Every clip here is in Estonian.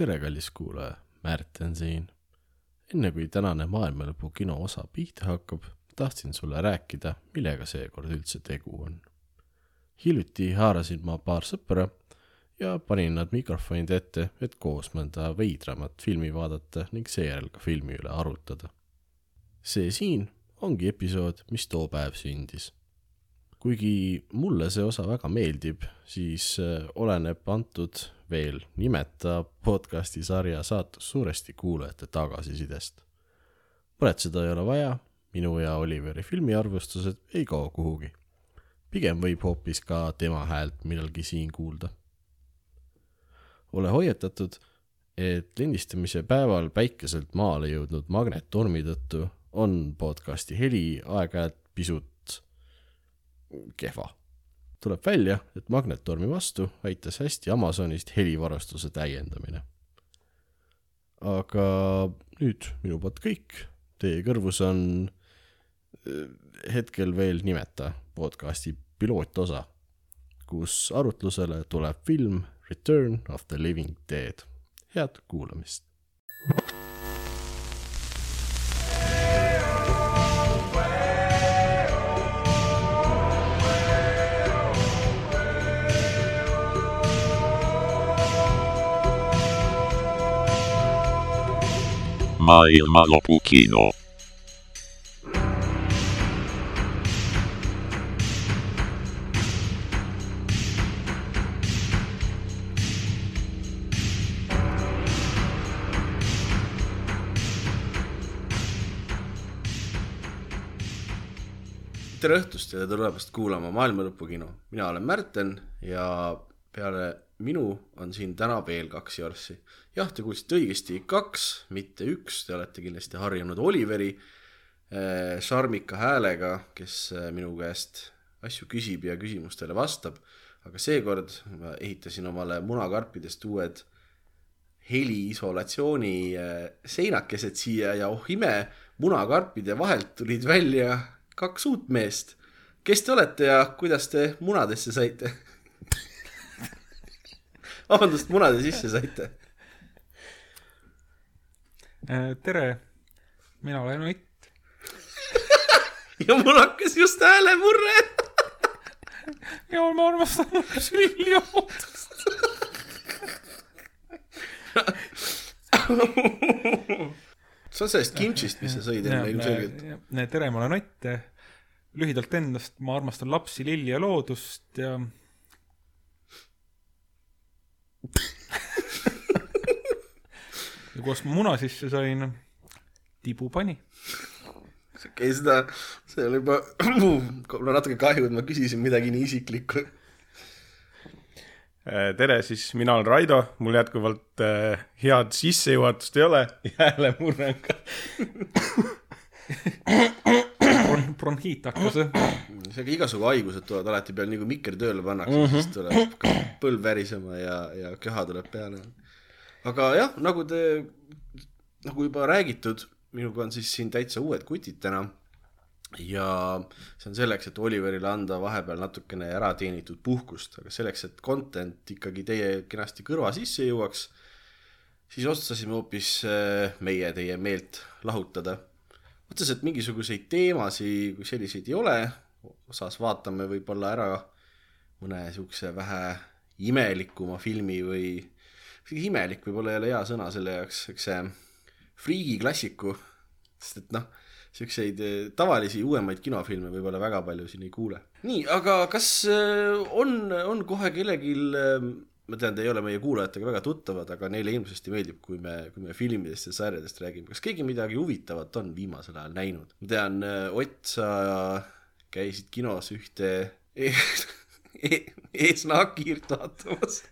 tere, kallis kuulaja, Märten siin. enne kui tänane maailmalõpu kino osa pihta hakkab, tahtsin sulle rääkida, millega seekord üldse tegu on. hiljuti haarasin ma paar sõpra ja panin nad mikrofonide ette, et koos mõnda veidramat filmi vaadata ning seejärel ka filmi üle arutada. see siin ongi episood, mis too päev sündis kuigi mulle see osa väga meeldib, siis äh, oleneb antud veel nimeta podcasti sarja saatus suuresti kuulajate tagasisidest. muretseda ei ole vaja, minu ja Oliveri filmiarvustused ei kao kuhugi. pigem võib hoopis ka tema häält millalgi siin kuulda. ole hoiatatud, et lindistamise päeval päikeselt maale jõudnud magnettormi tõttu on podcasti heli aeg-ajalt pisut kehva. Tuleb välja, et magnettormi vastu aitas hästi Amazonist helivarustuse täiendamine. aga nüüd minu poolt kõik, teie kõrvus on eh, hetkel veel nimeta podcasti pilootosa, kus arutlusele tuleb film Return of the Living Dead. head kuulamist. Maailmalopukino. tere õhtust ja tere tulemast kuulama Maailmalõpukino. mina olen Märten ja peale minu on siin täna veel kaks jorssi. jah, te kuulsite õigesti, kaks, mitte üks, te olete kindlasti harjunud Oliveri äh, šarmika häälega, kes äh, minu käest asju küsib ja küsimustele vastab. aga seekord ma ehitasin omale munakarpidest uued heliisolatsiooni äh, seinakesed siia ja oh ime, munakarpide vahelt tulid välja kaks uut meest. kes te olete ja kuidas te munadesse saite vabandust, muna te sisse saite? tere, mina olen Ott. ja mul hakkas just häälemurre ja ma armastan süljootust. see on sellest kimchist, mis sa sõid enne ilmselgelt. tere, ma olen Ott. lühidalt endast, ma armastan lapsi, lilli ja loodust ja ja kus ma muna sisse sain, tibu pani. okei okay,, seda, see oli juba, mul on natuke kahju, et ma küsisin midagi nii isiklikku. Äh, tere, siis mina olen Raido, mul jätkuvalt äh, head sissejuhatust ei ole ka Bron-, bronhiit hakkas. seega igasugu haigused tulevad alati peale, nii kui mikker tööle pannakse mm, -hmm. siis tuleb põlv värisema ja, ja köha tuleb peale. aga jah, nagu te, nagu juba räägitud, minuga on siis siin täitsa uued kutid täna. ja see on selleks, et Oliverile anda vahepeal natukene ära teenitud puhkust, aga selleks, et content ikkagi teie kenasti kõrva sisse jõuaks, siis otsustasime hoopis eh, meie teie meelt lahutada otseselt mingisuguseid teemasid kui selliseid ei ole, osas vaatame võib-olla ära mõne niisuguse vähe imelikuma filmi või, imelik võib-olla ei ole hea sõna selle jaoks, eks see friigiklassiku, sest et noh, niisuguseid eh, tavalisi uuemaid kinofilme võib-olla väga palju siin ei kuule. nii, aga kas eh, on, on kohe kellelgi eh, ma tean, te ei ole meie kuulajatega väga tuttavad, aga neile hirmsasti meeldib, kui me, kui me filmidest ja sarjadest räägime. kas keegi midagi huvitavat on viimasel ajal näinud? ma tean, Ott, sa käisid kinos ühte e e eesnaagiirt vaatamas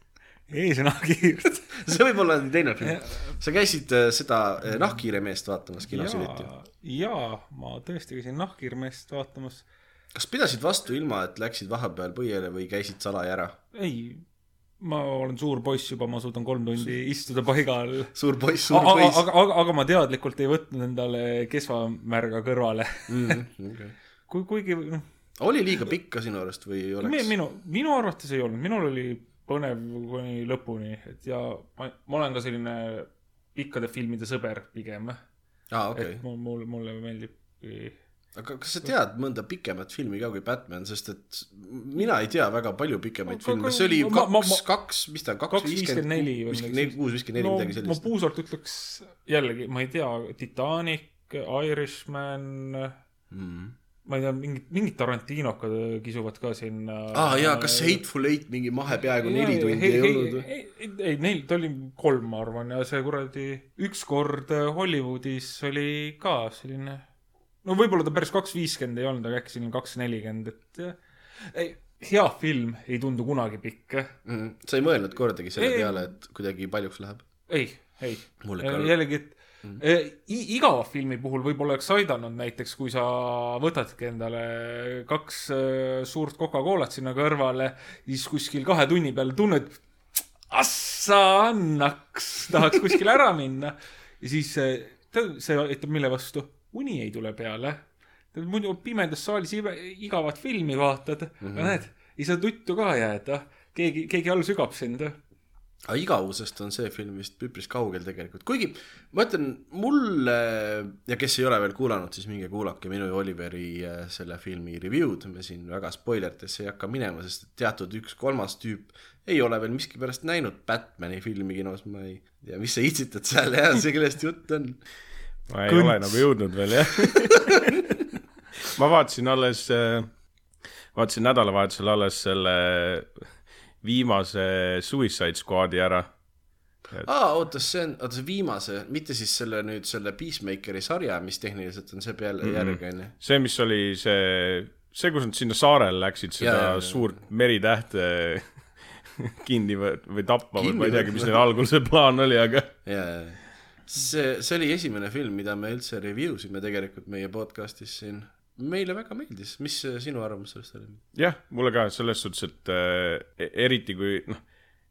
eesnaagiirt see võib olla teine film. sa käisid äh, seda äh, nahkhiiremeest vaatamas kinos hiljuti? jaa, ma tõesti käisin nahkhiiremeest vaatamas. kas pidasid vastu ilma, et läksid vahepeal põiele või käisid salaja ära? ei, ma olen suur poiss juba, ma suudan kolm tundi istuda paigal. suur poiss, suur poiss. aga, aga, aga ma teadlikult ei võtnud endale kesvamärga kõrvale mm,. Okay. kui, kuigi noh. oli liiga pikk ka sinu arust või oleks? minu, minu arvates ei olnud, minul oli põnev kuni lõpuni, et ja ma, ma olen ka selline pikkade filmide sõber pigem, aa, okei et. mul, mul, mulle meeldib aga kas sa tead mõnda pikemat filmi ka kui Batman, sest et mina ei tea väga palju pikemaid Aga- filme, see oli ma- ma- kaks ma-, kaks, mis ta kaks kaks viiskümmend neli või midagi kuus viiskümmend neli, no midagi ma sellist. puusalt ütleks jällegi, ma ei tea, Titanic, Irishman, Mm. ma ei tea, mingid, mingid Tarantinokad kisuvad ka sinna. aa jaa, kas Hateful Eight mingi mahe peaaegu neli tundi ei olnud või? ei, ei, ei, neil, ta oli kolm, ma arvan, ja see kuradi ükskord Hollywoodis oli ka selline, no võib-olla ta päris kaks viiskümmend ei olnud, aga äkki selline kaks nelikümmend, et jah. ei, hea film ei tundu kunagi pikk. Mm. sa ei mõelnud kordagi selle Ei. peale, et kuidagi paljuks läheb? ei, ei. Jällegi, et mm. igava filmi puhul võib-olla oleks aidanud näiteks, kui sa võtadki endale kaks suurt Coca-Colat sinna kõrvale, siis kuskil kahe tunni peale tunned, assa annaks, tahaks kuskile ära minna ja siis tead, see aitab mille vastu, uni ei tule peale. muidu pimedas saalis igavat filmi vaatad mm, -hmm. näed, ei saa tuttu ka jääda, keegi, keegi all sügab sind aga igavusest on see film vist üpris kaugel tegelikult, kuigi ma ütlen, mulle ja kes ei ole veel kuulanud, siis minge kuulake minu ja Oliveri äh, selle filmi review'd, me siin väga spoileritesse ei hakka minema, sest teatud üks kolmas tüüp ei ole veel miskipärast näinud Batman'i filmi kinos, ma ei tea, mis sa itsitad seal ja see, kellest jutt on. Ma ei Kõnts. ole nagu jõudnud veel jah ma vaatasin alles, vaatasin nädalavahetusel alles selle viimase Suicide Squad'i ära. aa, oota, see on, oota see viimase, mitte siis selle nüüd selle Peacemakeri sarja, mis tehniliselt on see peale mm -hmm. järgi onju. see, mis oli see, see, kus nad sinna saarele läksid, seda ja, jaa. suurt meritähte kinni või, või tappa või ma ei teagi, mis neil algul see plaan oli, aga ja, ja, see, see oli esimene film, mida me üldse review sime tegelikult meie podcast'is siin. meile väga meeldis, mis äh, sinu arvamus sellest oli? jah, mulle ka selles suhtes, et äh, eriti kui noh,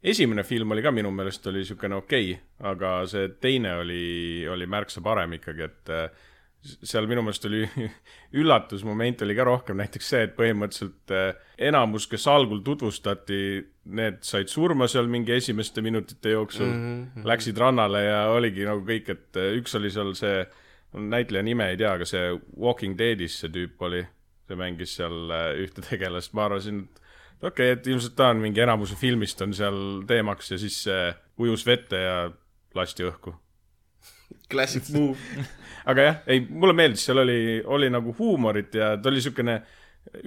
esimene film oli ka minu meelest oli niisugune okei okay,, aga see teine oli, oli märksa parem ikkagi, et äh, seal minu meelest oli üllatusmoment oli ka rohkem näiteks see, et põhimõtteliselt äh, enamus, kes algul tutvustati, need said surma seal mingi esimeste minutite jooksul mm, -hmm. läksid rannale ja oligi nagu kõik, et äh, üks oli seal see, näitleja nime ei tea, aga see Walking Deadis see tüüp oli, see mängis seal äh, ühte tegelast, ma arvasin, et okei okay,, et ilmselt ta on mingi enamuse filmist on seal teemaks ja siis äh, ujus vette ja lasti õhku Classic move. aga jah, ei, mulle meeldis, seal oli, oli nagu huumorit ja ta oli siukene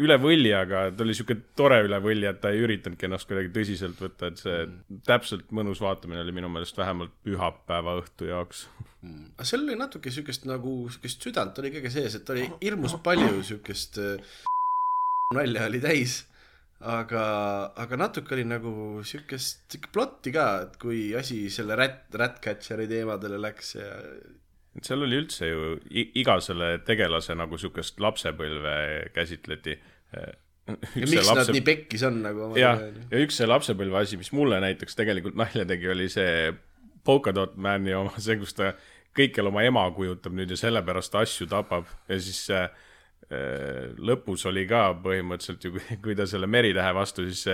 üle võlli, aga ta oli siuke tore üle võlli, et ta ei üritanudki ennast kuidagi tõsiselt võtta, et see täpselt mõnus vaatamine oli minu meelest vähemalt pühapäeva õhtu jaoks. aga seal oli natuke siukest nagu, siukest südant oli kõige sees, et oli hirmus palju siukest äh, nalja oli täis. aga, aga natuke oli nagu siukest, siuke plotti ka, et kui asi selle rat, Ratcatcheri teemadele läks ja seal oli üldse ju iga selle tegelase nagu siukest lapsepõlve käsitleti. ja miks lapse... nad nii pekkis on nagu jah, ja üks see lapsepõlve asi, mis mulle näiteks tegelikult nalja tegi, oli see Polkadot Mani oma, see, kus ta kõikjal oma ema kujutab nüüd ja sellepärast asju tapab ja siis äh, lõpus oli ka põhimõtteliselt ju, kui ta selle meritähe vastu, siis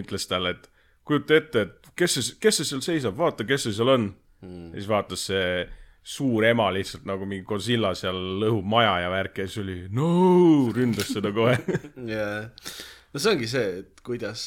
ütles talle, et kujuta ette, et kes see, kes see seal seisab, vaata, kes see seal on mm.. siis vaatas see suur ema lihtsalt nagu mingi Godzilla seal lõhub maja ja värk ja siis oli no ründas seda kohe jaa, no see ongi see, et kuidas,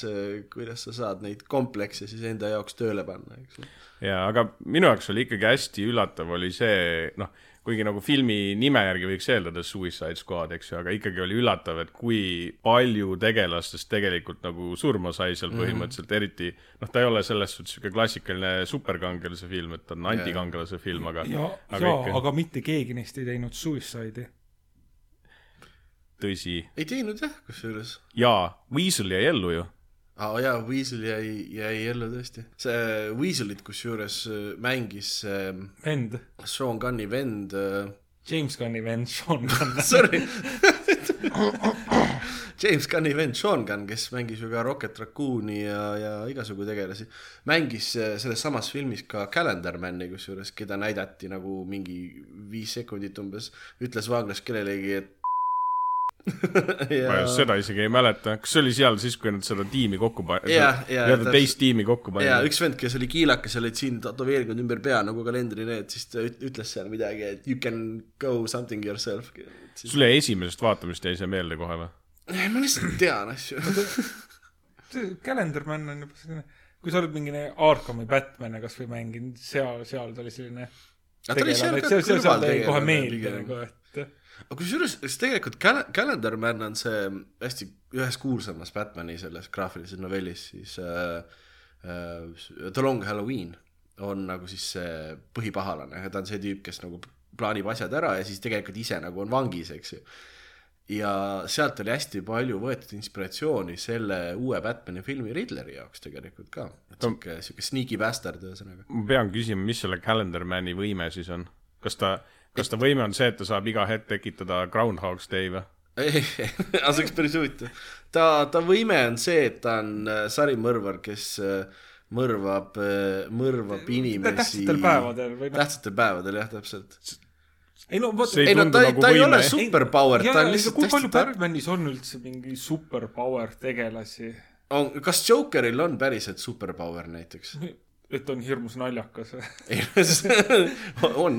kuidas sa saad neid komplekse siis enda jaoks tööle panna, eks ju. jaa, aga minu jaoks oli ikkagi hästi üllatav oli see, noh, kuigi nagu filmi nime järgi võiks eeldada Suicide Squad, eks ju, aga ikkagi oli üllatav, et kui palju tegelastest tegelikult nagu surma sai seal põhimõtteliselt mm, -hmm. eriti noh, ta ei ole selles suhtes niisugune klassikaline superkangelase film, et ta on antikangelase film, aga ja, aga ja ikka., aga mitte keegi neist ei teinud Suicide'i. tõsi, ei teinud jah, kusjuures. jaa, Weasel jäi ellu ju. Aa jaa, Weasel jäi, jäi ellu tõesti. see Weaselit kusjuures äh, mängis äh, vend, Sean Gunni vend äh,, James Gunni vend Sean Gunn. sorry James Gunni vend Sean Gunn, kes mängis ju ka Rocket Raccooni ja, ja igasugu tegelasi, mängis äh, selles samas filmis ka Calendar Mani, kusjuures, keda näidati nagu mingi viis sekundit umbes, ütles vaaglas kellelegi, et ma just seda isegi ei mäleta, kas see oli seal siis, kui nad seda tiimi kokku panid nii-öelda teist tiimi kokku ja panid? üks vend, kes oli kiilakas ja olid siin tätoveerinud ümber pea nagu kalendri need, siis ta üt- ütles seal midagi, et you can go something yourself. sulle esimesest vaatamist jäi see meelde kohe või? ma lihtsalt tean asju. Calendarman on juba selline, kui sa oled mingi Arkami Batman'e kasvõi mänginud, seal, seal ta oli selline seal seal, ta jäi kohe meelde nagu, et aga kusjuures, kas tegelikult Cal-, Calendar Man on see hästi ühes kuulsamas Batman'i selles graafilises novellis siis äh, äh, The Long Halloween on nagu siis see põhipahalane, ta on see tüüp, kes nagu plaanib asjad ära ja siis tegelikult ise nagu on vangis, eks ju. ja sealt oli hästi palju võetud inspiratsiooni selle uue Batman'i filmi Riddleri jaoks tegelikult ka. sihuke, sihuke sneaky bastard ühesõnaga. ma pean küsima, mis selle Calendarmani võime siis on? kas ta, kas ta võime on see, et ta saab iga hetk tekitada Groundhog's Day või? ei, aga see oleks päris huvitav. ta, ta võime on see, et ta on äh, sarimõrvar, kes äh, mõrvab, mõrvab inimesi. tähtsatel päevadel või tähtsatel päevadel jah, täpselt. ei no vot, ei no ta ei nagu, ta ei ole superpower, ta on lihtsalt kui palju. Batmanis on üldse mingi superpower tegelasi? on, kas Jokeril on päriselt superpower näiteks? Et on hirmus naljakas on.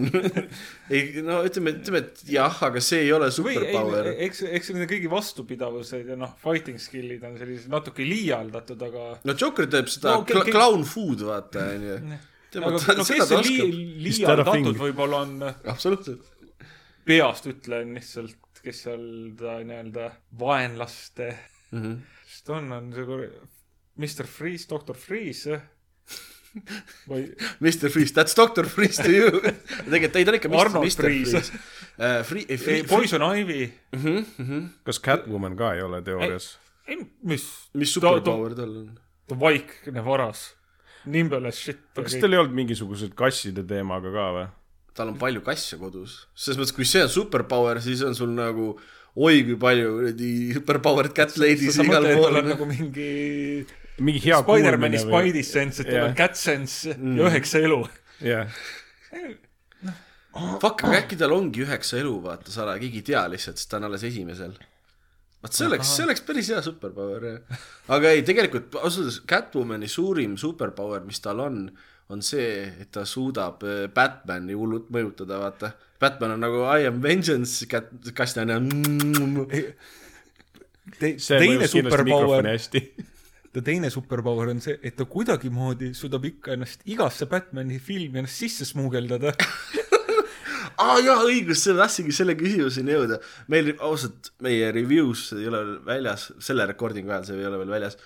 ei no ütleme, ütleme, et jah, aga see ei ole superpower., eks, eks nende kõigi vastupidavused ja noh, fighting skill'id on sellised natuke liialdatud, aga no Joker teeb seda No, ke- clown food, vaata, onju. tema aga ta- no seda kes see li-, liialdatud võib-olla on, absoluutselt. peast ütlen lihtsalt, kes seal ta nii-öelda vaenlaste, Mhm. mis ta on, on see Mr Freeze, doktor Freeze või Mr Freeze, that's Doctor Freeze to you. tegelikult ei, ta on ikka Mr Freeze. Uh, Free, ei, Free, Poison Ivy, kas Catwoman ka ei ole teoorias? ei mis, mis superpower tal on? ta vaikne varas, nimble as shit. kas teil ei olnud mingisugused kasside teemaga ka või? tal on palju kasse kodus, selles mõttes, kui see on superpower, siis on sul nagu oi kui palju kuradi superpowered cat ladies igal tal pool nagu mingi mingi hea Spider-mani? Spidey sense, et tal on cat sense ja üheksa elu. jah, Fuck, aga äkki tal ongi üheksa elu, vaata, sa oled, keegi ei tea lihtsalt, sest ta on alles esimesel. vaat see oleks, see oleks päris hea superpower jah. aga ei, tegelikult ausalt öeldes Catwomani suurim superpower, mis tal on, on see, et ta suudab äh, Batman'i hullult mõjutada, vaata. Batman on nagu I am vengeance, Kastian on Te, see teine mõjus kindlasti superpower mikrofoni, hästi. ta teine superpower on see, et ta kuidagimoodi suudab ikka ennast igasse Batman'i filmi ennast sisse smuugeldada. aa ah, jaa, õigus, selle tahtsingi selle küsimuseni jõuda. meil ausalt, meie reviews ei ole veel väljas, selle recording'u ajal see ei ole veel väljas.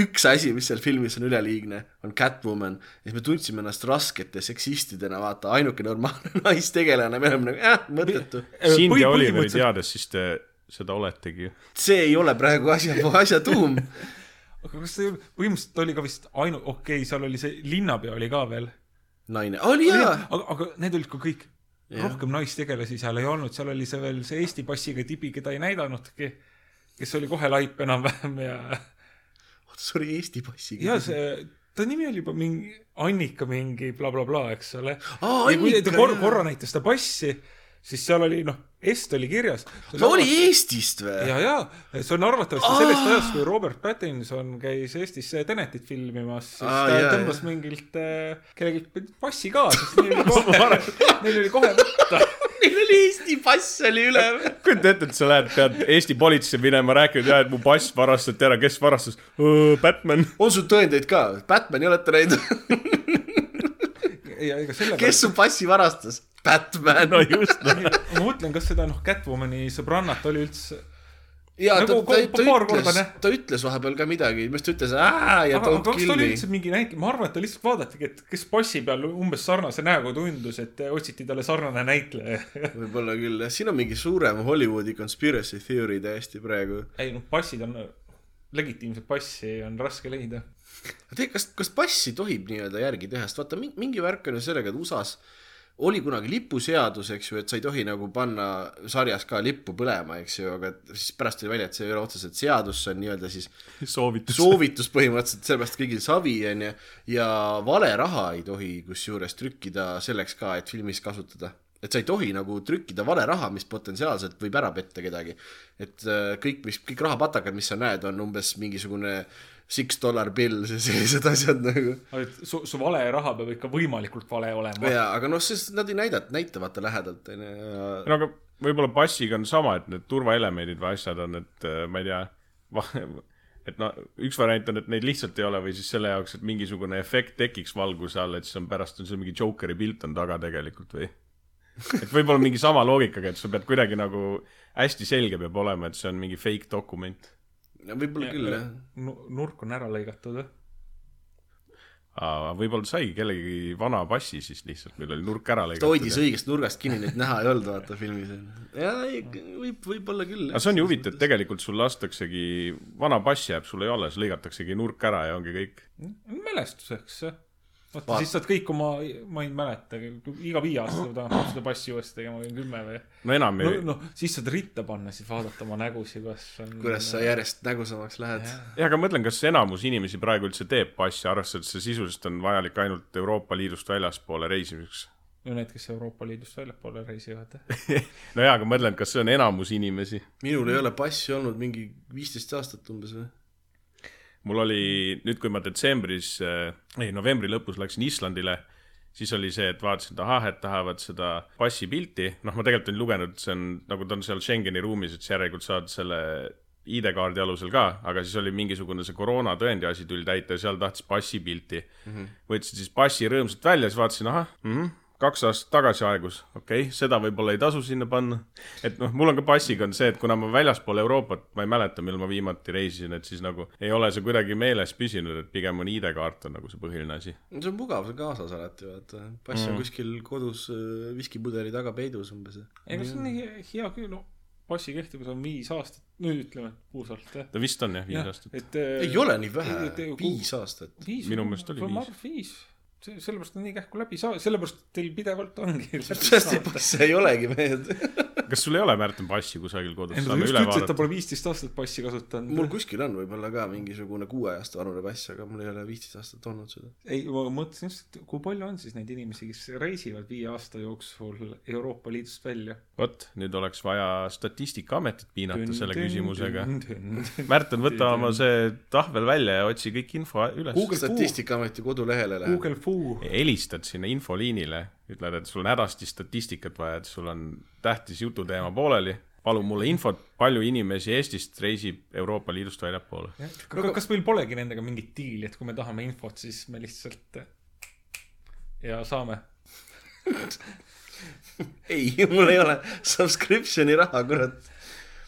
üks asi, mis seal filmis on üleliigne, on Catwoman ja siis me tundsime ennast raskete seksistidena, vaata, ainuke normaalne naistegelane, me oleme nagu jah, mõttetu. sind Põhi- ja Oliveri teades, siis te seda oletegi see ei ole praegu asja, asja tuum. aga kas see ei ole, põhimõtteliselt oli ka vist ainu-, okei okay,, seal oli see linnapea oli ka veel. naine, oli jaa. aga, aga need olid ka kõik. rohkem naistegelasi seal ei olnud, seal oli see veel see Eesti passiga tibi, keda ei näidanudki, kes oli kohe laip enam-vähem ja, sorry, Eesti passiga. ja see, ta nimi oli juba mingi Annika mingi blablabla bla,, eks ole. Aa, ja kui ta kor jaa. korra näitas ta passi, siis seal oli noh, est oli kirjas. ta oli Eestist või? ja, ja see on arvatavasti sellest ajast, kui Robert Pattinson käis Eestis Tenetit filmimas, siis Aa, ta jaa, tõmbas mingilt äh, kellelgi passi ka, sest neil oli kohe, neil oli kohe võtta. Neil oli Eesti pass oli üle. kujuta ette, et sa lähed, pead Eesti politseisse minema, rääkima, et mu pass varastati ära, kes varastas? Batman. on sul tõendeid ka? Batman'i olete näinud? ja ega sellepärast kes su passi varastas? Batman. no just, ma mõtlen, kas seda noh, Catwomani sõbrannat oli üldse, ja Nagu ta, ta, ta paar ütles ta ütles vahepeal ka midagi, mis ta ütles, aa ja aga, aga don't kas ta kill oli me. üldse mingi näitleja, ma arvan, et ta lihtsalt vaadatigi, et kes passi peal umbes sarnase näoga tundus, et otsiti talle sarnane näitleja. võib-olla küll jah, siin on mingi suurem Hollywoodi conspiracy theory täiesti praegu. ei noh, passid on, legitiimset passi on raske leida. tead, kas, kas passi tohib nii-öelda järgi teha, sest vaata, mingi värk on ju sellega, et USA-s oli kunagi lipuseadus, eks ju, et sa ei tohi nagu panna sarjas ka lippu põlema, eks ju, aga siis pärast tuli välja, et see ei ole otseselt seadus, see on nii-öelda siis soovitus. soovitus põhimõtteliselt, sellepärast kõigil savi onju ja vale raha ei tohi kusjuures trükkida selleks ka, et filmis kasutada. et sa ei tohi nagu trükkida vale raha, mis potentsiaalselt võib ära petta kedagi. et äh, kõik, mis, kõik rahapatakad, mis sa näed, on umbes mingisugune six dollar bill, sellised asjad nagu. et su, su vale raha peab ikka võimalikult vale olema. jaa, aga noh, sest nad ei näida, näita vaata lähedalt, onju, ja no aga võib-olla passiga on sama, et need turvaelemendid või asjad on, et äh, ma ei tea, et no üks variant on, et neid lihtsalt ei ole või siis selle jaoks, et mingisugune efekt tekiks valguse all, et siis on pärast on seal mingi Jokeri pilt on taga tegelikult või. et võib-olla mingi sama loogikaga, et sa pead kuidagi nagu hästi selge peab olema, et see on mingi fake dokument. No võib-olla küll, jah. nurk on ära lõigatud, jah. võib-olla saigi kellegi vana passi siis lihtsalt, meil oli nurk ära ta hoidis lõigatud. õigest nurgast kinni, neid näha ei olnud, vaata filmis. jaa, võib, võib-olla küll. aga see on ju huvitav, et tegelikult sul lastaksegi, vana pass jääb sulle ju alles, lõigataksegi nurk ära ja ongi kõik. mälestuseks, jah. Vaata Vaat-, siis saad kõik oma, ma ei mäleta, iga viie aasta tahad seda passi uuesti tegema või kümme või. no enam ei,, noh, siis saad ritta panna, siis vaadata oma nägusid, kas on. kuidas sa järjest nägusamaks lähed. jah, aga mõtlen, kas enamus inimesi praegu üldse teeb passi, arvestades, et see sisuliselt on vajalik ainult Euroopa Liidust väljaspoole reisimiseks. no need, kes Euroopa Liidust väljapoole reisivad. no jaa, aga mõtlen, kas see on enamus inimesi. minul ei ole passi olnud mingi viisteist aastat umbes või? Mul oli nüüd, kui ma detsembris, ei novembri lõpus läksin Islandile, siis oli see, et vaatasin, et ahah, et tahavad seda passipilti, noh, ma tegelikult olin lugenud, see on nagu ta on seal Schengeni ruumis, et sa järelikult saad selle ID-kaardi alusel ka, aga siis oli mingisugune see koroonatõendi asi tuli täita ja seal tahtis passipilti mm. -hmm. võtsin siis passi rõõmsalt välja, siis vaatasin, ahah mm, -hmm, kaks aastat tagasi aegus, okei okay,, seda võib-olla ei tasu sinna panna. et noh, mul on ka passiga on see, et kuna ma väljaspool Euroopat, ma ei mäleta, millal ma viimati reisisin, et siis nagu ei ole see kuidagi meeles püsinud, et pigem on ID-kaart on nagu see põhiline asi. see on mugav, see on kaasas alati, vaata. pass on kuskil kodus äh, viskipudeli taga peidus umbes. ega see on nii hea küll, no passi kehtivus on viis aastat, nüüd ütleme puusalt, jah. ta vist on jah, viis aastat. et äh, ei ole nii vähe viis aastat. Minu meelest oli viis. viis. see, sellepärast on nii kähku läbi saa-, sellepärast teil pidevalt ongi. passe ei olegi mehed. kas sul ei ole, Märten, passi kusagil kodus, ta saame just üle ütles, et ta vaadata? pole viisteist aastat passi kasutanud. mul kuskil on võib-olla ka mingisugune kuue aasta vanune pass, aga mul ei ole viisteist aastat olnud seda. ei, ma mõtlesin just, et kui palju on siis neid inimesi, kes reisivad viie aasta jooksul Euroopa Liidust välja. vot, nüüd oleks vaja Statistikaametit piinata selle küsimusega. Märten, võta oma see tahvel välja ja otsi kõik info üles. Google statistikaameti kodulehele läheb. Google. Helistad sinna infoliinile, ütled, et sul on hädasti statistikat vaja, et sul on tähtis jututeema pooleli. palun mulle infot, palju inimesi Eestist reisib Euroopa Liidust väljapoole. kas meil polegi nendega mingit diili, et kui me tahame infot, siis me lihtsalt ja saame. ei, mul ei ole subscription'i raha, kurat.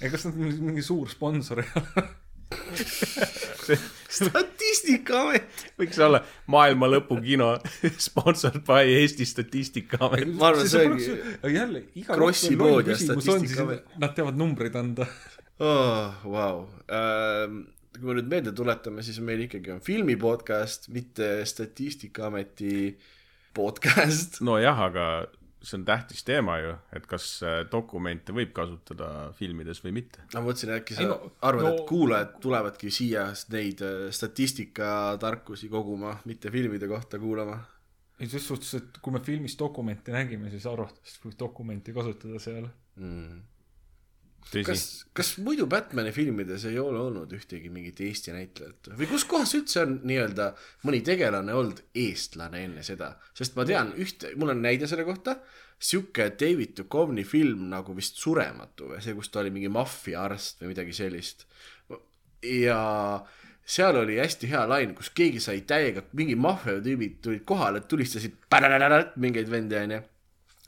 kas nad mingi mingi suur sponsor ei ole? statistikaamet. võiks olla maailma lõpu kino, sponsored by Eesti Statistikaamet. ma arvan, see ongi. jälle, iga Krossi pood ja Statistikaamet., nad teavad numbreid anda. oh,. Vau. kui me nüüd meelde tuletame, siis meil ikkagi on filmi podcast, mitte Statistikaameti podcast. nojah, aga see on tähtis teema ju, et kas äh, dokumente võib kasutada filmides või mitte. ma mõtlesin, äkki sa Ei no, arvad no,, no- et kuulajad tulevadki siia neid äh, statistikatarkusi koguma, mitte filmide kohta kuulama. ei, ses suhtes, et kui me filmis dokumenti nägime, siis arvatavasti võib dokumenti kasutada seal. Mm. kas, kas muidu Batman'i filmides ei ole olnud ühtegi mingit Eesti näitlejat? Või kus kohas üldse on nii-öelda mõni tegelane olnud eestlane enne seda, sest ma tean ühte, mul on näide selle kohta, sihuke David Duchovny film nagu vist Surematu või see, kus ta oli mingi maffiaarst või midagi sellist. ja seal oli hästi hea lain, kus keegi sai täiega, mingi maffiatüübid tulid kohale, tulistasid mingeid vendi onju,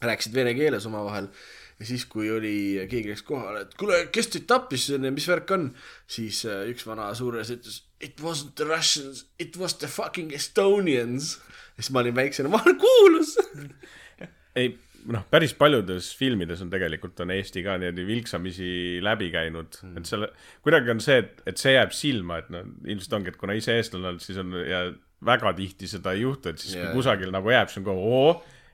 rääkisid vene keeles omavahel ja siis, kui oli, keegi läks kohale, et kuule, kes teid tappis, mis värk on, siis äh, üks vana suures ütles it wasn't the Russians, it was the fucking Estonians. ja siis ma olin väiksena, ma olen kuulus. ei noh, päris paljudes filmides on tegelikult on Eesti ka niimoodi vilksamisi läbi käinud mm., et selle kuidagi on see, et, et see jääb silma, et no ilmselt ongi, et kuna ise eestlane oled, siis on ja väga tihti seda ei juhtu, et siis yeah. Kui kusagil nagu jääb, siis on kohe oo,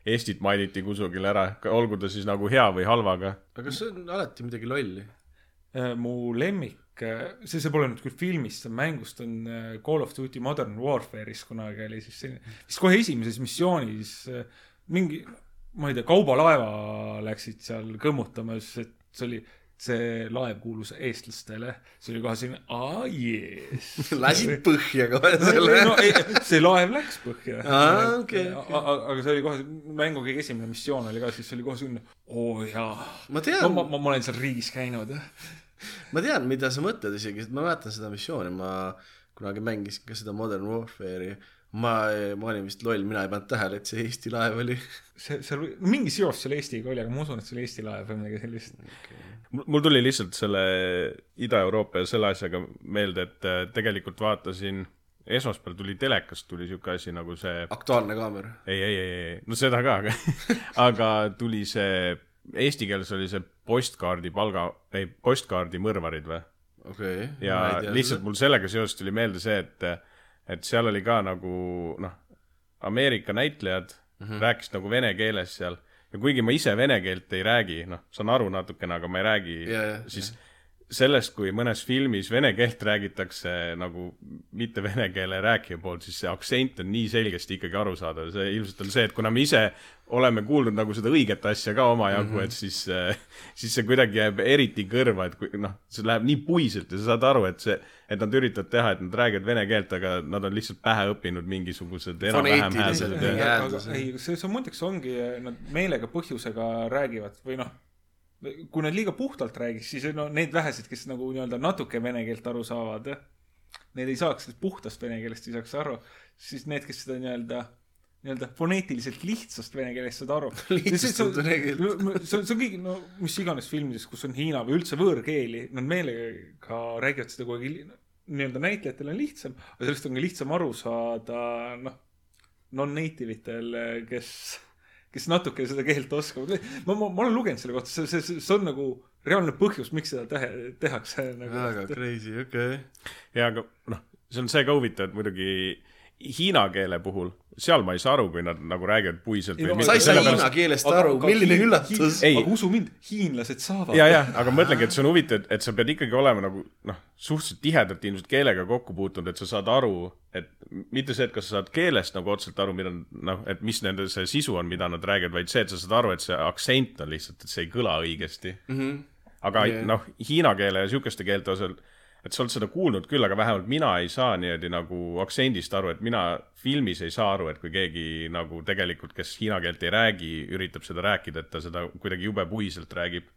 Eestit mainiti kusagil ära, olgu ta siis nagu hea või halvaga. aga see on alati midagi lolli. Äh, mu lemmik, see, see pole nüüd küll filmist, see on mängust, on äh, Call of Duty Modern Warfare'is kunagi oli siis selline, vist kohe esimeses missioonis äh, mingi, ma ei tea, kaubalaeva läksid seal kõmmutamas, et see oli, see laev kuulus eestlastele, see oli kohe selline, aa jees. lasid põhja kohe selle no ei, see laev läks põhja. Aa, okei, aga see oli kohe, mängu kõige esimene missioon oli ka, siis oli kohe selline, oo jaa. ma no tean ma, ma, ma olen seal riigis käinud. ma tean, mida sa mõtled isegi, ma mäletan seda missiooni, ma kunagi mängisin ka seda Modern Warfare'i. ma, ma olin vist loll, mina ei pannud tähele, et see Eesti laev oli. see, seal mingi seos selle Eestiga oli, aga ma usun, et see oli Eesti laev või midagi sellist. Mul- mul tuli lihtsalt selle Ida-Euroopa ja selle asjaga meelde, et äh, tegelikult vaatasin, esmaspäeval tuli telekast tuli siuke asi nagu see, Aktuaalne kaamera. ei, ei, ei, ei, no seda ka, aga, aga tuli see, eesti keeles oli see postkaardi palga, ei, postkaardi mõrvarid või? okei okay,. ja lihtsalt mul sellega seoses tuli meelde see, et, et seal oli ka nagu noh, Ameerika näitlejad mm -hmm. rääkisid nagu vene keeles seal ja kuigi ma ise vene keelt ei räägi, noh, saan aru natukene, aga ma ei räägi Ja, ja, siis sellest, kui mõnes filmis vene keelt räägitakse nagu mitte vene keele rääkija poolt, siis see aktsent on nii selgesti ikkagi arusaadav, see ilmselt on see, et kuna me ise oleme kuulnud nagu seda õiget asja ka omajagu mm, -hmm. et siis, siis see kuidagi jääb eriti kõrva, et kui noh, see läheb nii puiselt ja sa saad aru, et see, et nad üritavad teha, et nad räägivad vene keelt, aga nad on lihtsalt pähe õppinud mingisugused enam-vähem hääldused ei, see, see muideks ongi, nad meelega põhjusega räägivad või noh, kui nad liiga puhtalt räägiks, siis no need vähesed, kes nagu nii-öelda natuke vene keelt aru saavad, need ei saaks puhtast vene keelest ei saaks aru, siis need, kes seda nii-öelda nii-öelda foneetiliselt lihtsast vene keelest saada aru. Lihtsustatud vene keel. see on, see on kõik, no mis iganes filmides, kus on hiina või üldse võõrkeeli, nad meelega räägivad seda kogu aeg nii-öelda näitlejatel on lihtsam, aga sellest on ka lihtsam aru saada, noh, non-native itel, kes, kes natuke seda keelt oskavad. ma, ma, ma olen lugenud selle kohta, see, see, see on nagu reaalne põhjus, miks seda tehe, tehakse nagu,. väga crazy, okei okay.. ja aga noh, see on see ka huvitav, et muidugi hiina keele puhul, seal ma ei saa aru, kui nad nagu räägivad puiselt sa ei saa hiina keelest aru, milline üllatus. Aga usu mind, hiinlased saavad. ja, ja, aga mõtlengi, et see on huvitav, et sa pead ikkagi olema nagu noh, suhteliselt tihedalt ilmselt keelega kokku puutunud, et sa saad aru, et mitte see, et kas sa saad keelest nagu otseselt aru, mida noh, et mis nende see sisu on, mida nad räägivad, vaid see, et sa saad aru, et see aktsent on lihtsalt, et see ei kõla õigesti mm. -hmm. aga yeah. noh, hiina keele ja sihukeste keelte osas, et sa oled seda kuulnud küll, aga vähemalt mina ei saa niimoodi nagu aktsendist aru, et mina filmis ei saa aru, et kui keegi nagu tegelikult, kes hiina keelt ei räägi, üritab seda rääkida, et ta seda kuidagi jube puiselt räägib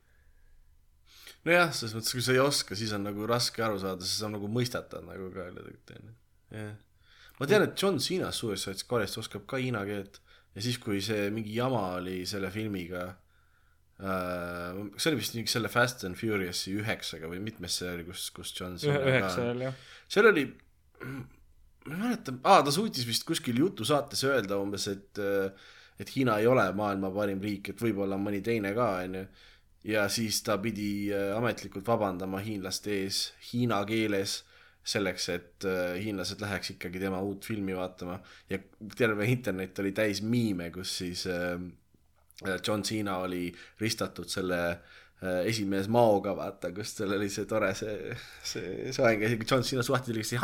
nojah, selles mõttes, kui sa ei oska, siis on nagu raske aru saada, sest sa nagu mõistatad nagu ka tegelikult onju. jah. ma tean, et John Cena Suicide Squadist oskab ka hiina keelt ja siis, kui see mingi jama oli selle filmiga äh,, see oli vist mingi selle Fast and Furious'i üheksaga või mitmes see oli, kus, kus John Cena üheksa oli jah. seal oli, ma ei mäleta, aa, ta suutis vist kuskil jutusaates öelda umbes, et et Hiina ei ole maailma parim riik, et võib-olla on mõni teine ka, onju. ja siis ta pidi äh, ametlikult vabandama hiinlaste ees hiina keeles selleks, et äh, hiinlased läheks ikkagi tema uut filmi vaatama ja terve internet oli täis miime, kus siis äh, John Cena oli ristatud selle äh, esimees Maoga, vaata, kus tal oli see tore see, see soeng ja isegi John Cena suhtes oli see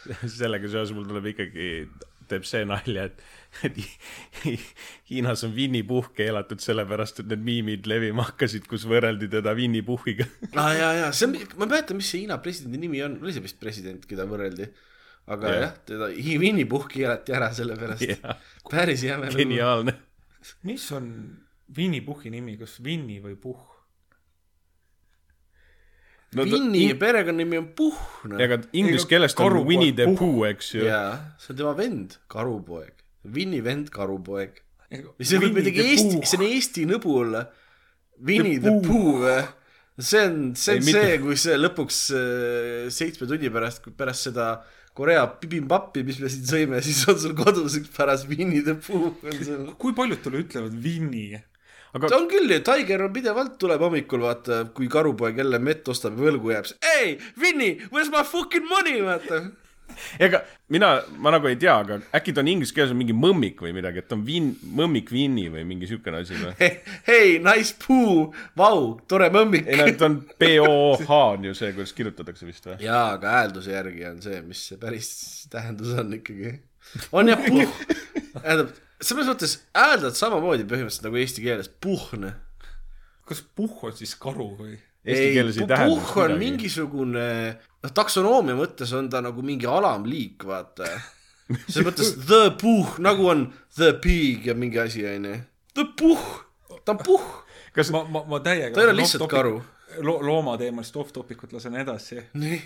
sellega seoses mul tuleb ikkagi, teeb see nalja, et, et Hi- Hiinas on Winny Puhh keelatud sellepärast, et need miimid levima hakkasid, kus võrreldi teda Winny Puhhiga. aa ah, jaa, jaa, see on, ma ei mäleta, mis see Hiina presidendi nimi on, oli see vist president, keda võrreldi? aga Jah. jah teda, Winny Puhh keelati ära sellepärast päris jäme geniaalne. Mis on Winny Puhhi nimi, kas Winny või Puhh? no ta- Winny perekonnanimi on Puhh, noh. aga inglise keeles ta on Winnie the. Pooh, eks ju. jaa, see on tema vend, karupoeg. Winny vend, karupoeg. see võib muidugi Eesti, see on Eesti nõbu olla. Winny the Pooh või? see on, see Ei, on mitte- see, kui see lõpuks äh, seitsme tunni pärast, pärast seda Korea bibimbappi, mis me siin sõime, siis on sul kodus üks paras Winny the Pooh on sul. kui paljud talle ütlevad Winny? aga ta on küll ju, Tiger on pidevalt, tuleb hommikul vaata, kui karupoeg jälle mett ostab ja võlgu jääb, siis ei, Winny, where's my fucking money, vaata. ega mina, ma nagu ei tea, aga äkki ta on inglise keeles on mingi mõmmik või midagi, et ta on Vin-, mõmmik Winnie või mingi siukene asi või? hei, nice poo, vau, tore mõmmik ei. no ta on B-O-H on ju see, kuidas kirjutatakse vist või? jaa, aga häälduse järgi on see, mis see päris tähendus on ikkagi. on jah puh, tähendab selles mõttes hääldad samamoodi põhimõtteliselt nagu eesti keeles, puhn. kas puhh on siis karu või? Eesti keeles ei tähenda puhh on midagi. mingisugune, noh taksonoomia mõttes on ta nagu mingi alamliik, vaata. selles mõttes the puhh, nagu on the pig ja mingi asi, onju. The puhh, ta on puhh, kas ma, ma, ma täiega. ta ei ole lihtsalt karu. lo,. loomateemalist off-topic'ut lasen edasi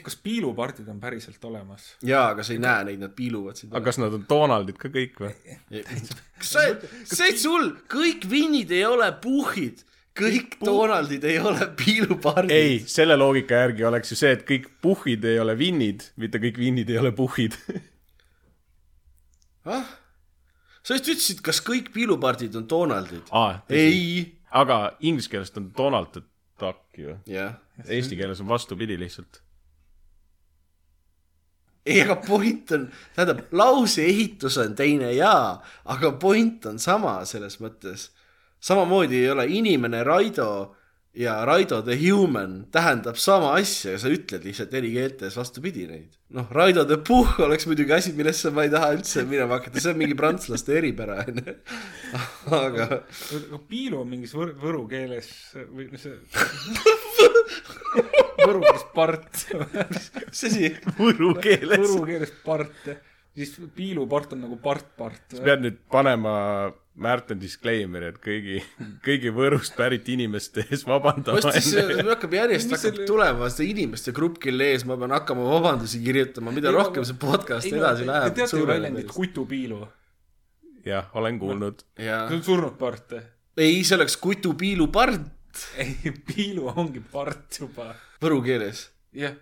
kas piilupardid on päriselt olemas? jaa, aga sa ei näe neid, nad piiluvad sind. aga kas nad on Donaldid ka kõik või? kas sa, see sul, kõik vinnid ei ole puhhid, kõik Donaldid ei ole piilupardid. ei, selle loogika järgi oleks ju see, et kõik puhhid ei ole vinnid, mitte kõik vinnid ei ole puhhid. ah? sa just ütlesid, kas kõik piilupardid on Donaldid? aa, ei. aga inglise keelest on Donald the Duck ju. jah. Eesti keeles on vastupidi lihtsalt. ei, aga point on, tähendab, lause ehitus on teine jaa, aga point on sama selles mõttes. Samamoodi ei ole inimene Raido ja Raido the human tähendab sama asja ja sa ütled lihtsalt eri keeltes vastupidi neid. noh, Raido the puh oleks muidugi asi, millesse ma ei taha üldse minema hakata, see on mingi prantslaste eripära onju. aga aga piilu on mingis võr-, võru keeles või noh, see võru keeles part. mis asi? võru keeles. võru keeles part, siis piilupart on nagu part-part. pead nüüd panema Märten disclaimer'i, et kõigi, kõigi Võrust pärit inimeste ees vabandama vastas, enne. hakkab järjest hakkab selle- tulema see inimeste grupp, kelle ees ma pean hakkama vabandusi kirjutama, mida Ei, rohkem ma- see podcast ei edasi te läheb. teate ju väljendit kutupiilu? jah, olen kuulnud. ja see on surnud part. ei, see oleks Kutu piilupard ei, piilu ongi part juba. võru keeles. jah,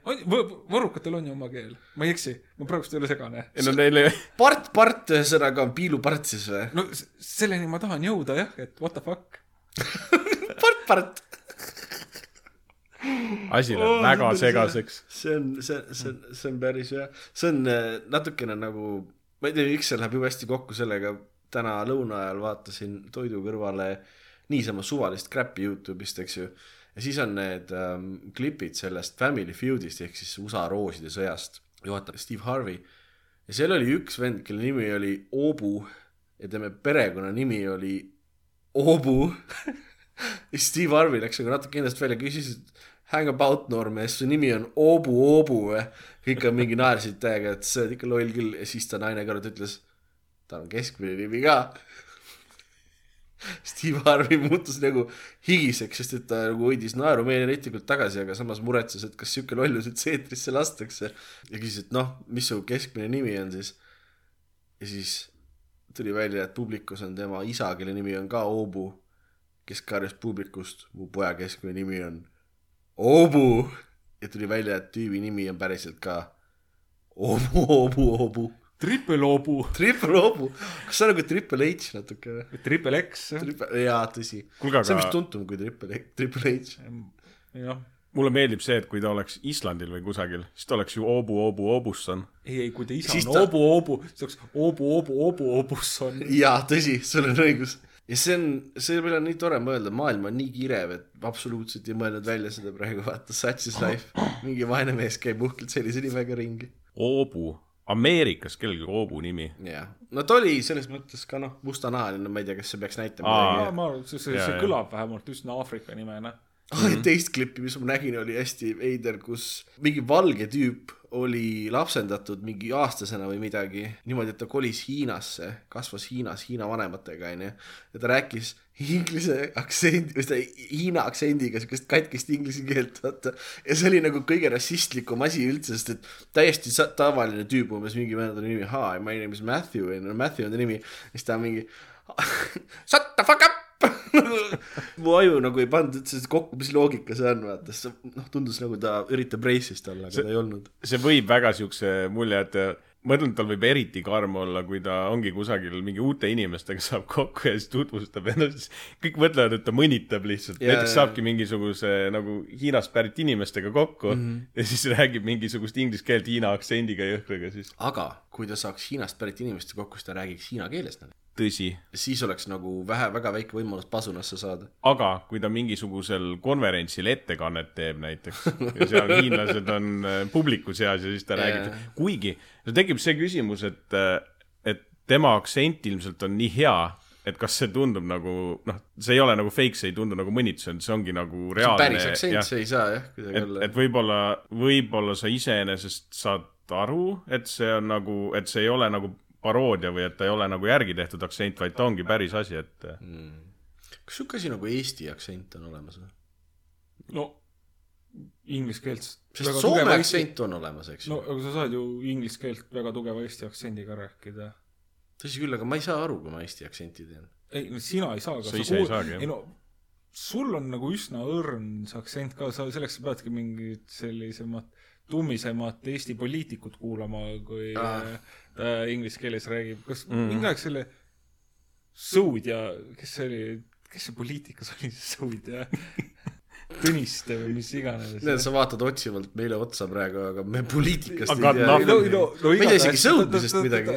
võrukatel on ju oma keel, ma ei eksi, ma praegust ei ole segane. ei no neil ei, part, part ühesõnaga on piilupart siis või? no selleni ma tahan jõuda jah, et what the fuck. part, part. asi läheb väga segaseks. see on, see, see on, see on päris hea, see on äh, natukene nagu, ma ei tea, miks see läheb jube hästi kokku sellega, täna lõuna ajal vaatasin toidu kõrvale niisama suvalist crap'i Youtube'ist, eks ju. Ja siis on need ähm, klipid sellest Family Feudist ehk siis USA rooside sõjast, juhatab Steve Harvey. ja seal oli üks vend, kelle nimi oli Oobu ja tema perekonnanimi oli Oobu ja Steve Harvey läks nagu natuke endast välja, küsis, et hang about noormees, su nimi on Oobu Oobu või? kõik on mingi naersid täiega, et sa oled ikka loll küll ja siis ta naine kõrvalt ütles, tal on keskmine nimi ka. Steve Harvey muutus nagu higiseks, sest et ta nagu hoidis naeru meeletelikult tagasi, aga samas muretses, et kas sihuke lollus üldse eetrisse lastakse. ja küsis, et noh, mis su keskmine nimi on siis. ja siis tuli välja, et publikus on tema isa, kelle nimi on ka Oobu, kes karjus publikust, mu poja keskmine nimi on Oobu ja tuli välja, et tüübi nimi on päriselt ka Oobu, Oobu, Oobu. Triple Obu, Triple Oobu, kas see on nagu Triple H natuke või? Triple X, jaa, tõsi. Kuulge, see on aga- vist tuntum kui Triple, Triple H. jah. mulle meeldib see, et kui ta oleks Islandil või kusagil, siis ta oleks ju Oobu, Oobu, Obusson. ei, ei, kui ta isa Siis on ta- Obu, Obu, siis oleks Obu, Obu, Obu, Obusson. jaa, tõsi, sul on õigus. ja see on, selle peale on nii tore mõelda, maailm on nii kirev, et absoluutselt ei mõelnud välja seda praegu, vaata, such is life. mingi vaene mees käib uhkelt sellise nimega ringi. Oobu, Ameerikas kellelgi Oobu nimi. jah, no ta oli selles mõttes ka noh, mustanahaline, ma ei tea, kas see peaks näitama ma arvan, et see, see, see kõlab vähemalt üsna Aafrika nimena. ah,. teist klippi, mis ma nägin, oli hästi veider, kus mingi valge tüüp oli lapsendatud mingi aastasena või midagi, niimoodi, et ta kolis Hiinasse, kasvas Hiinas Hiina vanematega, onju. ja ta rääkis inglise aktsendi, või seda Hiina aktsendiga, siukest katkist inglise keelt, vaata. ja see oli nagu kõige rassistlikum asi üldse, sest et täiesti tavaline tüüp, umbes mingi vend oli nimi, hi, my name is Matthew, onju, Matthew on ta nimi. siis ta mingi, shut the fuck up mu aju nagu ei pannud üldse kokku, mis loogika see on, vaata, sest noh, tundus nagu ta üritab racist olla, aga See- ta ei olnud. see võib väga siukse mulje, et ma ütlen, et tal võib eriti karm olla, kui ta ongi kusagil mingi uute inimestega saab kokku ja siis tutvustab ennast, siis kõik mõtlevad, et ta mõnitab lihtsalt. Jaa, näiteks jaa. saabki mingisuguse nagu Hiinast pärit inimestega kokku mm -hmm. ja siis räägib mingisugust inglise keelt Hiina aktsendiga jõhkraga, siis aga kui ta saaks Hiinast pärit inimeste kokku, siis ta räägiks hiina keeles nagu. tõsi. siis oleks nagu vähe, väga väike võimalus pasunasse saada. aga kui ta mingisugusel konverentsil ettekannet teeb näiteks ja seal hiinlased on äh, publiku seas ja siis ta räägib, kuigi no tekib see küsimus, et, et tema aktsent ilmselt on nii hea, et kas see tundub nagu noh, see ei ole nagu fake, see ei tundu nagu mõnitus, see ongi nagu reaalne. päris aktsent, see ei saa jah, kuidagi et, olla et. võib-olla, võib-olla sa iseenesest saad aru, et see on nagu, et see ei ole nagu paroodia või et ta ei ole nagu järgi tehtud aktsent, vaid ta ongi päris asi, et kas sihuke asi nagu Eesti aktsent on olemas või? no inglise keelt. sest Soome aktsent on olemas, eks ju no aga sa saad ju inglise keelt väga tugeva eesti aktsendiga rääkida. tõsi küll, aga ma ei saa aru, kui ma Eesti aktsenti teen. ei, no sina ei saa, aga Sa ise ei saagi, jah. ei no sul on nagu üsna õrn see aktsent ka, sa selleks sa peadki mingit sellisemat tummisemat Eesti poliitikut kuulama, kui Ah. äh, ta inglise keeles räägib. kas mm. Mingi aeg selle Sõudja, kes see oli, kes see poliitikas oli, Sõudja? Tõniste või mis iganes. näed, sa vaatad otsivalt meile otsa praegu, aga me poliitikast Aga ei tea no, midagi. no, no, ma ei tea isegi sõudmisest midagi.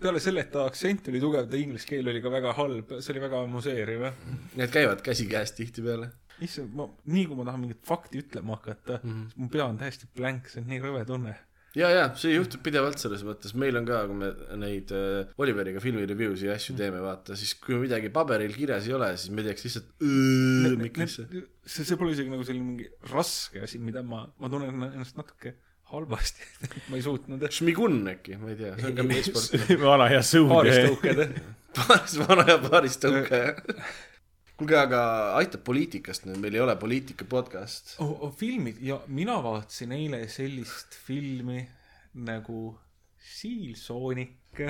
peale selle, et ta aktsent oli tugev, ta inglise keel oli ka väga halb, see oli väga amuseeriv, jah. Need käivad käsikäes tihtipeale. issand, ma, nii kui ma tahan mingit fakti ütlema hakata mm. -hmm. mu pea on täiesti blank, see on nii rõve tunne. ja, ja see juhtub pidevalt selles mõttes, meil on ka, kui me neid äh, Oliveriga filmi review'si ja asju teeme, vaata, siis kui midagi paberil kirjas ei ole, siis me teeks lihtsalt miks see. see, pole isegi nagu selline mingi raske asi, mida ma, ma tunnen ennast natuke halvasti, ma ei suutnud. Šmigun äkki, ma ei tea, see on ka meesport. vana hea sõud. haaristõuked. paaris vana ja paaris tõuke, jah. kuulge, aga aitab poliitikast nüüd, meil ei ole poliitika podcast. oh, oh, filmid ja mina vaatasin eile sellist filmi nagu Siilsoonik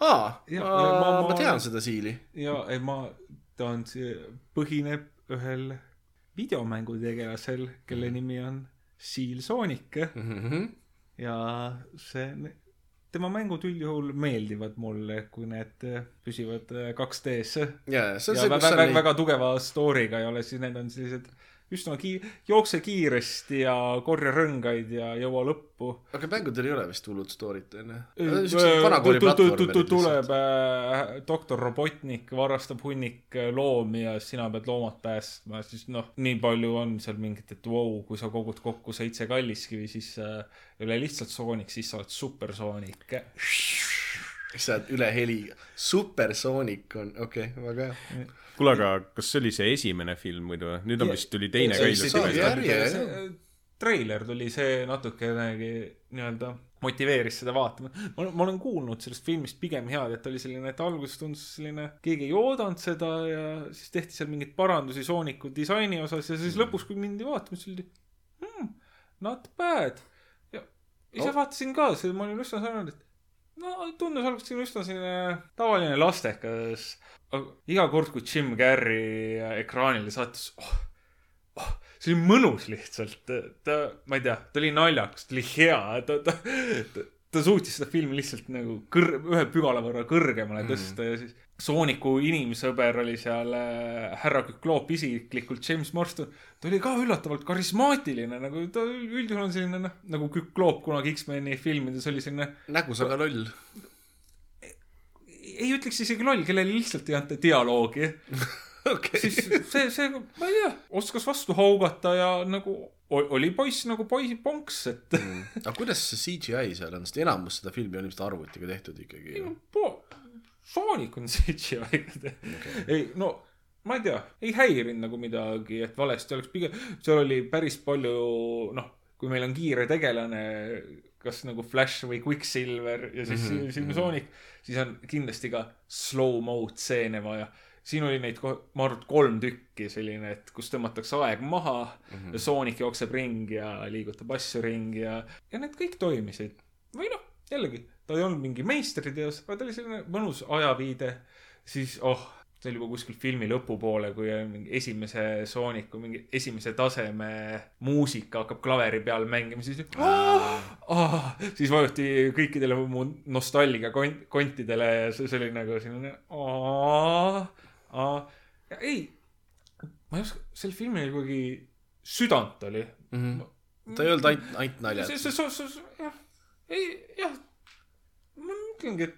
aa, Ja, ma, ma- ma, tean seda siili. ja ei, ma, ta on, põhineb ühel videomängutegelasel, kelle nimi on Siilsoonik ja see, tema mängud üldjuhul meeldivad mulle, kui need püsivad 2D-s ja, see on ja see, väga, väga, väga tugeva story'ga ei ole, siis need on sellised üsna kii-, jookse kiiresti ja korja rõngaid ja jõua lõppu. aga mängudel ei ole vist hullud story't, siuksed vanakooli platvormid tuleb äh, doktor Robotnik, varastab hunnik äh, loomi ja sina pead loomad päästma, siis noh, nii palju on seal mingit, et vau wow,, kui sa kogud kokku seitse kalliskivi, siis äh, ei ole lihtsalt Sonic, siis sa oled supersoonik. Eks sa oled üle heliga. supersoonik on, okei okay,, väga hea. kuule, aga kas see oli see esimene film muidu või? nüüd on vist tuli teine ka oli hiljuti treiler tuli, see natukenegi nii-öelda motiveeris seda vaatama. ma olen, ma olen kuulnud sellest filmist pigem head, et ta oli selline, et alguses tundus selline, keegi ei oodanud seda ja siis tehti seal mingeid parandusi Sooniku disaini osas ja siis lõpus, kui mindi vaatama, siis oli hmm, not bad. ja ise Oh. vaatasin ka, ma olin üsna sarnane, et no tundus alguses üsna selline tavaline lastekas. aga iga kord, kui Jim Carrey ekraanile saatis, oh, oh, see oli mõnus lihtsalt. ta, ma ei tea, ta oli naljakas, ta oli hea, ta, ta, ta, ta suutis seda filmi lihtsalt nagu kõr-, ühe pügala võrra kõrgemale tõsta mm. ja siis Sooniku inimsõber oli seal äh, härra Kükloop isiklikult, James Marston. ta oli ka üllatavalt karismaatiline, nagu ta üldjuhul on selline noh, nagu Kükloop kunagi X-meni filmides oli selline nägus aga loll. ei ütleks isegi loll, kellele lihtsalt ei anta dialoogi. okei. siis see, see, ma ei tea, oskas vastu haugata ja nagu oli poiss nagu poisi ponks, et aga kuidas see CGI seal on, sest enamus seda filmi on ilmselt arvutiga tehtud ikkagi ju. Sonic on CGI-ga tehtud. ei no ma ei tea, ei häirinud nagu midagi, et valesti oleks pigem, seal oli päris palju noh, kui meil on kiire tegelane, kas nagu Flash või Quicksilver ja siis mm -hmm. siin Sonic, siis on kindlasti ka slow-mo stseene vaja siin oli neid, ma arvan, kolm tükki selline, et kus tõmmatakse aeg maha mm -hmm. ja Sonic jookseb ringi ja liigutab asju ringi ja, ja need kõik toimisid. või noh, jällegi, ta ei olnud mingi meistriteos, aga ta oli selline mõnus ajaviide. siis, oh, see oli juba kuskil filmi lõpupoole, kui mingi esimese Sooniku mingi esimese taseme muusika hakkab klaveri peal mängima, siis oh, oh, siis vajuti kõikidele mu nostalgia kont-, kontidele ja see, see oli nagu selline aa, aa. ja ei, ma ei oska, sel filmil kuidagi südant oli. ta ei olnud ainult, ainult naljad see, see, see, jah, ei, jah, ma mõtlengi, et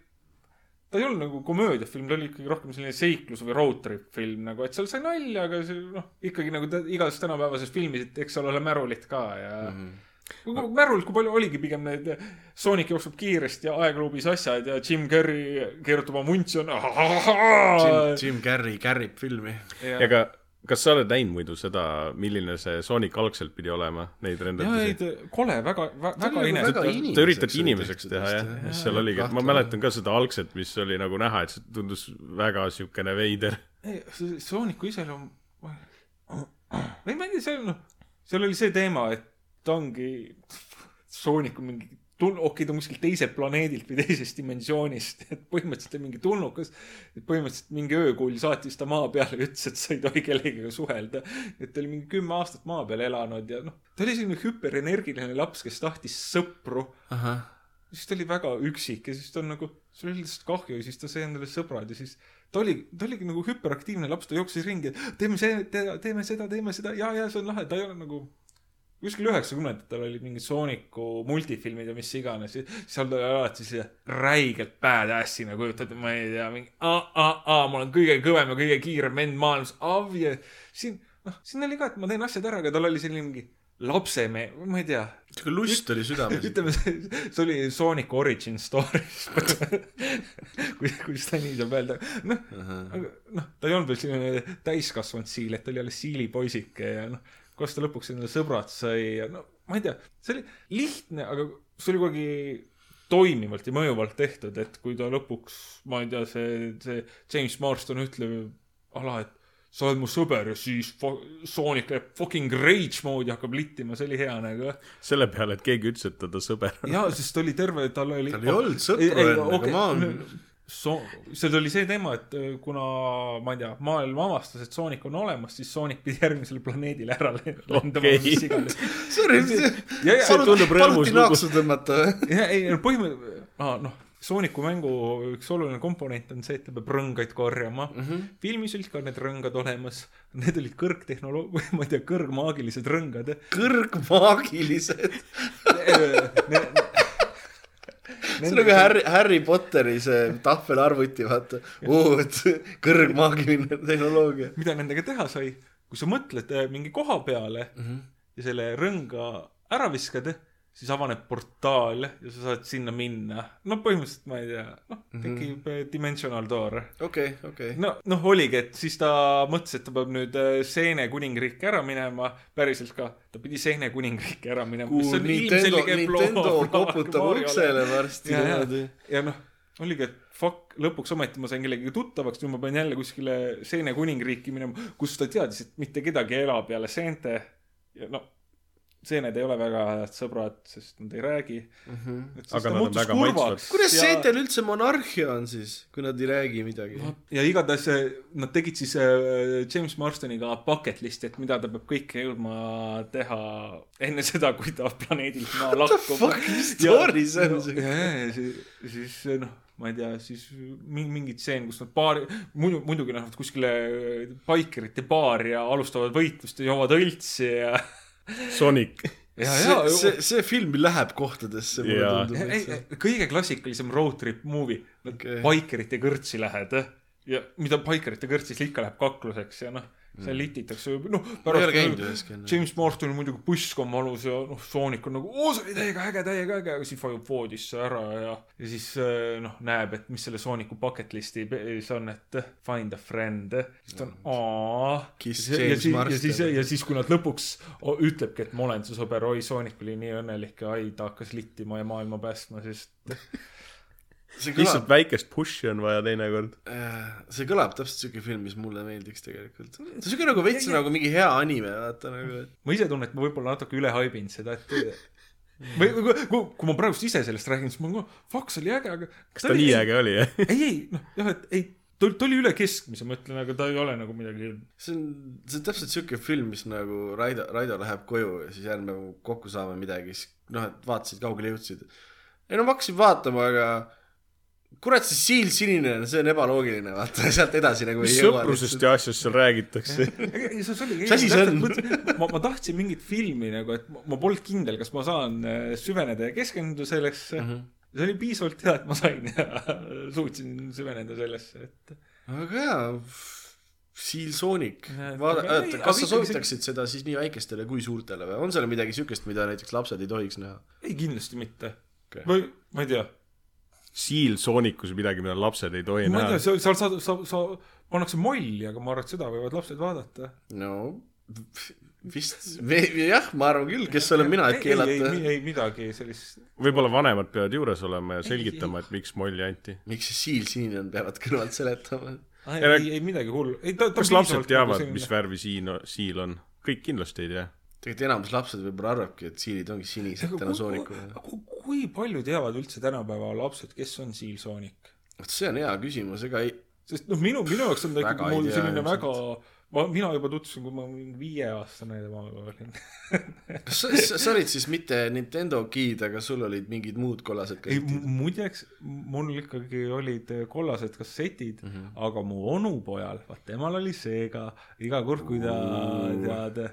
ta ei olnud nagu komöödiafilm, ta oli ikkagi rohkem selline seiklus või road trip film nagu, et seal sai nalja, aga see noh, ikkagi nagu ta, igas tänapäevases filmis, et eks seal ole märulit ka ja mm. -hmm. märul, kui palju oligi pigem need Sonic jookseb kiiresti ja aegluubis asjad ja Jim Carrey keerutab oma vuntsi on. Jim, Jim Carrey kärrib filmi. ja ka, kas sa oled näinud muidu seda, milline see Sonic algselt pidi olema, neid renderdusi?, kole, väga, väga oli inetu väga ta oli inimeseks teha jah jah., mis seal oligi, ma mäletan ka seda algset, mis oli nagu näha, et see tundus väga siukene veider. ei, see Sooniku iseloom, ma ei tea, seal noh, seal oli see teema, et ta ongi, Soonik on mingi tul-, okei okay,, ta on kuskilt teiselt planeedilt või teisest dimensioonist, et põhimõtteliselt on mingi tulnukas. et põhimõtteliselt mingi öökuul saatis ta maa peale ja ütles, et sa ei tohi kellegagi suhelda. et ta oli mingi kümme aastat maa peal elanud ja noh, ta oli selline hüperenergiline laps, kes tahtis sõpru siis ta oli väga üksik ja siis ta on nagu, sul oli lihtsalt kahju ja siis ta sai endale sõbrad ja siis ta oli, ta oligi nagu hüperaktiivne laps, ta jooksis ringi, teeme see, teeme seda, teeme seda ja, ja see on lahe, ta ei ole nagu kuskil üheksakümnendatel olid mingid Sooniku multifilmid ja mis iganes, seal ta oli alati see räigelt badass'ina kujutatud, ma ei tea, mingi aa, aa, aa, ma olen kõige kõvem ja kõige kiirem vend maailmas, avi ja siin, noh, siin oli ka, et ma teen asjad ära, aga tal oli selline mingi lapsemehe, ma ei tea, sihuke lust oli südames. ütleme, see, oli Sonic Origin Stories kui, kui seda nii saab öelda. noh, aga noh, ta ei olnud veel selline täiskasvanud siil, et ta oli alles siilipoisike ja noh, kuidas ta lõpuks endale sõbrad sai ja no ma ei tea, see oli lihtne, aga see oli kuidagi toimivalt ja mõjuvalt tehtud, et kui ta lõpuks, ma ei tea, see, see James Marston ütleb ala, et sa oled mu sõber ja siis Sonic läheb fucking rage moodi, hakkab littima, see oli hea nagu selle peale, et keegi ütles, et ta ta sõber on. jaa, sest ta oli terve, tal oli. Tal ei olnud sõpru enne, aga ma- So-, see oli see teema, et äh, kuna ma ei tea, maailm avastas, et Sonic on olemas, siis Sonic pidi järgmisele planeedile ära lendama okay., mis iganes. Sorry, Ja- ja- see tundub rõõmus lugu. tõmmata ja ei, põhimõtteliselt, noh, Sooniku mängu üks oluline komponent on see, et ta peab rõngaid korjama mm. -hmm. filmis olid ka need rõngad olemas, need olid kõrgtehnoloog-, ma ei tea, kõrgmaagilised rõngad. kõrgmaagilised. see on nagu Harry, Harry Potteri see tahvelarvuti, vaata. et kõrgmaagiline tehnoloogia. mida nendega teha sai, kui sa mõtled äh, mingi koha peale mm. -hmm. ja selle rõnga ära viskad, siis avaneb portaal ja sa saad sinna minna. no põhimõtteliselt ma ei tea, noh, tekib mm -hmm. dimensional door. okei, okei. no, noh, oligi, et siis ta mõtles, et ta peab nüüd äh, Seene kuningriiki ära minema, päriselt ka, ta pidi Seene kuningriiki ära minema. Nintendo, Nintendo koputab uksele varsti ja, ja ja noh, oligi, et fuck, lõpuks ometi ma sain kellegagi tuttavaks, nüüd ma pean jälle kuskile Seene kuningriiki minema, kus ta teadis, et mitte kedagi ei ela peale seente. ja no, seened ei ole väga head sõbrad, sest nad ei räägi mm. -hmm. Aga nad on väga maitsvad. kuidas seentel üldse monarhia on siis, kui nad ei räägi midagi? ja igatahes äh, nad tegid siis äh, James Marstoniga bucket list'i, et mida ta peab kõike jõudma teha enne seda, kui ta planeedilt maa lahkub. fuck, mis story see on see? ja, ja, ja siis, siis noh, ma ei tea, siis mingi, tseen, kus nad paari, muidu, muidugi lähevad kuskile baikerite baari ja alustavad võitlust ja joovad õltsi ja, Sonic. ja, see ja, see, see film läheb kohtadesse, mulle Jaa. tundub. ei, kõige klassikalisem road trip movie Okei. okay., baikerite kõrtsi lähed ja mida baikerite kõrtsis ikka läheb kakluseks ja noh, seal lititakse, noh, ma ei ole käinud üheski. James Marston on muidugi pusk on valus ja noh, Sonic on nagu, oo see oli täiega äge, täiega äge, aga siis vajub voodisse ära ja, ja siis äh, noh, näeb, et mis selle Sooniku bucket list'i peis on, et find a friend. siis ta on aa. Kiss ja, siis, ja siis, ja siis, kui nad lõpuks ütlebki, et ma olen su sõber, oi, Sonic oli nii õnnelik ja ai, ta hakkas littima ja maailma päästma, sest see lihtsalt kõlab, väikest push'i on vaja teinekord. see kõlab täpselt siuke film, mis mulle meeldiks tegelikult. see on siuke nagu veits nagu mingi hea anime, vaata nagu, et ma ise tunnen, et ma võib-olla natuke üle haibinud seda, et või kui, kui, kui ma praegust ise sellest räägin, siis ma nagu, fuck, see oli äge, aga kas ta nii äge oli, jah? ei, ei, noh, jah, et ei, ta oli, ta oli üle keskmise, ma ütlen, aga ta ei ole nagu midagi. see on, see on täpselt siuke film, mis nagu Raido, Raido läheb koju ja siis järgmine kokku saame midagi, siis noh, et vaatasid, kaugele jõudsid. ei no ma hakkasin vaatama, aga kurat, see siil sinine see on ebaloogiline, vaata, sealt edasi nagu mis ei jõua. sõprusest ja asjast seal räägitakse? Mis asi see on? ma, ma tahtsin mingit filmi nagu, et ma, polnud kindel, kas ma saan äh, süveneda ja keskenduda sellesse mm. -hmm. see oli piisavalt hea, et ma sain ja suutsin süveneda sellesse, et aga jaa, Seal Sonic vaata, kas sa soovitaksid seda siis nii väikestele kui suurtele või on seal midagi siukest, mida näiteks lapsed ei tohiks näha? ei, kindlasti mitte okay.. või ma ei tea, Seal Soonicus midagi, mida lapsed ei tohi ma ei näha tea,. seal, seal sa, sa, sa pannakse molli, aga ma arvan, et seda võivad lapsed vaadata. no vist, jah, ma arvan küll, kes olen mina, et ei, ei, keelata. ei, ei midagi sellist. võib-olla vanemad peavad juures olema ja selgitama, et miks molli anti. miks see siil sinine on, peavad kõrvalt seletama. ei ei, ei midagi hullu. ei, kas lapsed teavad, mis värvi siin, siil on? kõik kindlasti ei tea. Tegelikult enamus lapsed võib-olla arvabki, et siilid ongi sinised tänu soonikule. kui palju teavad üldse tänapäeva lapsed, kes on Seal Sonic? vot see on hea küsimus, ega ei, sest noh, minu, minu jaoks on ta ikkagi ei mul selline väga, ma, mina juba tutvusin, kui ma olin viieaastane tema olin. kas sa, sa, sa olid siis mitte Nintendo kid, aga sul olid mingid muud kollased ei, kassetid? muideks, mul ikkagi olid kollased kassetid mm, -hmm. aga mu onupojal, vaat temal oli seega, iga kord, kui ta tead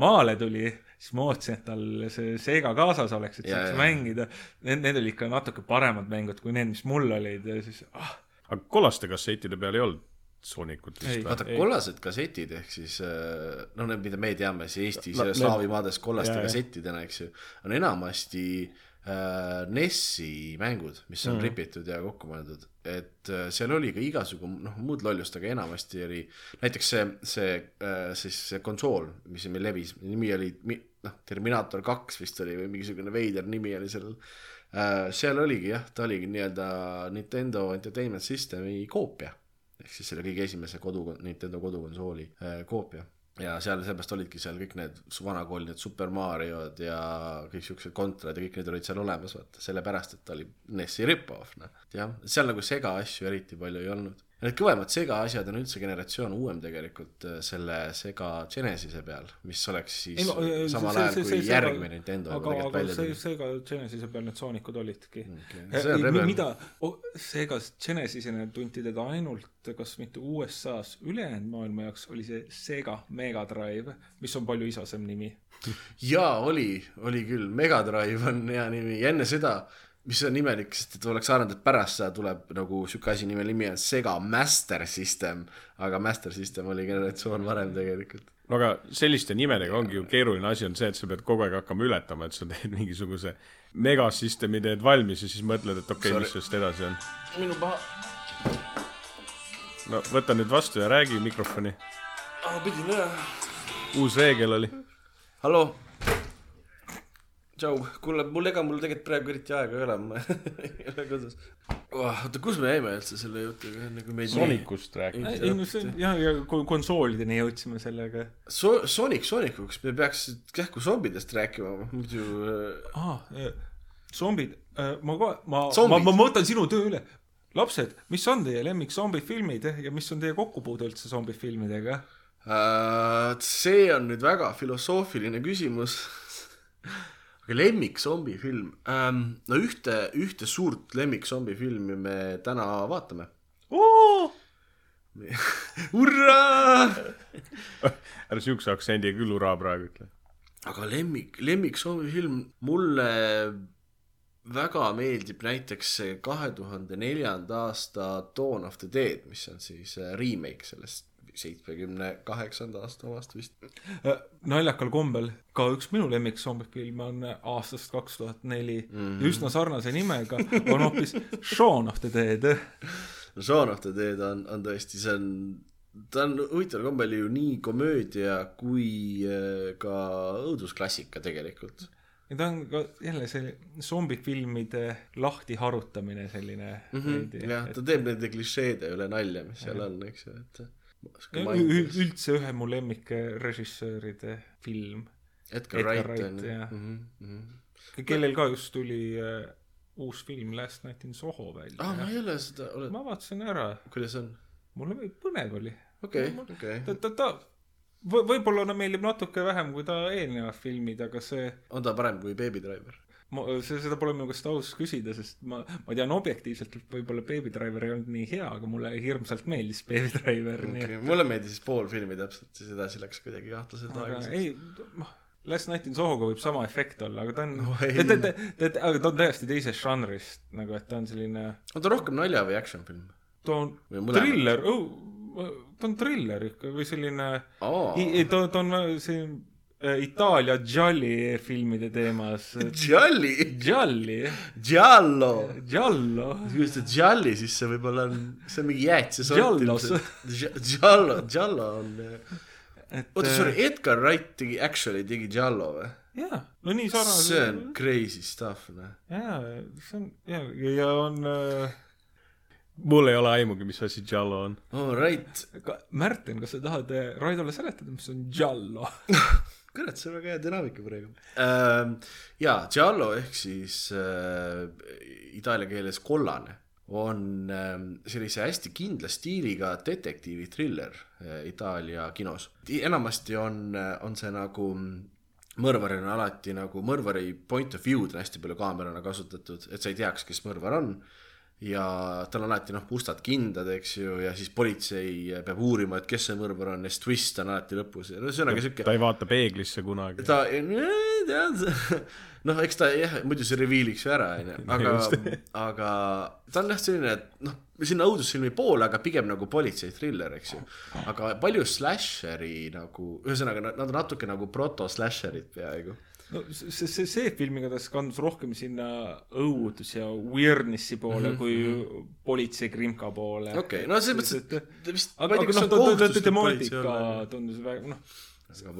maale tuli, siis ma ootasin, et tal see seega kaasas oleks, et saaks mängida. Need, need olid ikka natuke paremad mängud kui need, mis mul olid ja siis ah, aga kollaste kassettide peal ei olnud Soonicut Ei. vist või? vaata, kollased kassetid ehk siis noh, need, mida me teame siis Eestis No, ja slaavi maades kollaste kassettidena, eks ju, on enamasti äh, NES-i mängud, mis on mm. ripitud ja kokku mõeldud, et äh, seal oli ka igasugu noh, muud lollust, aga enamasti oli näiteks see, see äh, siis see konsool, mis meil levis, nimi oli noh, Terminaator kaks vist oli või mingisugune veider nimi oli sellel äh,. seal oligi jah, ta oligi nii-öelda Nintendo Entertainment Systemi koopia ehk siis selle kõige esimese kodu, Nintendo kodukonsooli koopia. Ja seal seepärast olidki seal kõik need vanakooli need Super Mariod ja kõik siuksed kontrad ja kõik need olid seal olemas, vaata, sellepärast, et ta oli NES-i rip-off, noh. jah, seal nagu sega asju eriti palju ei olnud. Need kõvemad sega asjad on üldse generatsioon uuem tegelikult äh, selle Sega Genesise peal, mis oleks siis Ei, no, äh, samal see- ajal see- kui see- järgmine Nintendo aga, aga see, seega Genesise peal need Soonicud olidki. On ei, rebel. mida, seega Genesisena tunti teda ainult, kas mitte USA-s, ülejäänud maailma jaoks oli see Sega Mega Drive, mis on palju isasem nimi. jaa, oli, oli küll, Mega Drive on hea nimi. Ja enne seda, mis on imelik, sest et oleks arvanud, et pärast seda tuleb nagu sihuke asi, mille nimi on Sega Master System, aga Master System oli generatsioon varem tegelikult. no aga selliste nimedega ongi ju keeruline asi on see, et sa pead kogu aeg hakkama ületama, et sa teed mingisuguse megasüsteemi teed valmis ja siis mõtled, et okei okay,, mis sellest edasi on. minu paha, no võta nüüd vastu ja räägi mikrofoni. pidin üle. uus reegel oli. hallo. tšau, kuule, mul ega mul tegelikult praegu eriti aega ei ole, ma ei ole kodus oota, kus me jäime üldse selle jutuga, enne kui meid Soonicust rääkida. ei no see, jah, ja ko- konsoolideni jõudsime sellega. So-, Sonic Sonicuks me peaks kähku zombidest rääkima, muidu äh, aa, zombid, ma kohe, ma, ma, Zombid. ma võtan sinu töö üle. lapsed, mis on teie lemmik zombifilmid ja mis on teie kokkupuude üldse zombifilmidega? Äh, see on nüüd väga filosoofiline küsimus. aga lemmik zombifilm ähm,, no ühte, ühte suurt lemmik zombifilmi me täna vaatame. hurraa! ära siukse aktsendiga küll hurraa praegu ütle. aga lemmik, lemmik zombifilm, mulle väga meeldib näiteks see kahe tuhande neljanda aasta Dawn of the Dead, mis on siis äh, remake sellest seitsmekümne kaheksanda aasta omast vist. Äh, naljakal kombel ka üks minu lemmik zombifilme on aastast kaks tuhat neli Mhm. üsna sarnase nimega on hoopis Shaun of the Dead Shaun of the Dead on, on tõesti, see on, ta on huvitaval kombel ju nii komöödia kui äh, ka õudusklassika tegelikult. ja ta on ka jälle see zombifilmide lahtiharutamine selline Mm -hmm. jah, ta teeb nende klišeede üle nalja, mis seal on, eks ju, et. Üldse ühe mu lemmikrežissööride film Edgar Edgar Wright Wright, on ju mm. -hmm. kellel ka just tuli äh, uus film Last Night in Soho välja ah, ma ei ole seda, oled, ma vaatasin ära kuidas on? mulle põnev oli okei, okei. ta ta ta võ- võib-olla ta meeldib natuke vähem kui ta eelnevad filmid aga see on ta parem kui Baby Driver? Ma seda pole minu käest aus küsida sest ma ma tean objektiivselt et võib-olla Baby Driver ei olnud nii hea aga mulle hirmsalt meeldis Baby Driver okay.. mulle meeldis pool filmi täpselt, siis edasi läks kuidagi kahtlaselt aeglaselt. ei noh Last Night in Sohoga võib sama efekt olla aga ta on Oh, ei. ta, ta, ta, aga ta on täiesti teisest žanrist nagu et ta on selline on ta rohkem nalja või action film? ta on triller oh, ta on triller ikka või selline. I- ta ta on äh, Itaalia gialli filmide teemas Gialli, gialli Giallo. giallo kui sa Gialli, siis see võib-olla on, see on mingi jäätise Giallos. Giallo, Giallo on. oota, sorry, Edgar Wright tegi, actually tegi Giallo või? jaa no nii sarnane see on crazy stuff, noh. jaa see on ja ja on äh, mul ei ole aimugi, mis asi Jallo on. All right. Märten kas sa tahad Raidole seletada mis on giallo kurat, see on väga hea dünaamika praegu ähm,. jaa, Giallo ehk siis äh, itaalia keeles kollane on ähm, sellise hästi kindla stiiliga detektiivi triller äh, Itaalia kinos. enamasti on, on see nagu mõrvaril on alati nagu mõrvari point of view'd on hästi palju kaamerana kasutatud, et sa ei teaks, kes mõrvar on ja tal on alati noh, mustad kindad, eks ju, ja siis politsei peab uurima, et kes see mõrvar on ja siis twist on alati lõpus ja no ühesõnaga siuke ta ei vaata peeglisse kunagi. ta, tead, noh, eks ta jah, muidu see reveal'iks ju ära, onju, aga aga ta on jah selline, et noh, sinna õudusfilmi poole, aga pigem nagu politsei thriller, eks ju. aga palju slasheri nagu, ühesõnaga nad on natuke nagu proto-slasherid peaaegu. No see see see film igatahes kandus rohkem sinna õudus ja weirdnessi poole mm -hmm. kui politsei krimka poole. Okei, no selles mõttes, et ta vist, aga aga noh on kohustuslik politsei temaatika tundus väga noh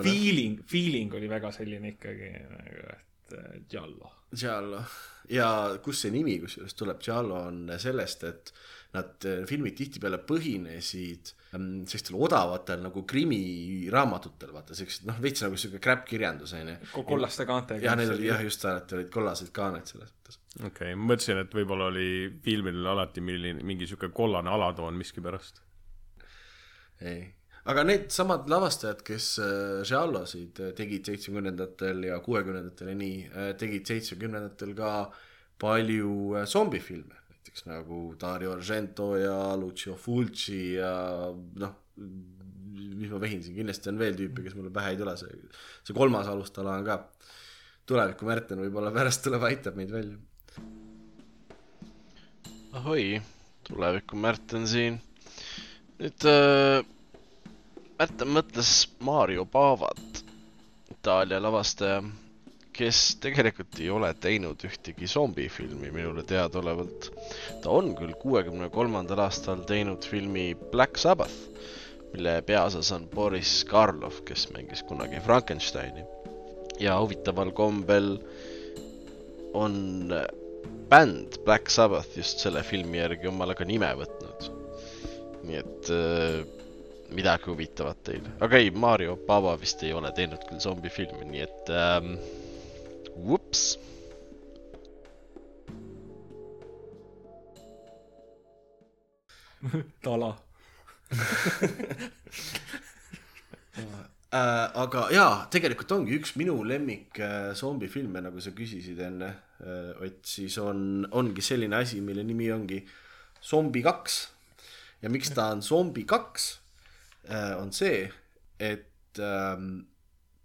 feeling feeling oli väga selline ikkagi nagu et äh, giallo. Giallo. Ja kust see nimi kusjuures tuleb, Giallo on sellest, et nad, filmid tihtipeale põhinesid ähm, sellistel odavatel nagu krimiraaamatutel, vaata siuksed noh, veits nagu siuke crap-kirjandus onju. Ko- kollaste kaantega jah, need olid jah, just alati olid kollased kaaned selles mõttes. okei okay,, ma mõtlesin, et võib-olla oli filmil alati milline, mingi sihuke kollane alatoon miskipärast. ei, aga needsamad lavastajad, kes äh, Giallosid äh, tegid seitsmekümnendatel ja kuuekümnendatel ja nii, tegid seitsmekümnendatel ka palju äh, zombifilme, näiteks nagu Dario Argento ja Lucio Fulci ja noh, mis ma vehin siin, kindlasti on veel tüüpe, kes mulle pähe ei tule, see, see kolmas alustala on ka tuleviku Märten võib-olla pärast tuleb, aitab meid välja. ahoi, tuleviku Märten siin. nüüd äh, Märten mõtles Mario Pavat, Itaalia lavastaja, kes tegelikult ei ole teinud ühtegi zombifilmi minule teadaolevalt. ta on küll kuuekümne kolmandal aastal teinud filmi Black Sabbath, mille peaosas on Boris Karloff, kes mängis kunagi Frankensteini. ja huvitaval kombel on bänd Black Sabbath just selle filmi järgi omale ka nime võtnud. nii et äh, midagi huvitavat teile, aga ei, Mario Bava vist ei ole teinud küll zombifilmi, nii et ähm, vups. tala äh, aga jaa, tegelikult ongi üks minu lemmik äh, zombifilme, nagu sa küsisid enne äh,, Ott, siis on, ongi selline asi, mille nimi ongi Zombi kaks. ja miks ta on Zombi kaks äh,, on see, et ähm,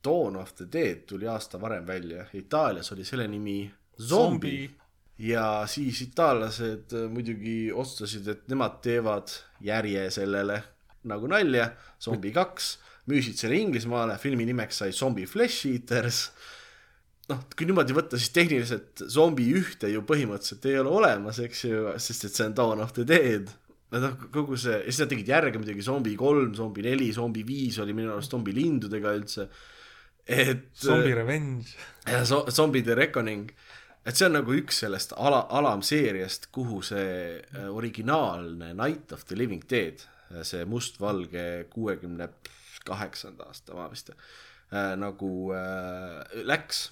Dawn of the Dead tuli aasta varem välja, Itaalias oli selle nimi Zombi ja siis itaallased äh, muidugi otsustasid, et nemad teevad järje sellele nagu nalja, Zombi kaks, müüsid selle Inglismaale, filmi nimeks sai Zombie Flesh Eaters. noh, kui niimoodi võtta, siis tehniliselt zombi ühte ju põhimõtteliselt ei ole olemas, eks ju, sest et see on Dawn of the Dead. noh, kogu see, ja siis nad tegid järge muidugi Zombi kolm, Zombi neli, Zombi viis oli minu arust zombi lindudega üldse. et. Zombie Revenge ja so-, Zombie the Reckoning, et see on nagu üks sellest ala, alamseeriast, kuhu see äh, originaalne Night of the Living Dead, see mustvalge kuuekümne kaheksanda aasta oma vist äh,, nagu äh, läks.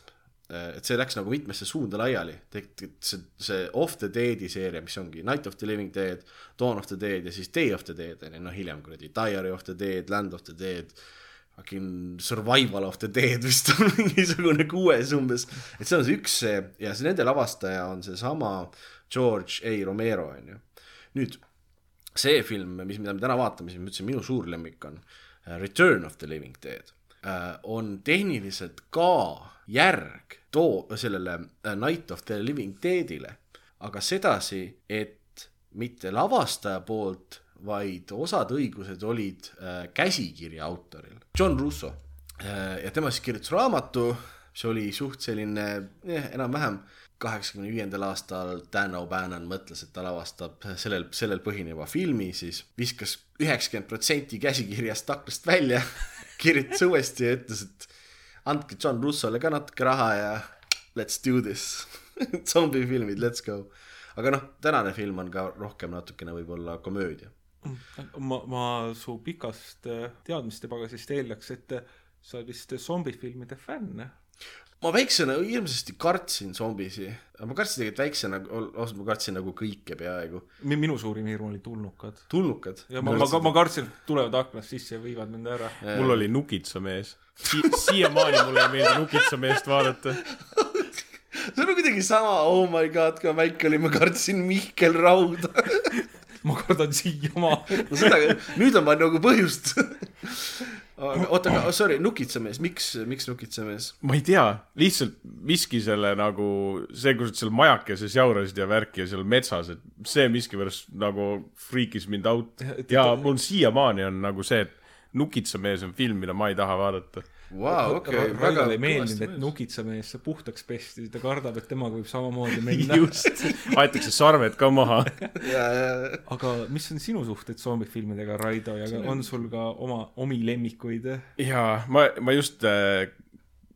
et see läks nagu mitmesse suunda laiali, tegelikult see, see Of the Dead'i seeria, mis ongi Night of the Living Dead, Dawn of the Dead ja siis Day of the Dead on ju, noh hiljem kuradi Diary of the Dead, Land of the Dead fucking Survival of the Dead vist on mingisugune kuues umbes, et see on see üks see ja see nende lavastaja on seesama George A. Romero onju. nüüd see film, mis, mida me täna vaatame, siis ma ütlesin, minu suur lemmik on äh, Return of the Living Dead, on tehniliselt ka järg too sellele äh, Night of the Living Dead'ile, aga sedasi, et mitte lavastaja poolt, vaid osad õigused olid äh, käsikirja autoril, John Russo äh,. ja tema siis kirjutas raamatu, mis oli suht selline eh, enam-vähem kaheksakümne viiendal aastal Dan O'Bannon mõtles, et ta lavastab sellel, sellel põhineva filmi, siis viskas üheksakümmend protsenti käsikirjast aknast välja kirjutas uuesti ja ütles, et andke John Russole ka natuke raha ja let's do this zombifilmid, let's go. aga noh, tänane film on ka rohkem natukene võib-olla komöödia. Ma, ma su pikast äh, teadmiste pagasist eeldaks, et äh, sa oled vist zombifilmide fänn. ma väiksena hirmsasti kartsin zombisi, ma kartsin tegelikult väiksena, ausalt ma kartsin nagu kõike peaaegu. minu suurim hirm oli tulnukad. tulnukad? ja ma, ma, ma kartsin, et tulevad aknast sisse ja viivad mind ära. mul oli nukitsamees si. siiamaani mulle ei meeldi nukitsameest vaadata see on kuidagi sama, oh my god, kui ma väike olin, ma kartsin Mihkel Rauda ma kardan siiamaani no seda, nüüd on vaja nagu põhjust. Oota, aga sorry, nukitsamees, miks, miks nukitsamees? ma ei tea, lihtsalt miski selle nagu, see, kus sa seal majakeses jaurasid ja värki ja seal metsas, et see miskipärast nagu friikis mind out. Ja mul siiamaani on nagu see, et nukitsamees on film, mida ma ei taha vaadata Vau, okei, väga ei meeldinud, et nukitsamees sai puhtaks pesti, ta kardab, et temaga võib samamoodi minna. Just, aetakse sarved ka maha. Aga mis on sinu suhted zombifilmidega, Raido, ja on... on sul ka oma, omi lemmikuid? jaa, ma, ma just äh,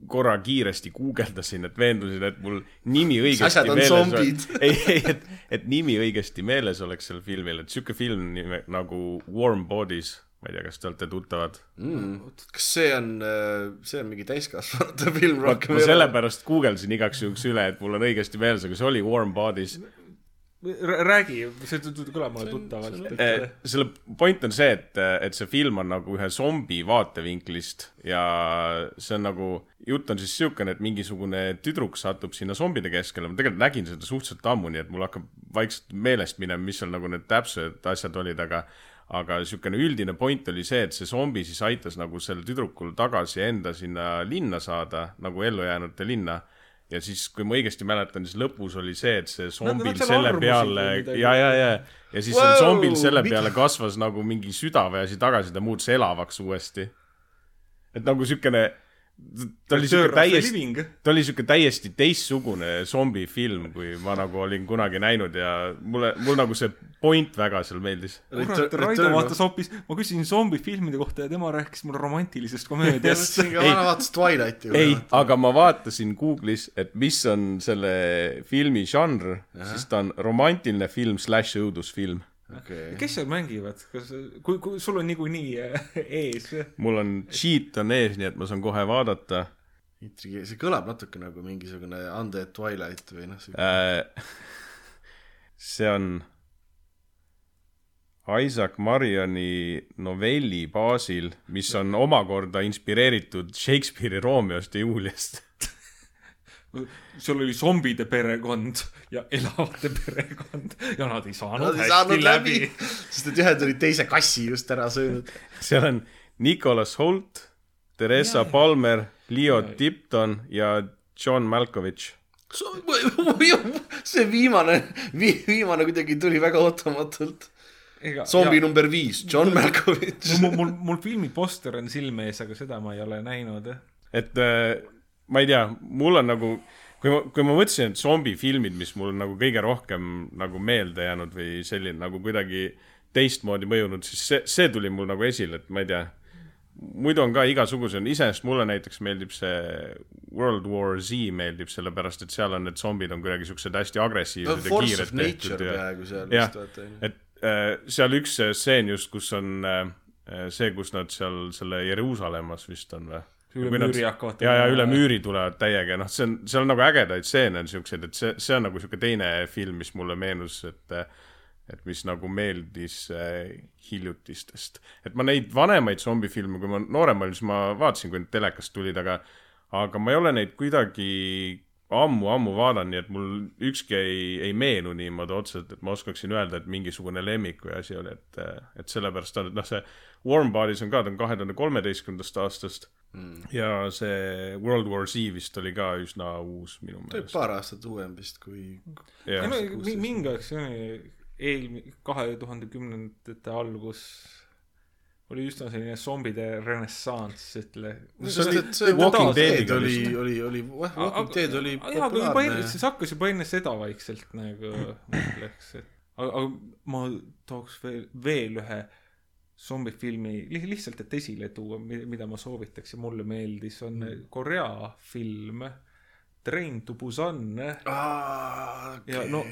korra kiiresti guugeldasin, et veendusin, et mul nimi õigesti on meeles zombid. ei, ei, et, et nimi õigesti meeles oleks sel filmil, et sihuke film nime, nagu Warm Bodies ma ei tea, kas te olete tuttavad mm.? kas see on, see on mingi täiskasvanute film rohkem? ma sellepärast guugeldasin igaks juhuks üle, et mul on õigesti meeles, aga see oli Warm Bodies. räägi, see kõlab mulle tuttavalt. Et... selle point on see, et, et see film on nagu ühe zombi vaatevinklist ja see on nagu, jutt on siis siukene, et mingisugune tüdruk satub sinna zombide keskele, ma tegelikult nägin seda suhteliselt ammu, nii et mul hakkab vaikselt meelest minema, mis seal nagu need täpsed asjad olid, aga aga niisugune üldine point oli see, et see zombi siis aitas nagu sel tüdrukul tagasi enda sinna linna saada, nagu ellujäänute linna. ja siis, kui ma õigesti mäletan, siis lõpus oli see, et see zombil no, selle peale, ja, ja, ja, ja siis wow, zombil selle peale kasvas nagu mingi süda või asi tagasi, ta muutus elavaks uuesti. et nagu niisugune ta oli siuke täiesti, ta oli siuke täiesti teistsugune zombifilm, kui ma nagu olin kunagi näinud ja mulle, mul nagu see point väga seal meeldis. kurat, Raido vaatas hoopis, ma küsisin zombifilmide kohta ja tema rääkis mulle romantilisest komöödiast. vana vaatas Twilighti. ei, aga ma vaatasin Google'is, et mis on selle filmi žanr, siis ta on romantiline film slaš õudusfilm okay.. kes seal mängivad, kas, kui, kui sul on niikuinii äh, ees? mul on cheat on ees, nii et ma saan kohe vaadata. see kõlab natuke nagu mingisugune Undead Twilight või noh äh, see on Isaac Marioni novelli baasil, mis on omakorda inspireeritud Shakespeare'i Romeost ja Juliast seal oli zombide perekond ja elavate perekond ja nad ei saanud nad ei hästi saanud läbi, läbi. sest et ühed olid teise kassi just ära söönud. seal on Nicholas Holt, Theresa ja, Palmer, Leo ja, Tipton ja John Malkovich. see viimane vi,, viimane kuidagi tuli väga ootamatult. zombi ja, number viis, John Malkovich. mul, mul, mul filmi poster on silme ees, aga seda ma ei ole näinud. et äh, ma ei tea, mul on nagu, kui ma, kui ma mõtlesin, et zombifilmid, mis mul nagu kõige rohkem nagu meelde jäänud või selline nagu kuidagi teistmoodi mõjunud, siis see, see tuli mul nagu esile, et ma ei tea. muidu on ka igasugused, iseenesest mulle näiteks meeldib see World War Z meeldib, sellepärast et seal on need zombid on kuidagi siuksed hästi agressiivsed no, ja kiired tehtud ja. jah, et äh, seal üks stseen just, kus on äh, see, kus nad seal selle Jeruusalemmas vist on või üle müüri hakkavad ja, ja üle müüri tulevad täiega, noh, see on, seal on nagu ägedaid stseene on siukseid, et see, see on nagu siuke teine film, mis mulle meenus, et et mis nagu meeldis äh, hiljutistest. et ma neid vanemaid zombifilme, kui ma noorem olin, siis ma vaatasin, kui need telekast tulid, aga aga ma ei ole neid kuidagi ammu-ammu vaadanud, nii et mul ükski ei, ei meenu niimoodi otseselt, et ma oskaksin öelda, et mingisugune lemmik või asi oli, et, et sellepärast on, et noh, see Warm Bodies on ka, ta on kahe tuhande kolmeteistkümnendast aastast mm. ja see World War Z vist oli ka üsna uus minu meelest. paar aastat uuem vist kui yeah.. mingi aeg see oli eelmi-, kahe tuhande kümnendate algus oli üsna selline zombide renessanss, ütle. see Walking Dead oli oli, oli, Walking Dead oli populaarne. siis hakkas juba enne seda vaikselt nagu ma ütleks, et aga, aga ma tooks veel, veel ühe zombifilmi li, lihtsalt, et esile tuua, mida ma soovitaks ja mulle meeldis, on Mm. Korea film Train to Busan. aa, Ja okei no-.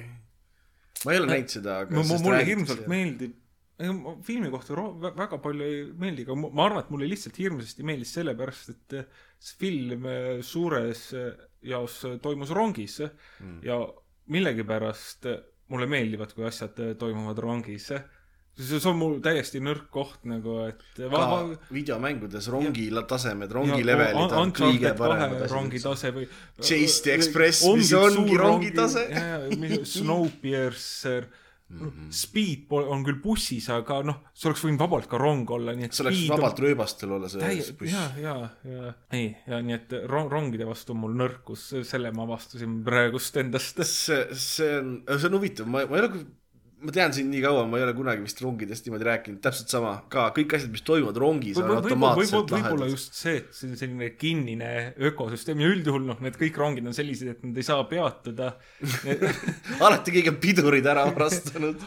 ma ei ole näinud seda, aga mulle hirmsalt meeldib, filmi kohta ro- vä- väga palju ei meeldi, aga ma ma arvan, et mulle lihtsalt hirmsasti meeldis sellepärast, et eh, see film eh, suures eh, jaos toimus rongis mm. ja millegipärast mulle meeldivad, kui asjad toimuvad rongis. see on mul täiesti nõrk koht nagu, et va- va- videomängudes rongi la- tasemed, rongi ja levelid on kõige paremad kahe rongi asjad. tase või Chase the Express, mis ongi rongi tase. Snowpiercer Speed pol- on küll bussis, aga noh, see oleks võinud vabalt ka rong olla, nii et see oleks vabalt rööbastel olla see täie-, buss. ja, ja, ja ei, ja nii et rong, rongide vastu on mul nõrkus, selle ma avastasin praegust endast. see, see on, see on huvitav, ma, ma ei ole, ma tean sind nii kaua, ma ei ole kunagi vist rongidest niimoodi rääkinud, täpselt sama ka, kõik asjad, mis toimuvad rongis, on võib-olla, automaatselt võib-olla lahedad. just see, et see on selline kinnine ökosüsteem ja üldjuhul noh, need kõik rongid on sellised, et nad ei saa peatuda. alati keegi on pidurid ära varastanud.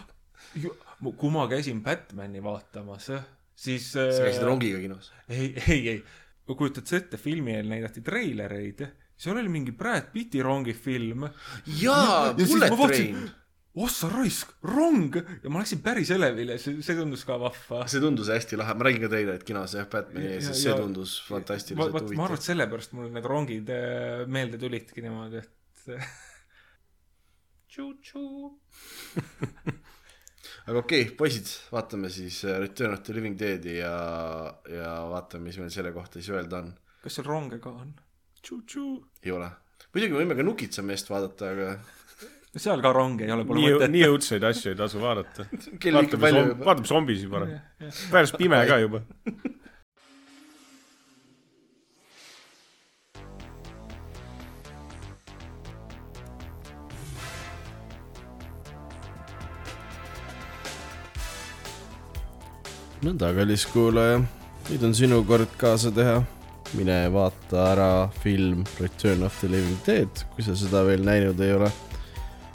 kui ma käisin Batman'i vaatamas, siis. äh, sa käisid rongiga kinos? ei, ei, ei, kujutad sa ette, filmi eel näidati treilereid, seal oli mingi Brad Pitti rongifilm. jaa, ja siis Bullet Train., ossa raisk, rong ja ma läksin päris elevile, see, see tundus ka vahva. see tundus hästi lahe, ma räägin ka teile, et kinos jah, Batman'i ees, see ja- tundus fantastiliselt ma, ma arvan, huvitav et. sellepärast mul need rongid äh, meelde tulidki niimoodi, et tšu-tšu. aga okei okay,, poisid, vaatame siis äh, Return of the Living Dead'i ja, ja vaatame, mis meil selle kohta siis öelda on. kas seal ronge ka on? ei ole. muidugi me võime ka Nukitsameest vaadata, aga seal ka ronge ei ole, pole mõtet. nii õudseid asju ei tasu vaadata. vaatame som-, vaatame zombisi parem. päris pime ka juba. nõnda, kallis kuulaja, nüüd on sinu kord kaasa teha. mine vaata ära film Return of the Living Dead, kui sa seda veel näinud ei ole.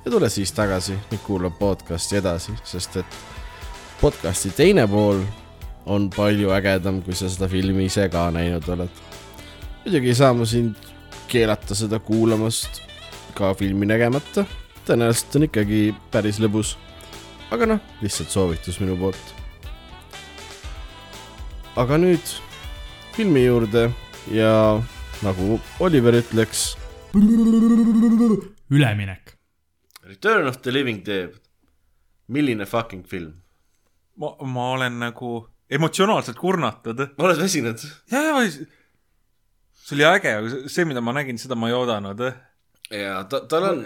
Ja tule siis tagasi ning kuula podcast'i edasi, sest et podcast'i teine pool on palju ägedam, kui sa seda filmi ise ka näinud oled. muidugi ei saa ma sind keelata seda kuulamast ka filmi nägemata. tõenäoliselt on ikkagi päris lõbus. aga noh, lihtsalt soovitus minu poolt aga nüüd filmi juurde ja nagu Oliver ütleks, üleminek. Return of the Living Dead, milline fucking film. ma, ma olen nagu emotsionaalselt kurnatud. oled väsinud? ja, ja see oli äge, aga see- mida ma nägin, seda ma ei oodanud. ja ta, tal on,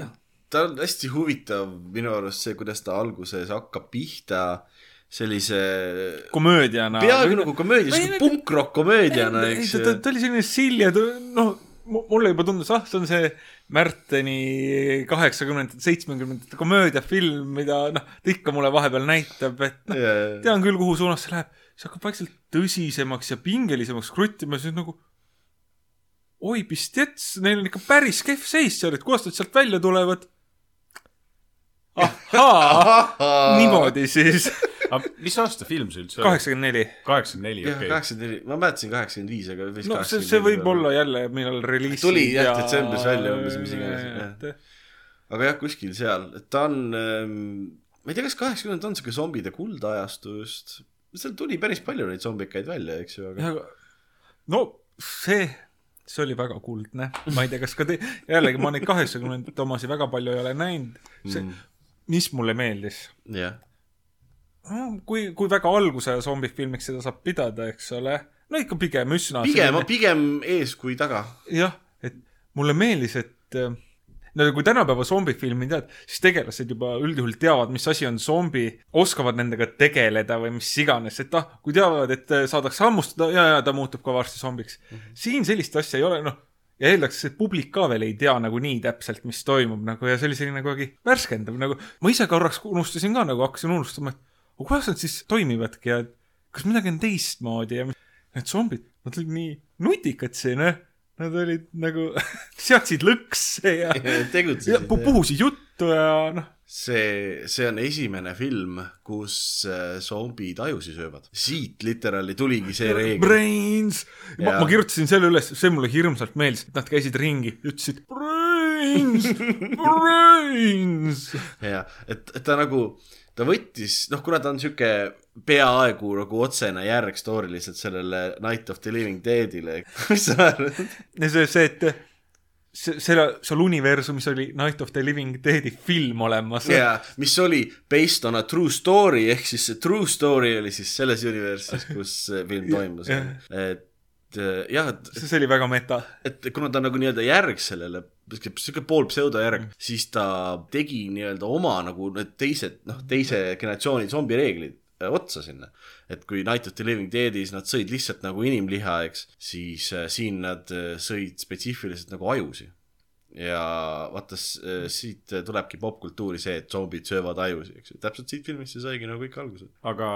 tal on hästi huvitav minu arust see, kuidas ta alguses hakkab pihta sellise komöödiana. peaaegu nagu komöödia, Ei, siuke nagu- punkrock-komöödiana, eks ta, ta oli selline silje, noh, mulle juba tundus, ah, see on see Märteni kaheksakümnendate, seitsmekümnendate komöödiafilm, mida noh, ta ikka mulle vahepeal näitab, et noh, tean küll, kuhu suunas see läheb. see hakkab vaikselt tõsisemaks ja pingelisemaks kruttima, siis nagu oi, pistets, neil on ikka päris kehv seis seal, et kuidas nad sealt välja tulevad. ahhaa, niimoodi siis. aga mis aasta film see üldse oli? kaheksakümmend neli. kaheksakümmend neli, okei. kaheksakümmend neli, ma mäletasin kaheksakümmend viis, aga vist no see, see võib olla jälle, millal reliis. Tuli jah, detsembris välja umbes, mis iganes, aga jah, kuskil seal, et ta on ähm,, ma ei tea, kas kaheksakümnendad on siuke zombide kuldajastu just, seal tuli päris palju neid zombikaid välja, eks ju, aga no see, see oli väga kuldne, ma ei tea, kas ka te, jällegi ma neid kaheksakümnendate omasi väga palju ei ole näinud. see mm., mis mulle meeldis, jah, kui, kui väga alguse zombifilmiks seda saab pidada, eks ole, no ikka pigem üsna. pigem, pigem ees kui taga. jah, et mulle meeldis, et äh, no kui tänapäeva zombifilmi tead, siis tegelased juba üldjuhul teavad, mis asi on zombi, oskavad nendega tegeleda või mis iganes, et ah, kui teavad, et äh, saadakse hammustada ja, ja ta muutub ka varsti zombiks mm. -hmm. siin sellist asja ei ole, noh, ja eeldaks, et publik ka veel ei tea nagu nii täpselt, mis toimub nagu ja see oli selline kuidagi värskendav nagu. ma ise korraks unustasin ka nagu, hakkasin unustama, et aga kuidas nad siis toimivadki ja kas midagi on teistmoodi ja need zombid, nad olid nii nutikad siin, eh? Nad olid nagu, seadsid lõkse ja, ja tegutsesid. pu- puhusid juttu ja noh, see, see on esimene film, kus äh, zombid ajusid söövad. siit literaali tuligi see reegel. brains. ma, ma kirjutasin selle üles, see mulle hirmsalt meeldis, et nad käisid ringi, ütlesid brains, brains. jah, et, et ta nagu, ta võttis, noh, kuna ta on sihuke peaaegu nagu otsene järg stooriliselt sellele Night of the Living Deadile, mis sa arvad? ja see, see, et see, selle, seal universumis oli Night of the Living Deadi film olemas. jaa, mis oli based on a true story ehk siis see true story oli siis selles universe'is, kus see film toimus. et jah, et see oli väga meta. et kuna ta nagu nii-öelda järg sellele, sihuke pool pseudojärg, siis ta tegi nii-öelda oma nagu need teised, noh, teise generatsiooni zombireeglid äh, otsa sinna. et kui Night of the Living Deadis nad sõid lihtsalt nagu inimliha, eks, siis äh, siin nad äh, sõid spetsiifiliselt nagu ajusid. Ja vaata, siit äh, tulebki popkultuuri see, et zombid söövad ajusid, eks ju, täpselt siit filmist see saigi nagu kõik alguse. aga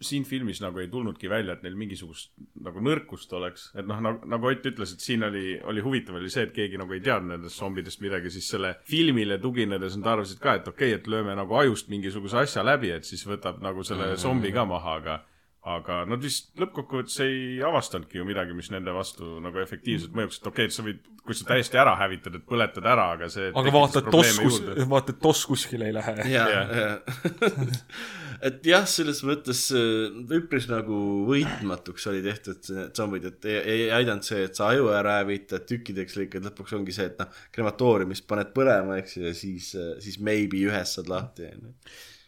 siin filmis nagu ei tulnudki välja, et neil mingisugust nagu nõrkust oleks, et noh, nagu, nagu Ott ütles, et siin oli, oli huvitav oli see, et keegi nagu ei teadnud nendest zombidest midagi, siis selle filmile tuginedes nad arvasid ka, et okei okay,, et lööme nagu ajust mingisuguse asja läbi, et siis võtab nagu selle zombi ka maha, aga aga nad vist lõppkokkuvõttes ei avastanudki ju midagi, mis nende vastu nagu efektiivselt mõjuks, et okei okay,, et sa võid, kui sa täiesti ära hävitad, et põletad ära, aga see aga vaata, et toss kus, vaata, et toss kuskile ei lähe. ja Jah., ja et jah, selles mõttes äh, üpris nagu võitmatuks oli tehtud see zombid, et ei, ei aidanud see, et sa aju ära hävitad, tükkideks lõikad, lõpuks ongi see, et noh, krematooriumis paned põlema, eks ju, ja siis, siis maybe ühest saad lahti, onju.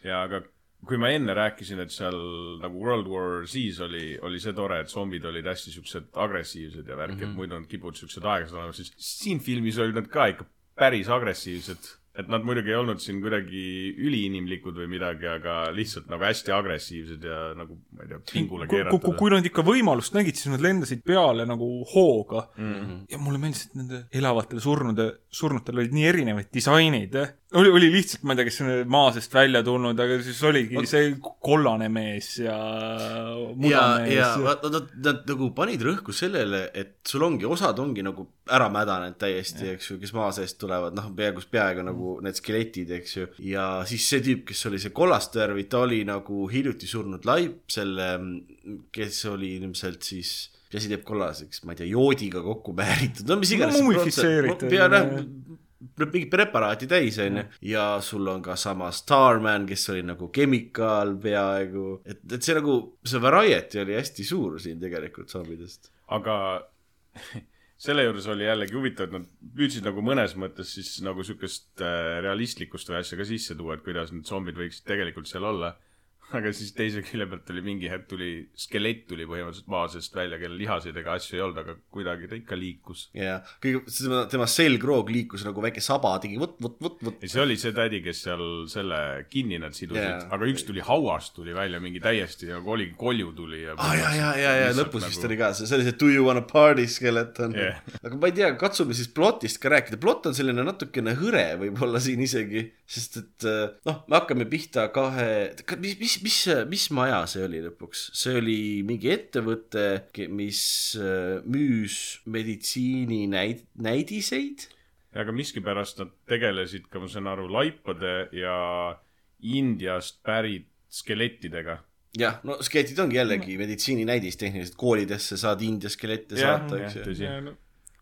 ja aga kui ma enne rääkisin, et seal nagu World War Z-s oli, oli see tore, et zombid olid hästi siuksed agressiivsed ja värk mm, -hmm. et muidu nad kipuvad siuksed aeglased olema, siis siin filmis olid nad ka ikka päris agressiivsed. et nad muidugi ei olnud siin kuidagi üliinimlikud või midagi, aga lihtsalt nagu hästi agressiivsed ja nagu, ma ei tea, pingule kui, kui, keeratud. kui nad ikka võimalust nägid, siis nad lendasid peale nagu hooga mm. Mhm. -hmm. ja mulle meeldis, et nende elavatel surnude, surnutel olid nii erinevaid disainid. oli, oli lihtsalt, ma ei tea, kes maa seest välja tulnud, aga siis oligi see kollane mees ja ja, mudamees ja vaat nad, nad, nagu panid rõhku sellele, et sul ongi, osad ongi nagu ära mädanenud täiesti, eks ju, kes maa seest tulevad, noh, peaaegu, peaaegu nagu need skeletid, eks ju. ja siis see tüüp, kes oli see kollast värvi, ta oli nagu hiljuti surnud laip, selle, kes oli ilmselt siis mis asi teeb kollaseks, ma ei tea, joodiga kokku määritud, no mis iganes. No mumifitseeritud. pea jah, mingit preparaati täis, onju. ja sul on ka sama Starman, kes oli nagu kemikaal peaaegu, et, et see nagu, see variety oli hästi suur siin tegelikult zombidest. aga selle juures oli jällegi huvitav, et nad püüdsid nagu mõnes mõttes siis nagu siukest äh, realistlikkust või asja ka sisse tuua, et kuidas need zombid võiksid tegelikult seal olla. Aga siis teise külje pealt oli mingi hetk tuli, skelett tuli põhimõtteliselt maa seest välja, kellel lihaseid ega asju ei olnud, aga kuidagi ta ikka liikus. ja kõige, tema, tema selgroog liikus nagu väike saba, tegi vot, vot, vot, vot. ja see oli see tädi, kes seal selle kinni nad sidusid Jaa. yeah., aga üks tuli hauast tuli välja mingi täiesti nagu oligi kolju tuli ja. aa ja, ja, ja, ja lõpus vist oli ka see, see oli see Do you wanna party skeleton Jah. aga ma ei tea, katsume siis plotist ka rääkida, plott on selline natukene hõre võib-olla siin isegi, sest et äh, noh, me hakkame pihta kahe, mis, mis, mis, mis maja see oli lõpuks, see oli mingi ettevõte, mis äh, müüs meditsiininäid-, näidiseid aga miskipärast nad tegelesid ka, ma saan aru, laipade ja Indiast pärit skelettidega. jah, no skeletid ongi jällegi meditsiininäidis tehniliselt, koolidesse saad India skelette saata, eks ju.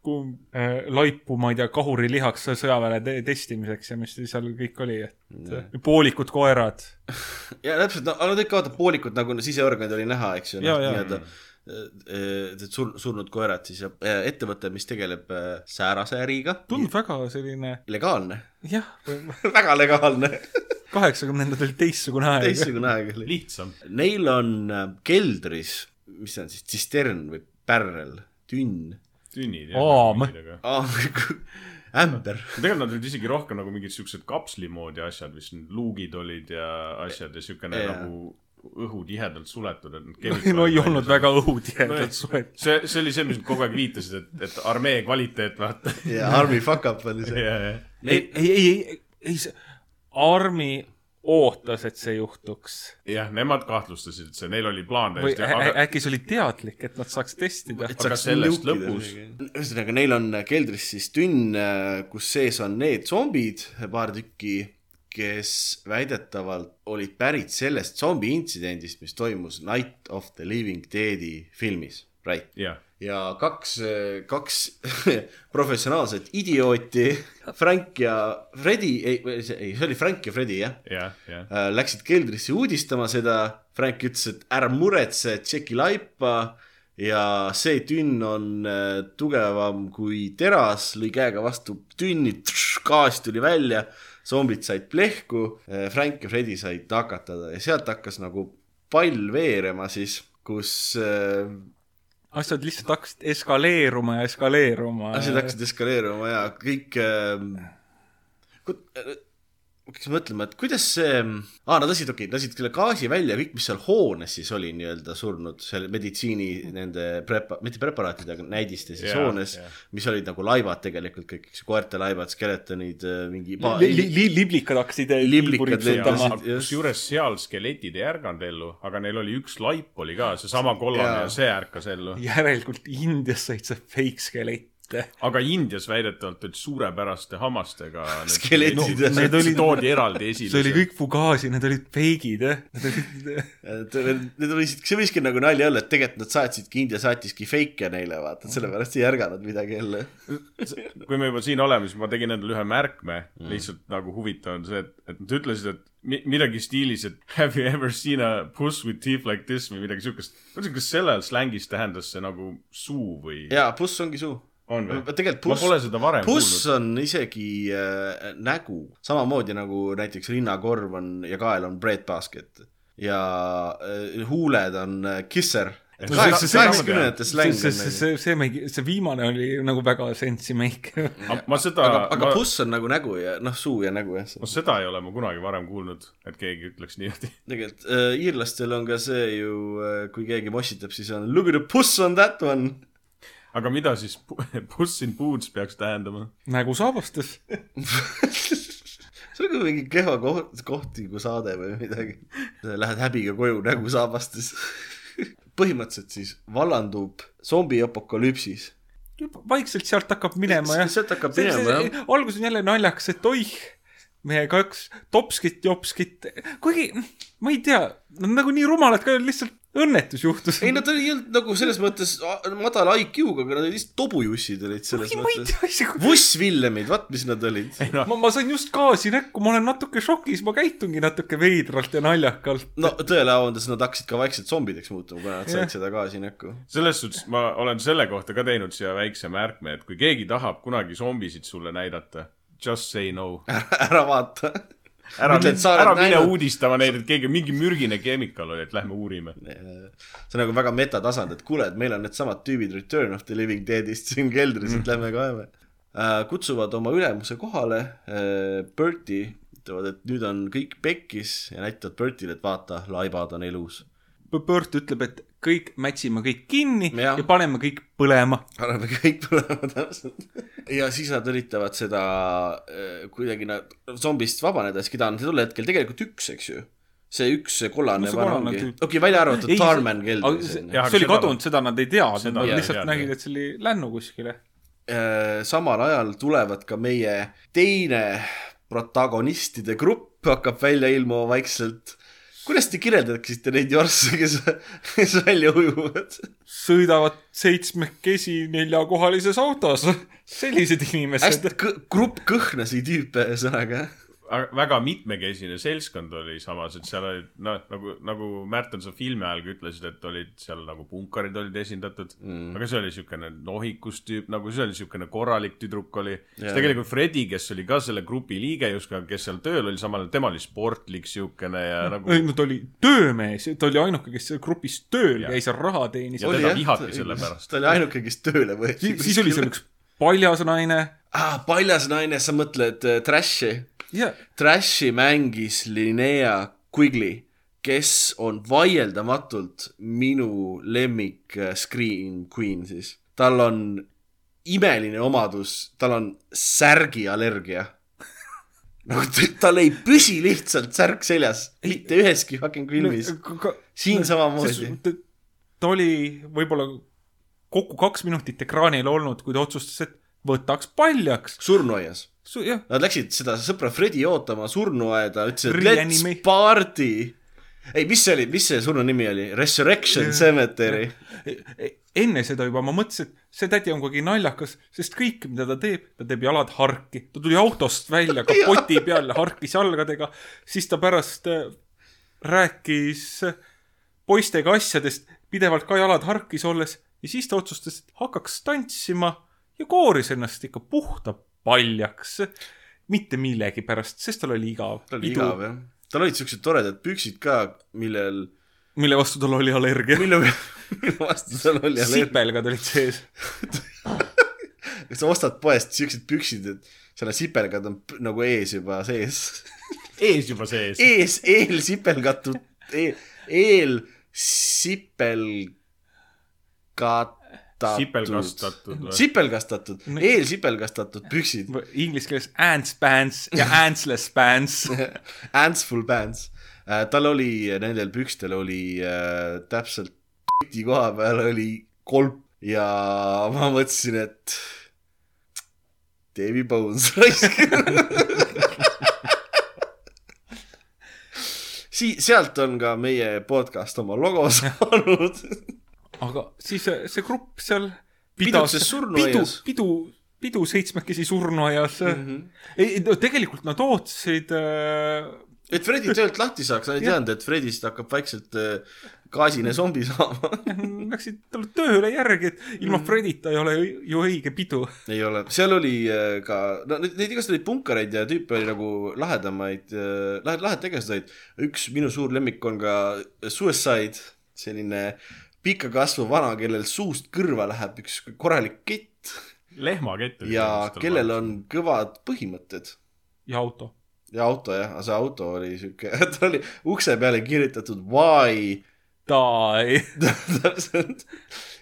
tõsi. kui äh, laipu, ma ei tea, kahurilihaks sõjaväele te testimiseks ja mis seal kõik oli, et poolikud koerad. ja täpselt, no nad ikka vaata poolikud nagu siseorganid oli näha, eks ju, noh nii-öelda need sur-, surnud koerad siis ja äh, ettevõte, mis tegeleb äh, säärase äriga, tundub väga selline, legaalne, jah, väga legaalne, kaheksakümnendatel teistsugune aeg. teistsugune aeg oli. lihtsam. Neil on äh, keldris, mis see on siis, tsistern või pärl, tünn tünnid Aam. ja. ah,, ämber, tegelikult nad olid isegi rohkem nagu mingid siuksed kapsli moodi asjad, mis luugid olid ja asjad ja siukene Jaa. nagu õhu tihedalt suletud, et need no, no ei olnud väga õhutihedalt suhet. see, see oli see, mis nad kogu aeg viitasid, et, et armee kvaliteet, vaata. ja Army fuck up oli see. ja, ja, ei, ei, ei, ei, ei, see Armi ootas, et see juhtuks. jah, nemad kahtlustasid, et see, neil oli plaan või täiesti, ä- aga äkki see oli teadlik, et nad saaks testida. Aga sellest lõpus-. ühesõnaga, neil on keldris siis tünn, kus sees on need zombid, paar tükki, kes väidetavalt olid pärit sellest zombi intsidendist, mis toimus Night of the Living Dead'i filmis, right? jah, ja kaks, kaks professionaalset idiooti, Frank ja Freddy, ei, ei, see oli Frank ja Freddy, jah? Jah, jah. äh, läksid keldrisse uudistama seda. Frank ütles, et ära muretse, tšeki laipa. Ja see tünn on äh, tugevam kui teras, lõi käega vastu tünni, gaas tuli välja, zombid said plehku, Frank ja Freddy said nakatada. Ja sealt hakkas nagu pall veerema siis, kus äh, asjad lihtsalt hakkasid eskaleeruma ja eskaleeruma. asjad hakkasid eskaleeruma ja kõik äh,. Hakkasin mõtlema, et kuidas see, aa nad lasid, okei okay,, lasid selle gaasi välja, kõik, mis seal hoones siis oli nii-öelda surnud, seal meditsiini nende prepa-, mitte preparaatide, aga näidiste siis Jaa, hoones jaa., mis olid nagu laibad tegelikult kõik, eks ju, koerte laibad, skeletonid, mingi pa- li, li, li, liblikad hakkasid Liblikad kusjuures seal skeletid ei ärganud ellu, aga neil oli üks laip oli ka, seesama kollane ja see ärkas ellu. järelikult Indias said sa fake skelette. aga Indias väidetavalt olid suurepäraste hammastega. Skeletid no, need olid, toodi eraldi esile. see oli kõik fugaasi, need olid fake'id, jah. Need olid, need need see võiski nagu nalja olla, et tegelikult nad saatsidki, India saatiski fake'e neile, vaata, sellepärast ei ärganud midagi jälle. kui me juba siin oleme, siis ma tegin endale ühe märkme mm., lihtsalt nagu huvitav on see, et, et nad ütlesid, et mi- midagi stiilis, et have you ever seen a puss with teeth like this või midagi siukest. ma mõtlesin, kas sellel slängis tähendas see nagu suu või? jaa, puss ongi suu. On või? tegelikult puss pole seda varem puss kuulnud. on isegi äh, nägu, samamoodi nagu näiteks rinnakorv on ja kael on breadbasket ja äh, huuled on äh, kisser. No kaheksakümnendate släng see, see, nagu. see, see, see, see viimane oli nagu väga sensi make. ma seda, aga, aga ma, puss on nagu nägu ja noh, suu ja nägu jah. ma seda ei ole ma kunagi varem kuulnud, et keegi ütleks niimoodi. tegelikult äh, iirlastel on ka see ju äh,, kui keegi mossitab, siis on look at the puss on that one. Aga mida siis pu- puss in boots peaks tähendama? nägu saabastas. see on nagu mingi kehva koht, kohtingu saade või midagi. Lähed häbiga koju nägu saabastes. põhimõtteliselt siis vallandub zombiapokalüpsis. vaikselt sealt hakkab minema jah. sealt hakkab minema jah. algus on jälle naljakas, et oih, meie kaks topskit, jopskit, kuigi ma ei tea, nad on nagu nii rumalad ka, lihtsalt õnnetus juhtus. ei, nad ei olnud nagu selles mõttes madala IQ-ga, aga nad olid lihtsalt tobujussid olid selles ma ei mõttes. tea isegi, Vuss-Villemid, vaat mis nad olid. ma, ma sain just gaasi näkku, ma olen natuke šokis, ma käitungi natuke veidralt ja naljakalt. no tõele au andes nad hakkasid ka vaikselt zombideks muutuma, kuna nad said seda gaasi näkku. selles suhtes ma olen selle kohta ka teinud siia väikse märkme, et kui keegi tahab kunagi zombisid sulle näidata, just say no. ära vaata. Ära Ütle, et, sa oled ära mine näinud. uudistama neid, et keegi, mingi mürgine kemikaal oli, et lähme uurime. see on nagu väga metatasand, et kuule, et meil on needsamad tüübid Return of the Living Deadist siin keldris, et lähme kaeme. kutsuvad oma ülemuse kohale, Berti, ütlevad, et nüüd on kõik pekkis ja näitavad Bertile, et vaata, laibad on elus. Bert ütleb, et kõik mätsime kõik kinni ja, Jah. ja paneme kõik põlema. paneme kõik põlema täpselt. ja siis nad üritavad seda äh, kuidagi nad zombist vabaneda, siis keda on tol hetkel tegelikult üks, eks ju. see üks see kollane No see tüüp. okei, välja arvatud Ei, Tarman see- keldris see. Jah, see oli seda- kadunud, seda nad ei teadnud, Seda nad ei lihtsalt teadnud. nägid, et see oli lännu kuskile. Äh, samal ajal tulevad ka meie teine protagonistide grupp hakkab välja ilmuma vaikselt. Kuidas te kirjeldaksite neid jorsse, kes, kes välja ujuvad? sõidavad seitsmekesi neljakohalises autos. sellised inimesed grupp kõhnasi tüüpe, ühesõnaga. Väga mitmekesine seltskond oli samas, et seal olid noh, nagu, nagu Märten sa filmi ajal ka ütlesid, et olid seal nagu punkarid olid esindatud mm.. aga see oli siukene nohikus tüüp, nagu see oli siukene korralik tüdruk oli. siis tegelikult Fredi, kes oli ka selle grupi liige justkui, kes seal tööl oli, samal ajal tema oli sportlik siukene ja nagu ei no ta oli töömees, ta oli ainuke, kes seal grupis tööl käis ja raha teenis Ja. teda vihati selle pärast. ta oli ainuke, kes tööle võeti. siis oli seal üks paljas naine ah,. paljas naine, sa mõtled äh, Trash'i? Ja Trash'i mängis Linnea Quigley. kes on vaieldamatult minu lemmik äh, Scream Queen siis. tal on imeline omadus, tal on särgiallergia. nagu tal ei püsi lihtsalt särk seljas mitte üheski fucking filmis. siin samamoodi. ta oli võib-olla kokku kaks minutit ekraanil olnud, kui ta otsustas, et võtaks paljaks. surnuaias. jah, Nad läksid seda sõpra Fredi ootama surnuaeda, ütlesid, let's party. ei, mis see oli, mis see surnu nimi oli? Resurrection Cemetery. enne seda juba ma mõtlesin, et see tädi on kuidagi naljakas, sest kõik, mida ta teeb, ta teeb jalad harki. ta tuli autost välja kapoti peal, harkis jalgadega, siis ta pärast äh, rääkis äh, poistega asjadest, pidevalt ka jalad harkis olles ja siis ta otsustas, et hakkaks tantsima ja kooris ennast ikka puhta paljaks. mitte millegipärast, sest tal oli igav. tal oli igav jah. tal olid siuksed toredad püksid ka, millel, mille vastu tal oli allergia. mille, mille vastu tal oli allergia. sipelgad olid sees. sa ostad poest siuksed püksid, et seal on sipelgad on nagu ees juba sees. ees juba sees. ees, eelsipelgatud, eel sipelgatud. Sipelgastatud sipelgastatud, eelsipelgastatud püksid. Inglise keeles ants pants ja antsless pants. Antsful Bands. tal oli, nendel pükstel oli äh, täpselt püti koha peal oli kolp ja ma mõtlesin, et Davy Bones raisk. Sii-, sealt on ka meie podcast oma logo saanud. Aga siis see, grupp seal surnuaias. pidu, pidu, pidu seitsmekesi surnuaias mm. -hmm. ei, no tegelikult nad ootasid äh, et Fredi töölt lahti saaks, nad ei teadnud, et Fredist hakkab vaikselt äh, gaasine zombi saama. Läksid talle tööle järgi, et ilma Mhm. Fredita ei ole ju õige pidu. ei ole, seal oli äh, ka, no neid, neid igasuguseid olid punkareid ja tüüpe oli nagu lahedamaid, lahed, lahed tegelased olid. üks minu suur lemmik on ka Suicide, selline pika kasvu vana, kellel suust kõrva läheb üks korralik kett lehmakett ja kellel on kõvad põhimõtted. ja auto. ja auto jah, aga see auto oli siuke, tal oli ukse peale kirjutatud why Die. täpselt.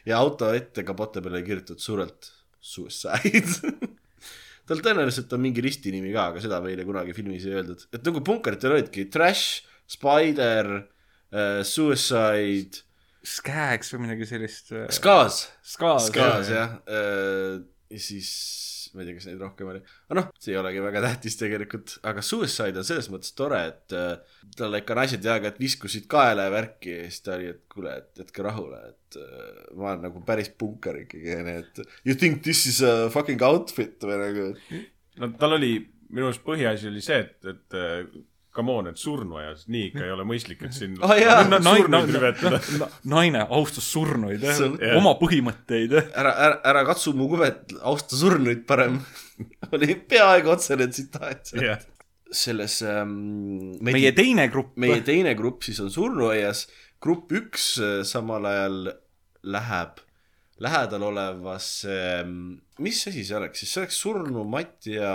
ja auto ette kapote peale kirjutatud surelt suicide. tal tõenäoliselt on mingi ristinimi ka, aga seda meile kunagi filmis ei öeldud. et nagu punkaritel olidki Trash, Spider äh,, Suicide, Skags või midagi sellist. Skaz, Skags. Skaz jah. äh,, ja siis ma ei tea, kas neid rohkem oli, aga noh, see ei olegi väga tähtis tegelikult, aga Suicide on selles mõttes tore, et äh, talle ikka naised ja aeg-ajalt viskusid kaela ja värki. Ja siis ta oli, et kuule, et jätke rahule, et äh, ma olen nagu päris punkar ikkagi, onju, et you think this is a fucking outfit? või nagu, no tal oli, minu arust põhiasi oli see, et, et äh, come on, et surnuaias nii ikka ei ole mõistlik, et siin Ah, jaa. No, no, surnuid rüvetada. no, naine austas surnuid, jah. oma põhimõtteid. ära, ära, ära katsu mu kuvet, austa surnuid parem. oli peaaegu otsene tsitaat. jah, selles ähm, meie teine grupp. meie teine grupp siis on surnuaias, grupp üks äh, samal ajal läheb lähedal olevasse, mis asi see oleks siis, see oleks surnumatja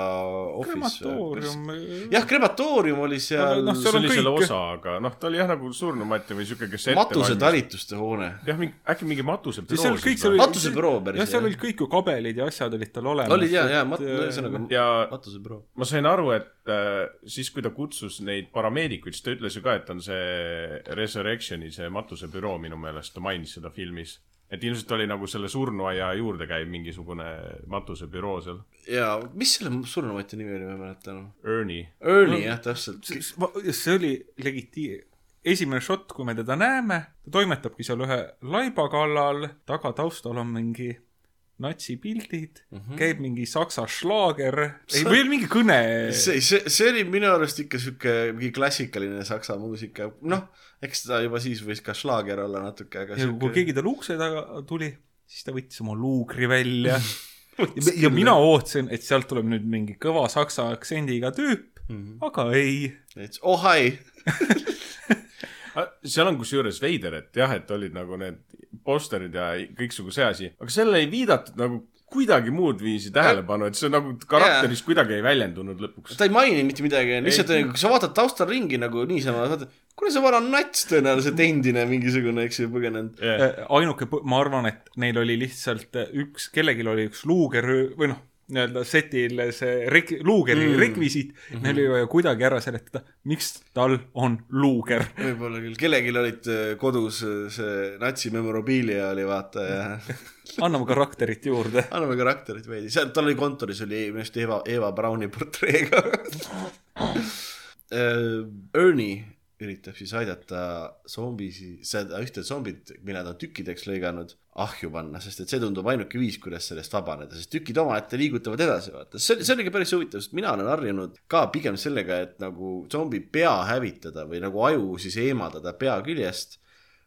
office või? krematoorium. jah, krematoorium oli seal Aga noh, see on oli selle kõik- osa, aga noh, ta oli jah nagu surnumatt või siuke, kes matusetalituste hoone. jah, mingi, äkki mingi matuse seal kõik see oli. matusebüroo päris, jah, seal olid kõik ju kabelid ja asjad olid tal olemas. olid ja, ja mat-, ühesõnaga ja matusebüroo. ma sain aru, et äh, siis, kui ta kutsus neid parameedikuid, siis ta ütles ju ka, et on see Resurrectioni see matusebüroo minu meelest, ta mainis seda filmis. Et ilmselt oli nagu selle surnuaia juurde käiv mingisugune matusebüroo seal. ja mis selle surnumatja nimi oli, ma ei mäleta enam. Ernie. Ernie jah, täpselt. see oli legitiimne. esimene šott, kui me teda näeme, ta toimetabki seal ühe laiba kallal, taga taustal on mingi natsipildid mm, -hmm. käib mingi saksa šlaager, ei või mingi kõne. see, see, see oli minu arust ikka sihuke mingi klassikaline saksa muusika, noh, eks ta juba siis võis ka šlaager olla natuke, aga ja kui keegi tal ukse taga tuli, siis ta võttis oma luugri välja. ja, ja mina ootasin, et sealt tuleb nüüd mingi kõva saksa aktsendiga tüüp mm, -hmm. aga ei. oh hi seal on kusjuures veider, et jah, et olid nagu need posterid ja kõiksugu see asi, aga sellele ei viidatud nagu kuidagi muud viisi tähelepanu, et see nagu karakteris kuidagi ei väljendunud lõpuks. ta ei maini mitte midagi, lihtsalt Ei. kui sa vaatad taustal ringi nagu niisama, vaatad, kuna see vana nats tõenäoliselt endine mingisugune, eks ju, põgenenud. Äh, ainuke, ma arvan, et neil oli lihtsalt üks, kellelgi oli üks luuger või noh, nii-öelda setil see rek-, luugeri Mm. rekvisiit mm, -hmm. neil oli vaja kuidagi ära seletada, miks tal on luuger. võib-olla küll, kellelgi olid äh, kodus äh, see natsi memorabilia oli vaata ja anname karakterit juurde. anname karakterit veidi, seal tal oli kontoris oli minu arust Eva, Eva Browni portreega. Ernie üritab siis aidata zombisi, seda ühte zombit, mille ta on tükkideks lõiganud, ahju panna, sest et see tundub ainuke viis, kuidas sellest vabaneda, sest tükid omaette liigutavad edasi, vaata. see, see oligi päris huvitav, sest mina olen harjunud ka pigem sellega, et nagu zombi pea hävitada või nagu aju siis eemaldada pea küljest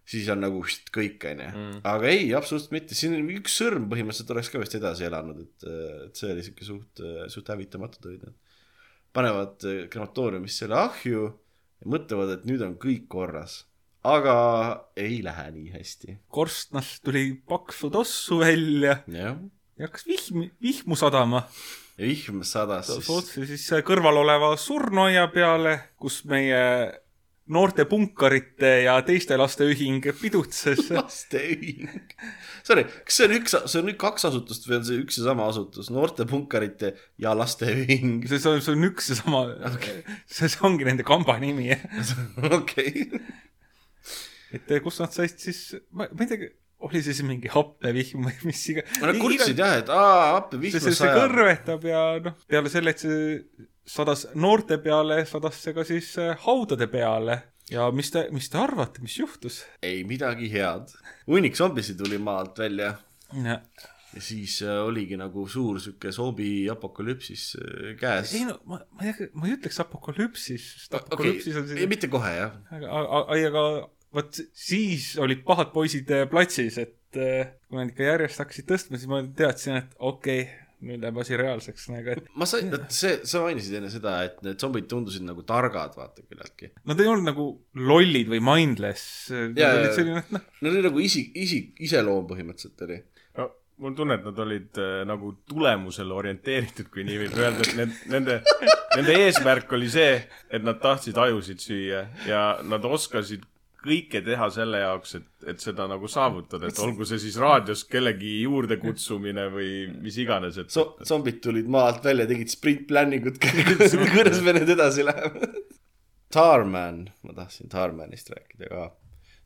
siis on nagu vist kõik, onju. aga ei, absoluutselt mitte, siin üks sõrm põhimõtteliselt oleks ka vist edasi elanud, et, et see oli siuke suht, suht hävitamatud olid nad. panevad eh, krematooriumisse selle ahju mõtlevad, et nüüd on kõik korras. aga ei lähe nii hästi. korstnast tuli paksu tossu välja jah, ja hakkas vihm, vihmu sadama. ja vihm sadas siis. otse siis kõrval oleva surnuaia peale, kus meie noorte punkarite ja teiste laste ühing pidutses. lasteühing. Sorry, kas see on üks, see on nüüd kaks asutust või on see üks ja sama asutus, noortepunkarite ja lasteühing? see, see on, see on üks ja sama okay., see, see ongi nende kamba nimi. okei. et eh, kust nad said siis, ma, ma ei tea, oli see siis mingi happevihm või mis iga-. Nad kurtsid jah, et aa, see, see, vihma see kõrvetab ja noh, peale selle, et see sadas noorte peale, sadas see ka siis eh, haudade peale. ja mis te, mis te arvate, mis juhtus? ei midagi head. hunnik zombisid tuli maalt välja ei ja siis äh, oligi nagu suur sihuke zombi apokalüpsis äh, käes. no ma, ma ei, ma ei ütleks apokalüpsis, sest apokalüpsis on, see mitte kohe jah. aga, aga, aga vot siis olid pahad poisid platsis, et kui nad ikka järjest hakkasid tõstma, siis ma teadsin, et okei okay,, nüüd läheb asi reaalseks nagu, et ma sain, see, sa mainisid enne seda, et need zombid tundusid nagu targad, vaata küllaltki. nad ei olnud nagu lollid või mindless. Nad olid selline, et noh, Nad oli nagu isik, isik, iseloom põhimõtteliselt oli. no mul on tunne, et nad olid äh, nagu tulemusele orienteeritud, kui nii võib öelda, et need, nende, nende eesmärk oli see, et nad tahtsid ajusid süüa ja nad oskasid kõike teha selle jaoks, et, et seda nagu saavutada, et olgu see siis raadios kellegi juurde kutsumine või mis iganes, et So-, zombid tulid maalt välja, tegid sprint planning ut, kuidas me nüüd edasi läheme. Tarman, ma tahtsin Tarmanist rääkida ka.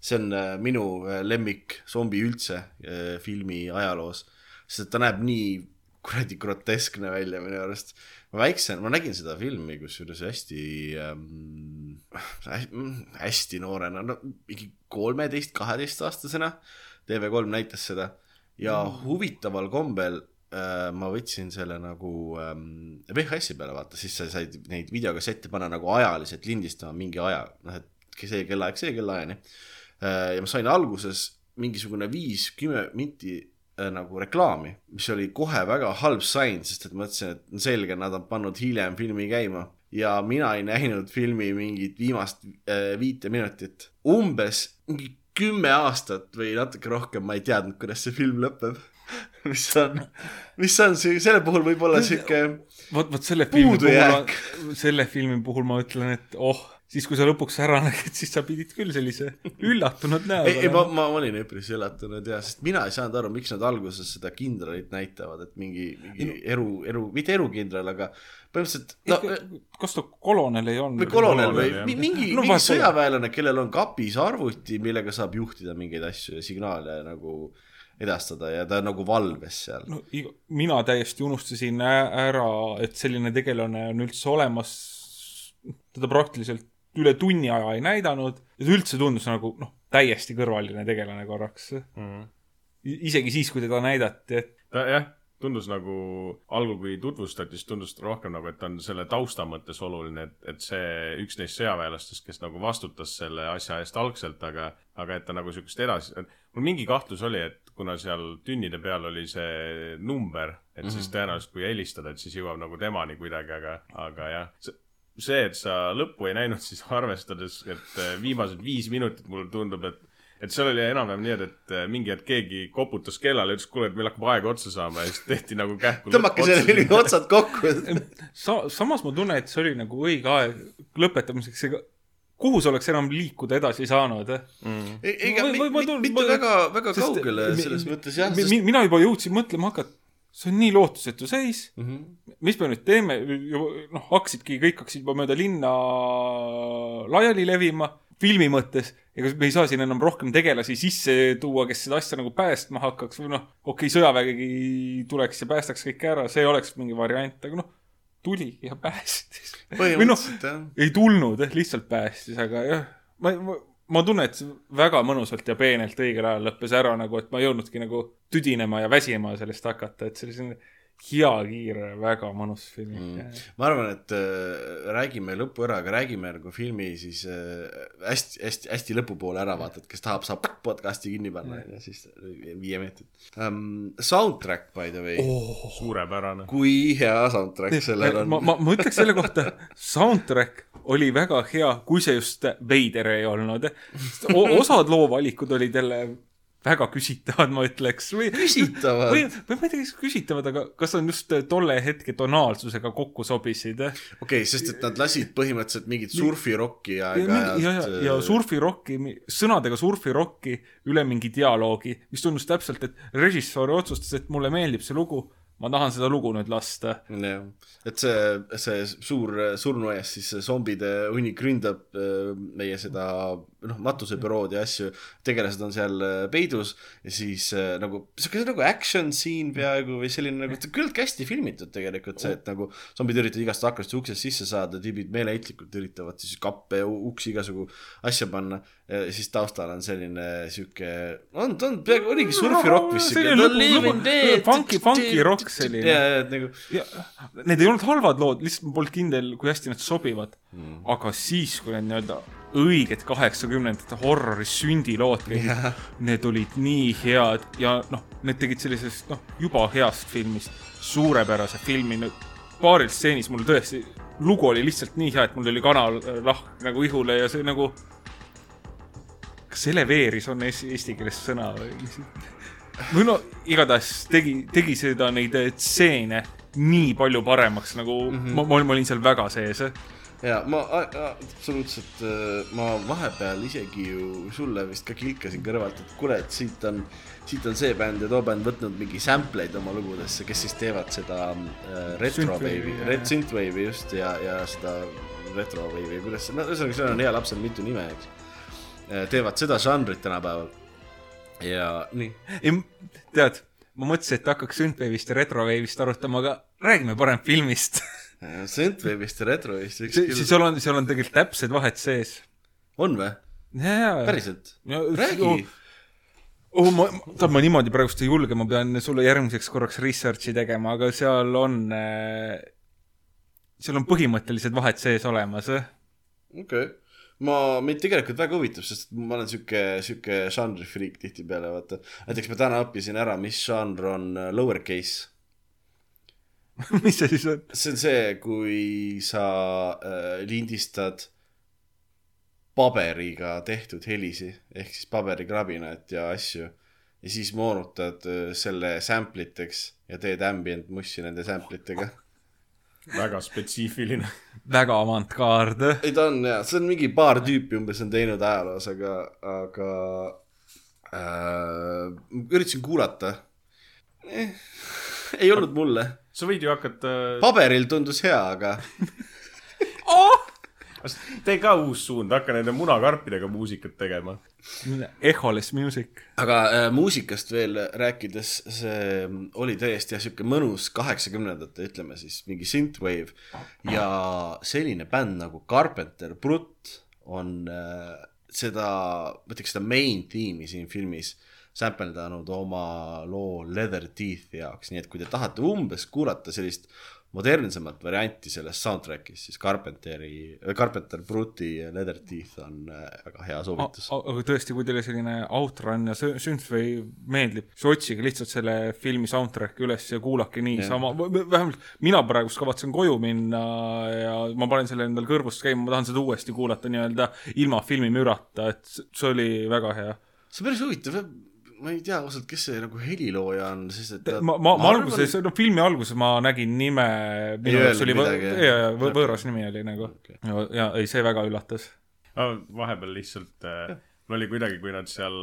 see on äh, minu äh, lemmik zombi üldse äh, filmi ajaloos, sest et ta näeb nii kuradi groteskne välja minu arust. ma väiksena, ma nägin seda filmi kusjuures hästi ähm,, hästi noorena, no mingi kolmeteist, kaheteistaastasena. TV3 näitas seda ja huvitaval kombel äh, ma võtsin selle nagu ähm, VHS-i peale vaata, siis sa said neid videokassette panna nagu ajaliselt lindistama mingi aja, noh et see kellaaeg, see kellaajani äh,. ja ma sain alguses mingisugune viis, kümme minti äh, nagu reklaami, mis oli kohe väga halb sain, sest et mõtlesin, et selge, nad on pannud hiljem filmi käima ja mina ei näinud filmi mingit viimast äh, viite minutit. umbes mingi kümme aastat või natuke rohkem ma ei teadnud, kuidas see film lõpeb. mis on, mis on see, selle puhul võib olla sihuke, vot, vot selle filmi puhul, selle filmi puhul ma ütlen, et oh, siis kui sa lõpuks ära nägid, siis sa pidid küll sellise üllatunud ei, ei ma, näoga. ma olin üpris üllatunud ja, sest mina ei saanud aru, miks nad alguses seda kindralit näitavad, et mingi, mingi eru, eru, mitte erukindral, aga põhimõtteliselt no, kas ta kolonel ei olnud? või kolonel või kolonel, jah. mi- mingi No no,, mingi sõjaväelane, kellel on kapis arvuti, millega saab juhtida mingeid asju ja signaale nagu edastada ja ta nagu valves seal. no mina täiesti unustasin ära, et selline tegelane on üldse olemas. teda praktiliselt üle tunni aja ei näidanud ja ta üldse tundus nagu noh, täiesti kõrvaline tegelane korraks. Mhm. isegi siis, kui teda näidati, et ta jah, tundus nagu algul, kui tutvustati, siis tundus rohkem nagu, et ta on selle tausta mõttes oluline, et, et see üks neist sõjaväelastest, kes nagu vastutas selle asja eest algselt, aga, aga et ta nagu siukest edasi, mul mingi kahtlus oli, et kuna seal tünnide peal oli see number, et siis tõenäoliselt kui helistada, et siis jõuab nagu temani kuidagi, aga, aga jah, see, et sa lõppu ei näinud, siis arvestades, et äh, viimased viis minutit mulle tundub, et et seal oli enam-vähem nii, et, et äh, mingi hetk keegi koputas kellale, ütles, kuule, et meil hakkab aeg otsa saama ja siis tehti nagu kähku. tõmmake selle otsad kokku. sa-, samas ma tunnen, et see oli nagu õige aeg lõpetamiseks, ega kuhu sa oleks enam liikuda edasi saanud eh? mm.. ega ma mi- tulen- mitte ma- väga, väga kaugele selles mõttes jah, sest mi- mina juba jõudsin mõtlema hakata, see on nii lootusetu seis, Mhm. mis me nüüd teeme, noh, hakkasidki, kõik hakkasid juba mööda linna laiali levima filmi mõttes, ega me ei saa siin enam rohkem tegelasi sisse tuua, kes seda asja nagu päästma hakkaks või noh, okei okay,, sõjavägi tuleks ja päästaks kõik ära, see oleks mingi variant, aga noh, tuli ja päästis. või noh, jah. ei tulnud, eh, lihtsalt päästis, aga jah, ma, ma, ma tunnen, et väga mõnusalt ja peenelt õigel ajal lõppes ära nagu, et ma ei jõudnudki nagu tüdinema ja väsima sellest hakata, et see oli selline hea, kiire, väga mõnus film mm.. ma arvan, et äh, räägime lõpu ära, aga räägime nagu filmi siis äh, hästi, hästi, hästi lõpupoole ära, vaata, et kes tahab, saab podcast'i kinni panna ja siis viie meetrit um,. Soundtrack by the way oh., suurepärane. kui hea soundtrack sellel on ma, ma, ma ütleks selle kohta, soundtrack oli väga hea, kui see just veider ei olnud. osad loovalikud olid jälle väga küsitavad, ma ütleks. küsitavad või, või ma ei tea, kas küsitavad, aga kas on just tolle hetke tonaalsusega kokku sobisid? okei okay,, sest et nad lasid põhimõtteliselt mingit surfirokki ja, ja, ja, aeg-ajalt. ja surfirokki, sõnadega surfirokki üle mingi dialoogi, mis tundus täpselt, et režissöör otsustas, et mulle meeldib see lugu, ma tahan seda lugu nüüd lasta. jah, et see, see suur surnuaias siis zombide hunnik ründab äh, meie seda noh, matusebürood ja asju, tegelased on seal äh, peidus ja siis äh, nagu siuke nagu action scene peaaegu või selline nagu küllaltki hästi filmitud tegelikult see, et nagu zombid üritavad igast aknast ja uksest sisse saada, tüübid meeleheitlikult üritavad siis kappe ja uksi igasugu asja panna ja siis taustal on selline sihuke, on, ta on peaaegu, oligi surfirokk vist lõbu- funky- funky rock selline. ja, ja et nagu need ei olnud halvad lood, lihtsalt ma polnud kindel, kui hästi need sobivad mm.. aga siis, kui need nii-öelda õiged kaheksakümnendate horrori sündilood käisid need olid nii head ja noh, need tegid sellisest noh, juba heast filmist suurepärase filmi. paaril stseenis mul tõesti, lugu oli lihtsalt nii hea, et mul oli kanalahk nagu ihule ja see nagu kas eleveeris on eesti, keeles sõna või või no igatahes tegi, tegi seda neid eh, stseene nii palju paremaks, nagu mm -hmm. ma, ma, olin seal väga sees. ja ma absoluutselt, ma vahepeal isegi ju sulle vist ka kilkasin kõrvalt, et et siit on, siit on see bänd ja too bänd võtnud mingi sample eid oma lugudesse, kes siis teevad seda äh, retrowave'i red synthwave'i just ja, ja seda retrowave'i, kuidas, no ühesõnaga, seal on hea lapsel mitu nime, eks. Teevad seda žanrit tänapäeval ja nii, tead, ma mõtlesin, et hakkaks Synthwave'ist ja Retrowave'ist arutama, aga räägime parem filmist. synthwave'ist ja retrowave'ist võiks siis küll, seal on, seal on tegelikult täpsed vahed sees. on või? päriselt? räägi. oh,. ma, tead, ma niimoodi praegust ei julge, ma pean sulle järgmiseks korraks research'i tegema, aga seal on äh,, seal on põhimõttelised vahed sees olemas. okei okay., ma, mind tegelikult väga huvitab, sest ma olen sihuke, sihuke žanrifriik tihtipeale, vaata. näiteks ma täna õppisin ära, mis žanr on äh, lowercase. mis see siis on? see on see, kui sa äh, lindistad paberiga tehtud helisi ehk siis paberikrabinat ja asju ja siis moonutad äh, selle sample iteks ja teed ambient mussi nende sample itega. väga spetsiifiline. väga avantgaard. ei, ta on jaa, see on mingi paar tüüpi umbes on teinud ajaloos, aga, aga äh, üritasin kuulata eh,. ei olnud mulle, sa võid ju hakata, paberil tundus hea, aga tee ka uus suund, hakka nende munakarpidega muusikat tegema. Echoless Music. aga äh, muusikast veel rääkides, see oli täiesti jah, sihuke mõnus kaheksakümnendate, ütleme siis mingi synthwave. Ja selline bänd nagu Carpenter Brut on äh, seda, ma ütleks seda main tiimi siin filmis sämpeldanud oma loo Leather Teeth jaoks, nii et kui te tahate umbes kuulata sellist modernsemat varianti sellest soundtrack'ist, siis Carpenteri, Carpenter Bruti Leather Teeth on äh, väga hea soovitus. aga tõesti, kui teile selline outrun ja synthwave meeldib, siis otsige lihtsalt selle filmi soundtrack'i üles ja kuulake niisama, vähemalt mina praegust kavatsen koju minna ja ma panen selle endal kõrvust käima, ma tahan seda uuesti kuulata nii-öelda ilma filmimürata, et see oli väga hea. see on päris huvitav, ma ei tea ausalt, kes see nagu helilooja on, sest et ma, ma, ma alguses, no filmi alguses ma nägin nime, minu jaoks oli võ- midagi, jah? ja, võ- võõras nimi oli nagu Okei. ja, ja ei, see väga üllatas. vahepeal lihtsalt äh, mul oli kuidagi, kui nad seal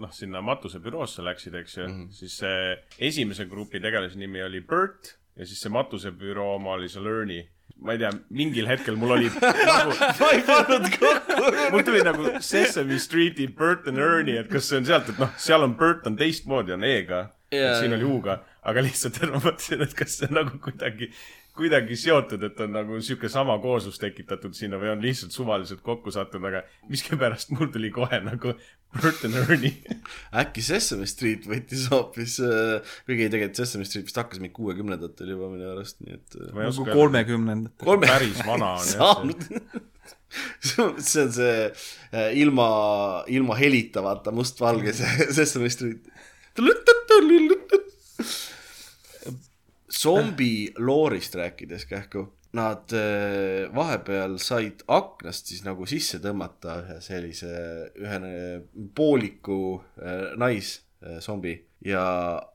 noh, sinna matusebüroosse läksid, eks ju mm, -hmm. siis see esimese grupi tegelase nimi oli Bert ja siis see matusebüroo oma oli see Lerny. Ma ei tea, mingil hetkel mul oli nagu, ma ei pannud kokku. mul tuli nagu Sesame Streeti Bert and Ernie, et kas see on sealt, et noh, seal on Bert on teistmoodi, on E-ga Jaa, siin jaa. oli U-ga, aga lihtsalt ma mõtlesin, et kas see nagu kuidagi, kuidagi seotud, et on nagu sihuke sama kooslus tekitatud sinna või on lihtsalt suvaliselt kokku sattunud, aga miskipärast mul tuli kohe nagu Bert and Ernie. äkki Sesame Street võttis hoopis, kuigi ei tegelikult Sesame Street vist hakkas mingi kuuekümnendatel juba minu arust, nii et äh, nagu kolmekümnendatel. kolme päris vana on jah see on see äh, ilma, ilma helita, vaata mustvalge see Sesame Street. Zombi loorist rääkides kähku, nad äh, vahepeal said aknast siis nagu sisse tõmmata ühe sellise, ühe äh, pooliku äh, naiszombi ja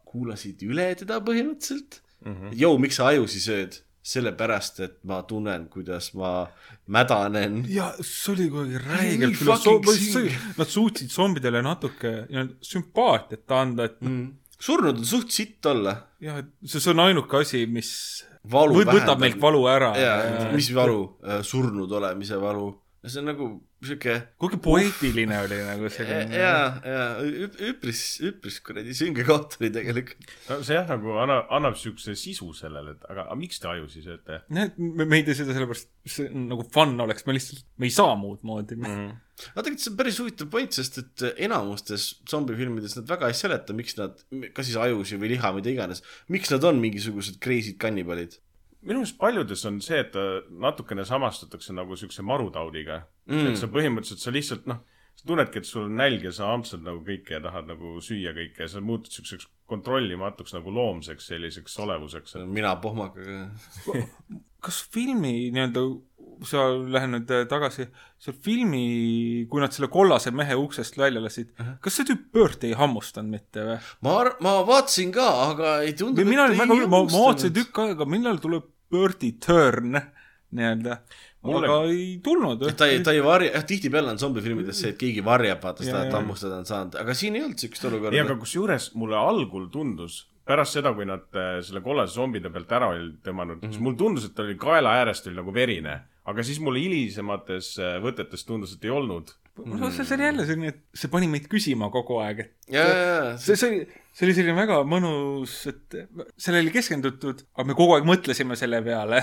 kuulasid üle teda põhimõtteliselt mm. -hmm. Jou, miks sa ajusi sööd? sellepärast, et ma tunnen, kuidas ma mädanen. ja see oli kuidagi räigelt fucking filosoofiline, nad suutsid zombidele natuke sümpaatiat anda, et mm.. Surnud on suht sitt olla. jah, et see, see on ainuke asi, mis valu võt- võtab meilt valu ära. jaa, mis valu, surnud olemise valu. see on nagu sihuke kuigi poeetiline oli nagu selline. ja, ja üp- üpris, üpris kuradi sünge koht oli tegelikult. no see jah, nagu annab, annab siukse sisu sellele, et aga, aga miks te ajusi sööte Need, me, me ei tee seda sellepärast, see on nagu fun oleks, me lihtsalt, me ei saa muud moodi mm.? -hmm. Aga tegelikult see on päris huvitav point, sest et enamustes zombifilmides nad väga ei seleta, miks nad, kas siis ajusi või liha, mida iganes, miks nad on mingisugused crazy'd kannibalid minu arust paljudes on see, et ta natukene samastatakse nagu siukse marutaudiga mm. et sa põhimõtteliselt, sa lihtsalt noh, sa tunnedki, et sul on nälg ja sa ampsad nagu kõike ja tahad nagu süüa kõike ja sa muutud siukseks kontrollimatuks nagu loomseks selliseks olevuseks. mina pohmakaga. kas filmi nii-öelda, sa lähen nüüd äh, tagasi, seal filmi, kui nad selle kollase mehe uksest välja lasid uh, -huh. kas see tüüp Bird ei hammustanud mitte või? ma, ma vaatasin ka, aga ei tundu. või mina olin väga hull, ma, ma vaatasin. tükk aega, millal tuleb Birdi turn nii-öelda, Mulle- aga ei tulnud. ta ei, ta ei varja, jah, tihtipeale on zombifilmides see, et keegi varjab, vaata seda, et hammustada on saanud, aga siin ei olnud siukest ei, olukorda aga. kusjuures mulle algul tundus, pärast seda, kui nad äh, selle kollase zombide pealt ära olid tõmmanud mm, -hmm. siis mulle tundus, et ta oli kaela äärest oli nagu verine, aga siis mulle hilisemates äh, võtetes tundus, et ei olnud. no see, see oli jälle selline, et see pani meid küsima kogu aeg, et ja, ja, ja, see, see oli, see oli selline väga mõnus, et sellele oli keskendutud, aga me kogu aeg mõtlesime selle peale.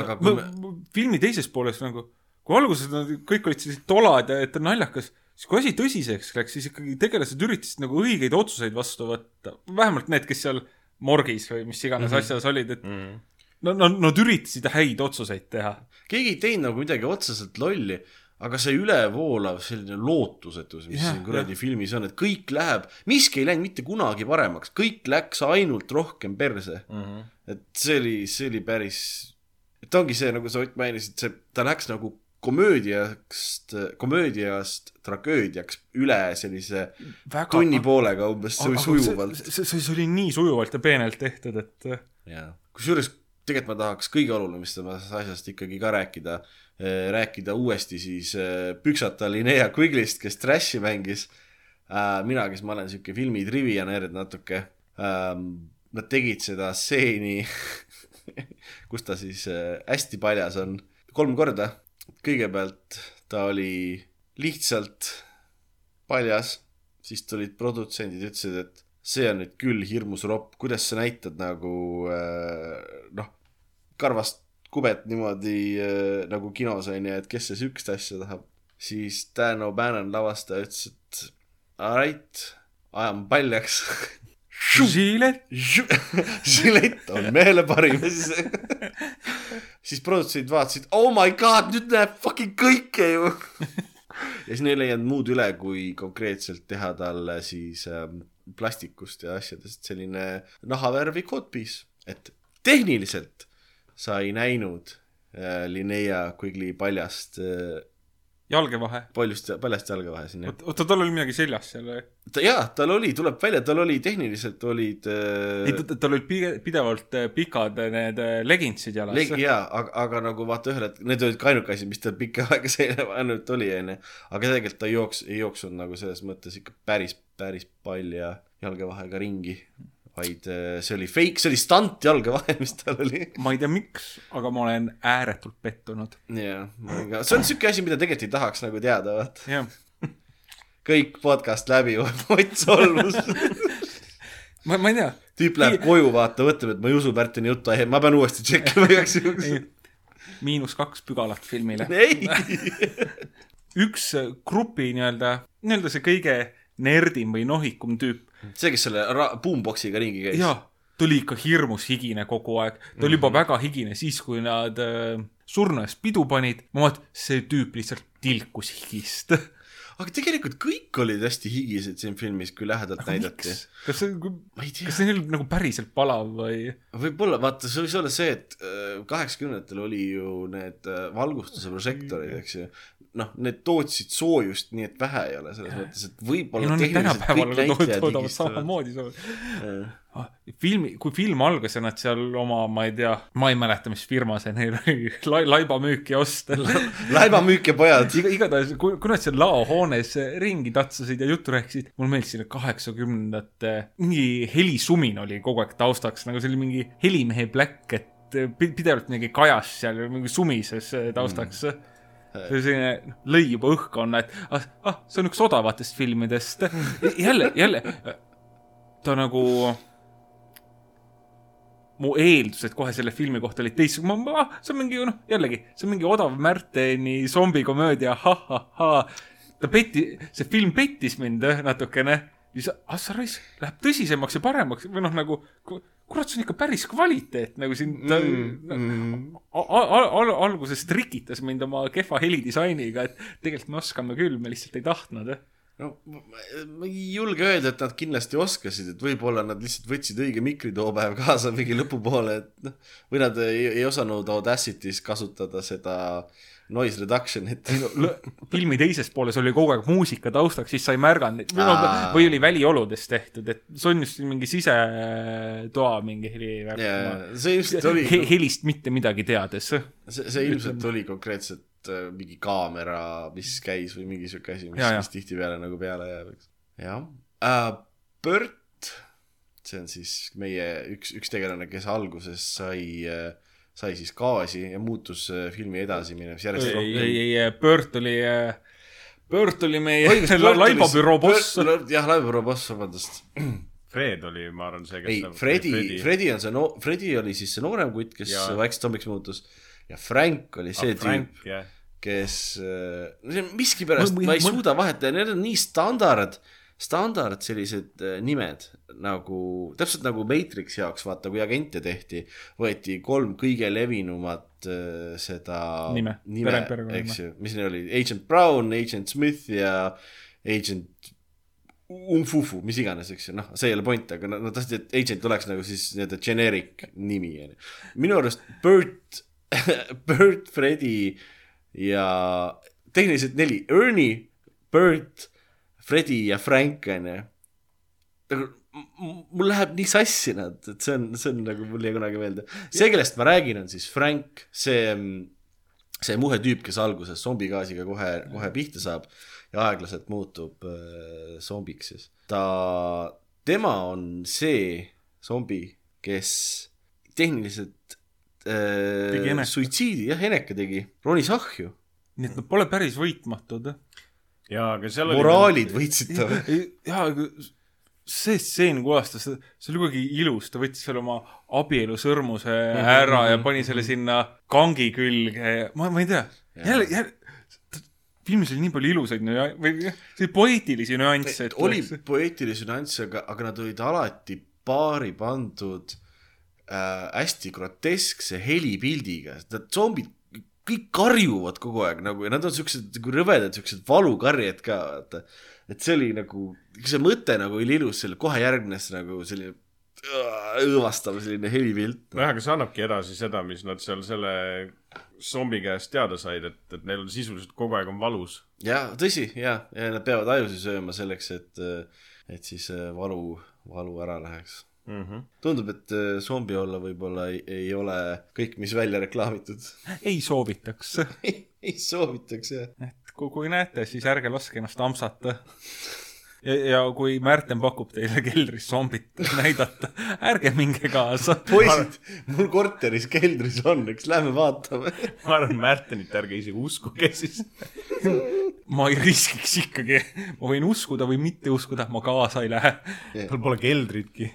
aga kui me, filmi teises pooles nagu, kui alguses nad kõik olid sellised tolad ja et on naljakas, siis kui asi tõsiseks läks, siis ikkagi tegelased üritasid nagu õigeid otsuseid vastu võtta. vähemalt need, kes seal morgis või mis iganes mm -hmm. asjas olid, et Mm. No, no, nad üritasid häid otsuseid teha. keegi ei teinud nagu midagi otseselt lolli, aga see ülevoolav selline lootusetus, mis Jah, siin kuradi filmis on, et kõik läheb, miski ei läinud mitte kunagi paremaks, kõik läks ainult rohkem perse. Mm -hmm. et see oli, see oli päris, et ongi see, nagu sa Ott mainisid, see, ta läks nagu komöödiast, komöödiast tragöödiaks üle sellise väga tunni poolega umbes Aga- sujuvalt. see, see, see, oli nii sujuvalt ja peenelt tehtud, et kusjuures tegelikult ma tahaks kõige olulisemast asjast ikkagi ka rääkida, rääkida uuesti siis äh, Püksata Linnea Quiglist, kes Trashi mängis. mina, kes ma olen sihuke filmi trivia nerd natuke. Nad tegid seda stseeni, kus ta siis äh, hästi paljas on, kolm korda. kõigepealt ta oli lihtsalt paljas, siis tulid produtsendid, ütlesid, et see on nüüd küll hirmus ropp, kuidas sa näitad nagu noh, karvast kubet niimoodi äh, nagu kinos on ju, et kes see sihukest asja tahab. siis Dan O'Bannon lavastaja ütles, et alright, ajame paljaks. Žilet, žilett on mehele parim siis, produtsendid vaatasid, oh my god, nüüd näeb fucking kõike ju. ja siis neil ei jäänud muud üle, kui konkreetselt teha talle siis ähm, plastikust ja asjadest selline nahavärvi codpiece, et tehniliselt sa ei näinud äh, Linnea Quigley paljast äh, jalgevahe. paljust, paljast jalga vahe siin jah. oota, tal oli midagi seljas seal või? ta jaa, tal oli, tuleb välja, tal oli tehniliselt olid ei, äh, tal olid pidevalt äh, pikad äh, need äh, leginsid jalas Leg-, jaa, aga, aga nagu vaata ühel hetkel, need olid ka ainuke asi, mis tal pikka aega selja ainult oli, onju. aga tegelikult ta ei jooks, ei jooksnud nagu selles mõttes ikka päris, päris palja jalgavahega ringi. Vaid äh, see oli fake, see oli stunt jalgavahe, mis tal oli. ma ei tea, miks, aga ma olen ääretult pettunud. jaa, see on siuke asi, mida tegelikult ei tahaks nagu teada, vaata. jah, kõik podcast läbi, Ott solvus. ma, ma ei tea, tüüp läheb koju, vaata, mõtleb, et ma ei usu Pärtini juttu, ma pean uuesti tšekkima igaks juhuks. miinus kaks pügalat filmile. ei, üks äh, grupi nii-öelda, nii-öelda see kõige nerdim või nohikum tüüp, see, kes selle boomboxiga ringi käis. jaa, ta oli ikka hirmus higine kogu aeg. ta oli juba väga higine siis, kui nad äh, surnu eest pidu panid. ma vaatasin, see tüüp lihtsalt tilkus higist. aga tegelikult kõik olid hästi higised siin filmis, kui lähedalt näidati. kas see, tea kas, see oli nagu päriselt palav või? võib-olla, vaata, see võis olla see, et äh, kaheksakümnendatel oli ju need äh, valgustuse prožektorid, eks ju. noh, need tootsid soojust nii, et vähe ei ole, selles mõttes, et võib-olla no need tehniliselt kõik näitajad toodavad higistavad. samamoodi soovi. filmi, kui film algas ja nad seal oma, ma ei tea, ma ei mäleta, mis firma see neil oli, laibamüüki osta. laibamüük ja pojad. iga, igatahes, kui, nad seal laohoones ringi tatsasid ja juttu rääkisid, mulle meeldis sinna kaheksakümnendate, mingi helisumin oli kogu aeg taustaks, nagu see oli mingi helimehe pläkk, et pi- pidevalt mingi kajas seal ja mingi sumises taustaks mm.. See oli selline, lõi juba õhkkonna, et ah, ah, see on üks odavatest filmidest. jälle, jälle, ta nagu mu eeldused kohe selle filmi kohta olid teistsugused, ma, ma, see on mingi noh, jällegi, see on mingi odav Märteni zombikomöödia ha,, ha-ha-ha. ta petti, see film pettis mind eh, natukene. siis, ah sa raisk, läheb tõsisemaks ja paremaks või noh, nagu kurat, see on ikka päris kvaliteet nagu siin ta Mm, mm, al, al, alguses trikitas mind oma kehva helidisainiga, et tegelikult me oskame küll, me lihtsalt ei tahtnud. eh. no ma ei julge öelda, et nad kindlasti oskasid, et võib-olla nad lihtsalt võtsid õige mikri too päev kaasa mingi lõpupoole, et noh, või nad ei, ei osanud Audacity's kasutada seda noise reduction'it. filmi teises pooles oli kogu aeg muusika taustaks, siis sa ei märganud neid või, no, või oli välioludes tehtud, et see on just mingi sisetoa mingi helivärk ja see ilmselt oli, He, helist mitte midagi teades. see, see ilmselt oli konkreetselt äh, mingi kaamera, mis käis või mingi siuke asi, mis, mis tihtipeale nagu peale jääb, eks. jah uh,. Bert, see on siis meie üks, üks tegelane, kes alguses sai uh, sai siis gaasi ja muutus uh, filmi edasiminev järjest ei, rohkem ei, ei, oli, Bört oli meie Bert la- oli- laibabüroo boss. Bert- jah, laibabüroo boss, vabandust. Fred oli, ma arvan, see, kes ei, Fredi, Fredi on see no-, Fredi oli siis see noorem kutt, kes vaikselt zombiks muutus ja Frank oli see ah, Frank, tüüp, jah. kes, miskipärast Ma- ma ei ma- suuda vahet teha, need on nii standard, standard sellised äh, nimed nagu, täpselt nagu Matrixi jaoks, vaata, kui agente tehti, võeti kolm kõige levinumat äh, seda Nime. nime eks ju, mis neil oli, Agent Brown, Agent Smith ja Agent Umfufu, mis iganes, eks ju, noh, see ei ole point, aga nad, nad tahtsid, et agent oleks nagu siis nii-öelda generic nimi, onju. minu arust Bert, Bert, Fredi ja tehniliselt neli, Ernie, Bert, Fredi ja Frank, onju. nagu mul läheb nii sassi nad, et see on, see on nagu, mul ei kunagi meelde. see, kellest ma räägin, on siis Frank, see, see muhe tüüp, kes alguses zombigaasiga kohe, kohe pihta saab ja aeglaselt muutub äh, zombiks siis. ta, tema on see zombi, kes tehniliselt äh, suitsiidi, jah, eneka tegi, ronis ahju. nii et nad pole päris võitmatud. jaa, aga seal oli moraalid võitsid ta või? jaa, aga see stseen, kuidas ta seda, see oli kuidagi ilus, ta võttis selle oma abielusõrmuse ära ja pani selle sinna kangi külge ma, ma ei tea, jälle, jälle, filmis oli nii palju ilusaid nüa-, või see poeetilisi nüansse, et oli poeetilisi nüansse, aga, aga nad olid alati paari pandud äh, hästi groteskse helipildiga, need zombid kõik karjuvad kogu aeg nagu ja nad on siuksed nagu rõvedad, siuksed valukarjed ka, vaata. et see oli nagu, see mõte nagu oli ilus, selle kohe järgnes nagu selline õõvastav selline helipilt. nojah, aga see annabki edasi seda, mis nad seal selle zombi käest teada said, et, et neil sisuliselt kogu aeg on valus. ja tõsi, ja, ja nad peavad ajusid sööma selleks, et, et siis valu, valu ära läheks. Mm -hmm. tundub, et äh, zombi olla võib-olla ei, ei ole kõik, mis välja reklaamitud. ei soovitaks. ei soovitaks jah. et kui, kui näete, siis ärge laske ennast ampsata. ja, ja kui Märten pakub teile keldris zombit näidata, ärge minge kaasa. poisid, mul korteris keldris on, eks lähme vaatame. ma arvan, Märtenit ärge isegi uskuge siis. ma ei riskiks ikkagi, ma võin uskuda või mitte uskuda, ma kaasa ei lähe. tal pole keldritki.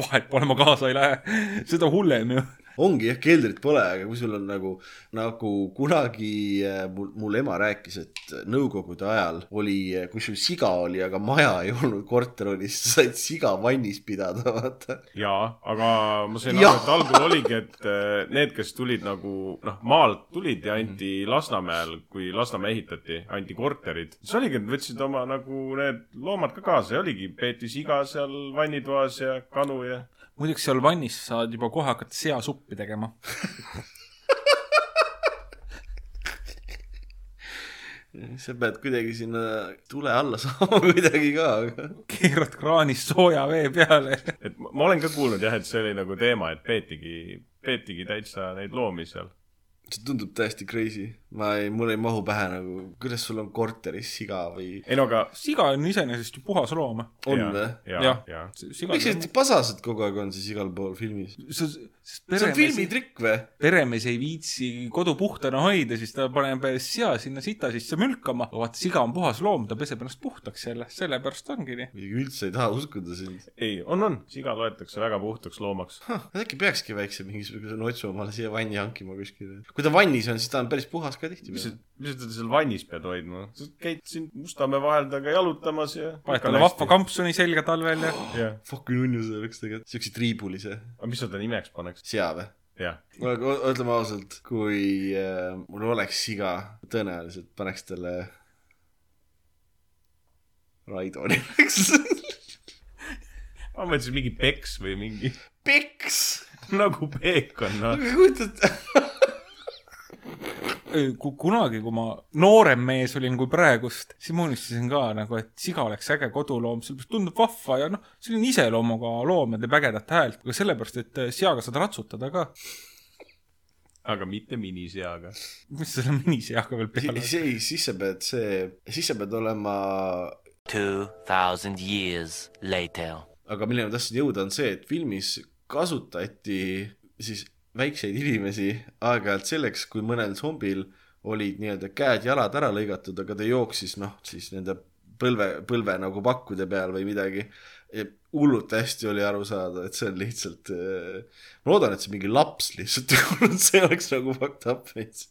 vahet pole, ma kaasa ei lähe, seda hullem ju. Ongi jah, keldrit pole, aga kui sul on nagu, nagu kunagi äh, mul, mul ema rääkis, et nõukogude ajal oli, kui sul siga oli, aga maja ei olnud, korter oli, siis sa said siga vannis pidada, vaata. jaa, aga ma sain aru, et algul oligi, et äh, need, kes tulid nagu noh, maalt tulid ja anti Lasnamäel, kui Lasnamäe ehitati, anti korterid. siis oligi, et võtsid oma nagu need loomad ka kaasa ja oligi, peeti siga seal vannitoas ja kanu ja muideks seal vannis saad juba kohe hakata seasuppi tegema. sa pead kuidagi sinna tule alla saama kuidagi ka, aga keerad kraanis sooja vee peale. et ma, ma olen ka kuulnud jah, et see oli nagu teema, et peetigi, peetigi täitsa neid loomi seal. see tundub täiesti crazy. Ma ei, mul ei mahu pähe nagu, kuidas sul on korteris siga või ei no aga siga on iseenesest ju puhas loom. on või? ja, jah miks need pasased kogu aeg on siis igal pool filmis? see on filmitrikk või? peremees ei viitsi kodu puhtana hoida, siis ta paneb sea sinna sita sisse mülkama. vaata, siga on puhas loom, ta peseb ennast puhtaks jälle, sellepärast ongi nii. muidugi üldse ei taha uskuda sind. ei, on, on, siga loetakse väga puhtaks loomaks. äkki peakski väikse mingisuguse notsu omale siia vanni hankima kuskile. kui ta vannis on, siis ta on päris puhas ka mis tihtipeale sa, mis sa teda seal vannis pead hoidma? sa käid siin Mustamäe vaheldaga jalutamas ja. paned talle vahva. kampsuni selga talvel ja jah, Fucking nunnu see oleks tegelikult, siukse triibulise. aga mis sa ta nimeks paneks? sea või? jah, kuule, ütleme ausalt, kui äh, mul oleks siga, tõenäoliselt paneks talle Raido nimeks. ma mõtlesin mingi peks või mingi Peks. nagu peekon, noh. kujutad, Ei, ku- kunagi, kui ma noorem mees olin kui praegust, siis ma unistasin ka nagu, et siga oleks äge koduloom, sellepärast tundub vahva ja noh, selline iseloomuga loom ja teeb ägedat häält, aga sellepärast, et äh, seaga saad ratsutada ka. aga mitte miniseaga. mis selle miniseaga veel peale on? ei, siis sa pead see, siis sa pead olema, 2,000 years later. aga milleni ma tahtsin jõuda, on see, et filmis kasutati siis väikseid inimesi aeg-ajalt selleks, kui mõnel zombil olid nii-öelda käed-jalad ära lõigatud, aga ta jooksis noh, siis nende põlve, põlve nagu pakkude peal või midagi. hullult hästi oli aru saada, et see on lihtsalt, ma loodan, et see mingi laps lihtsalt ei olnud, see oleks nagu fucked up veits.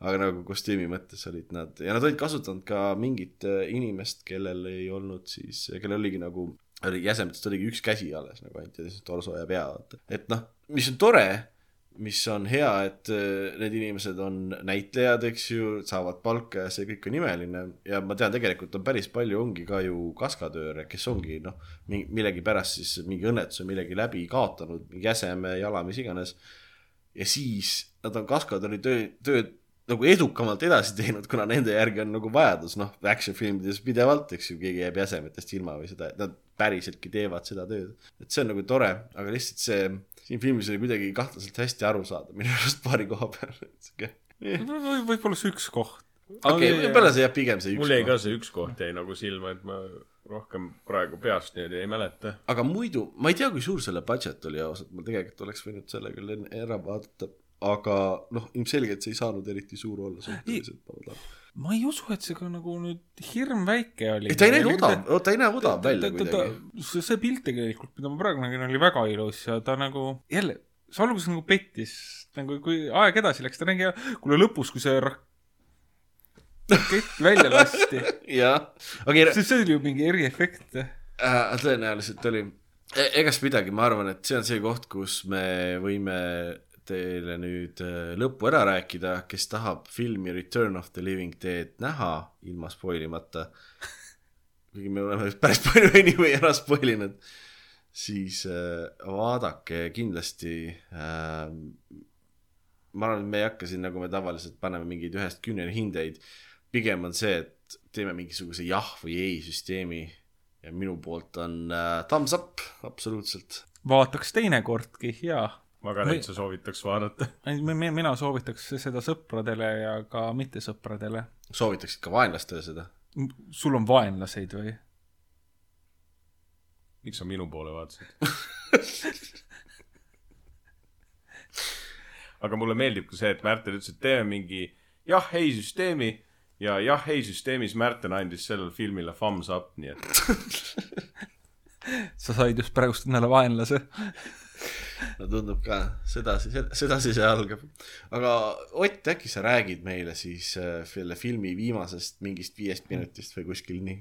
aga nagu kostüümi mõttes olid nad ja nad olid kasutanud ka mingit äh, inimest, kellel ei olnud siis, kellel oligi nagu, jäsemetest oligi üks käsi alles nagu ainult ja siis torso ja pea, et noh, mis on tore, mis on hea, et äh, need inimesed on näitlejad, eks ju, saavad palka ja see kõik on imeline ja ma tean, tegelikult on päris palju, ongi ka ju kaskadööre, kes ongi noh, millegipärast siis mingi õnnetuse millegi läbi kaotanud, mingi jäseme, jala, mis iganes. ja siis nad on kaskadööri töö, tööd nagu edukamalt edasi teinud, kuna nende järgi on nagu vajadus, noh, action filmides pidevalt, eks ju, keegi jääb jäsemetest ilma või seda, et nad päriseltki teevad seda tööd. et see on nagu tore, aga lihtsalt see, siin filmis oli kuidagi kahtlaselt hästi aru saada minu arust paari koha peal, sihuke. või võib-olla see üks koht. okei, võib-olla see jah, pigem see üks mul jäi ka see üks koht jäi nagu silma, et ma rohkem praegu peast niimoodi ei mäleta. aga muidu, ma ei tea, kui suur selle budget oli ausalt, ma tegelikult oleks võinud selle küll enne ära vaadata, aga noh, ilmselgelt see ei saanud eriti suur olla suhteliselt ma loodan. Ma ei usu, et see ka nagu nüüd hirm väike oli. ta ei näinud odav, ta ei näe odav välja kuidagi. see, see pilt tegelikult, mida ma praegu nägin, oli väga ilus ja ta nagu jälle, see alguses nagu pettis, nagu kui aeg edasi läks, ta nägi, kuule lõpus, kui see rak- rakett välja lasti, jah, okei, see, see oli ju mingi eriefekt. äh, tõenäoliselt oli e. egas midagi, ma arvan, et see on see koht, kus me võime teile nüüd äh, lõppu ära rääkida, kes tahab filmi Return of the Living Dead näha ilma spoilimata. kuigi me oleme päris palju anyway ära spoil inud, siis äh, vaadake kindlasti äh, ma arvan, et me ei hakka siin, nagu me tavaliselt paneme mingeid ühest kümneni hindeid. pigem on see, et teeme mingisuguse jah või ei süsteemi ja minu poolt on äh, thumbs up, absoluutselt. vaataks teinekordki ja ma ka täitsa soovitaks vaadata. mina soovitaks seda sõpradele ja ka mittesõpradele. soovitaksid ka vaenlastele seda? sul on vaenlaseid või? miks sa minu poole vaatasid? aga mulle meeldib ka see, et Märten ütles, et teeme mingi jah-ei süsteemi ja jah-ei süsteemis Märten andis sellele filmile thumbs up, nii et sa said just praegust endale vaenlase. no tundub ka, sedasi, sedasi see algab. aga Ott, äkki sa räägid meile siis äh, selle filmi viimasest mingist viiest minutist või kuskil nii?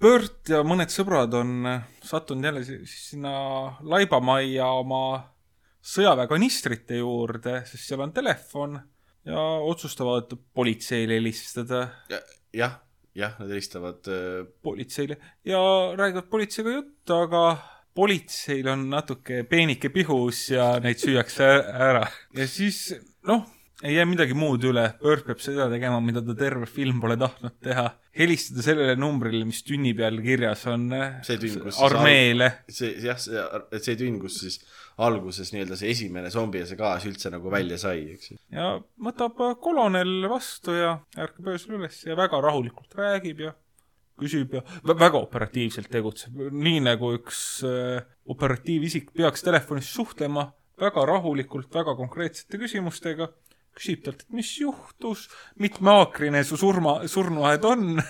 Bert ja mõned sõbrad on äh, sattunud jälle si- sinna laibamajja oma sõjaväekanistrite juurde, sest seal on telefon ja otsustavad politseile helistada jah, jah, nad helistavad äh, politseile ja räägivad politseiga juttu, aga politseil on natuke peenike pihus ja neid süüakse ära. ja siis, noh, ei jää midagi muud üle, Bert peab seda tegema, mida ta terve film pole tahtnud teha. helistada sellele numbrile, mis tünni peal kirjas on. See tünn, kus siis armeele. see jah, see, see tünn, kus siis alguses nii-öelda see esimene zombi ja see gaas üldse nagu välja sai, eks ju. ja võtab kolonel vastu ja ärkab öösel üles ja väga rahulikult räägib ja küsib ja vä- väga operatiivselt tegutseb, nii nagu üks äh, operatiivisik peaks telefonis suhtlema, väga rahulikult, väga konkreetsete küsimustega, küsib talt, et mis juhtus, mitmeaakrine su surma, surnuaed on?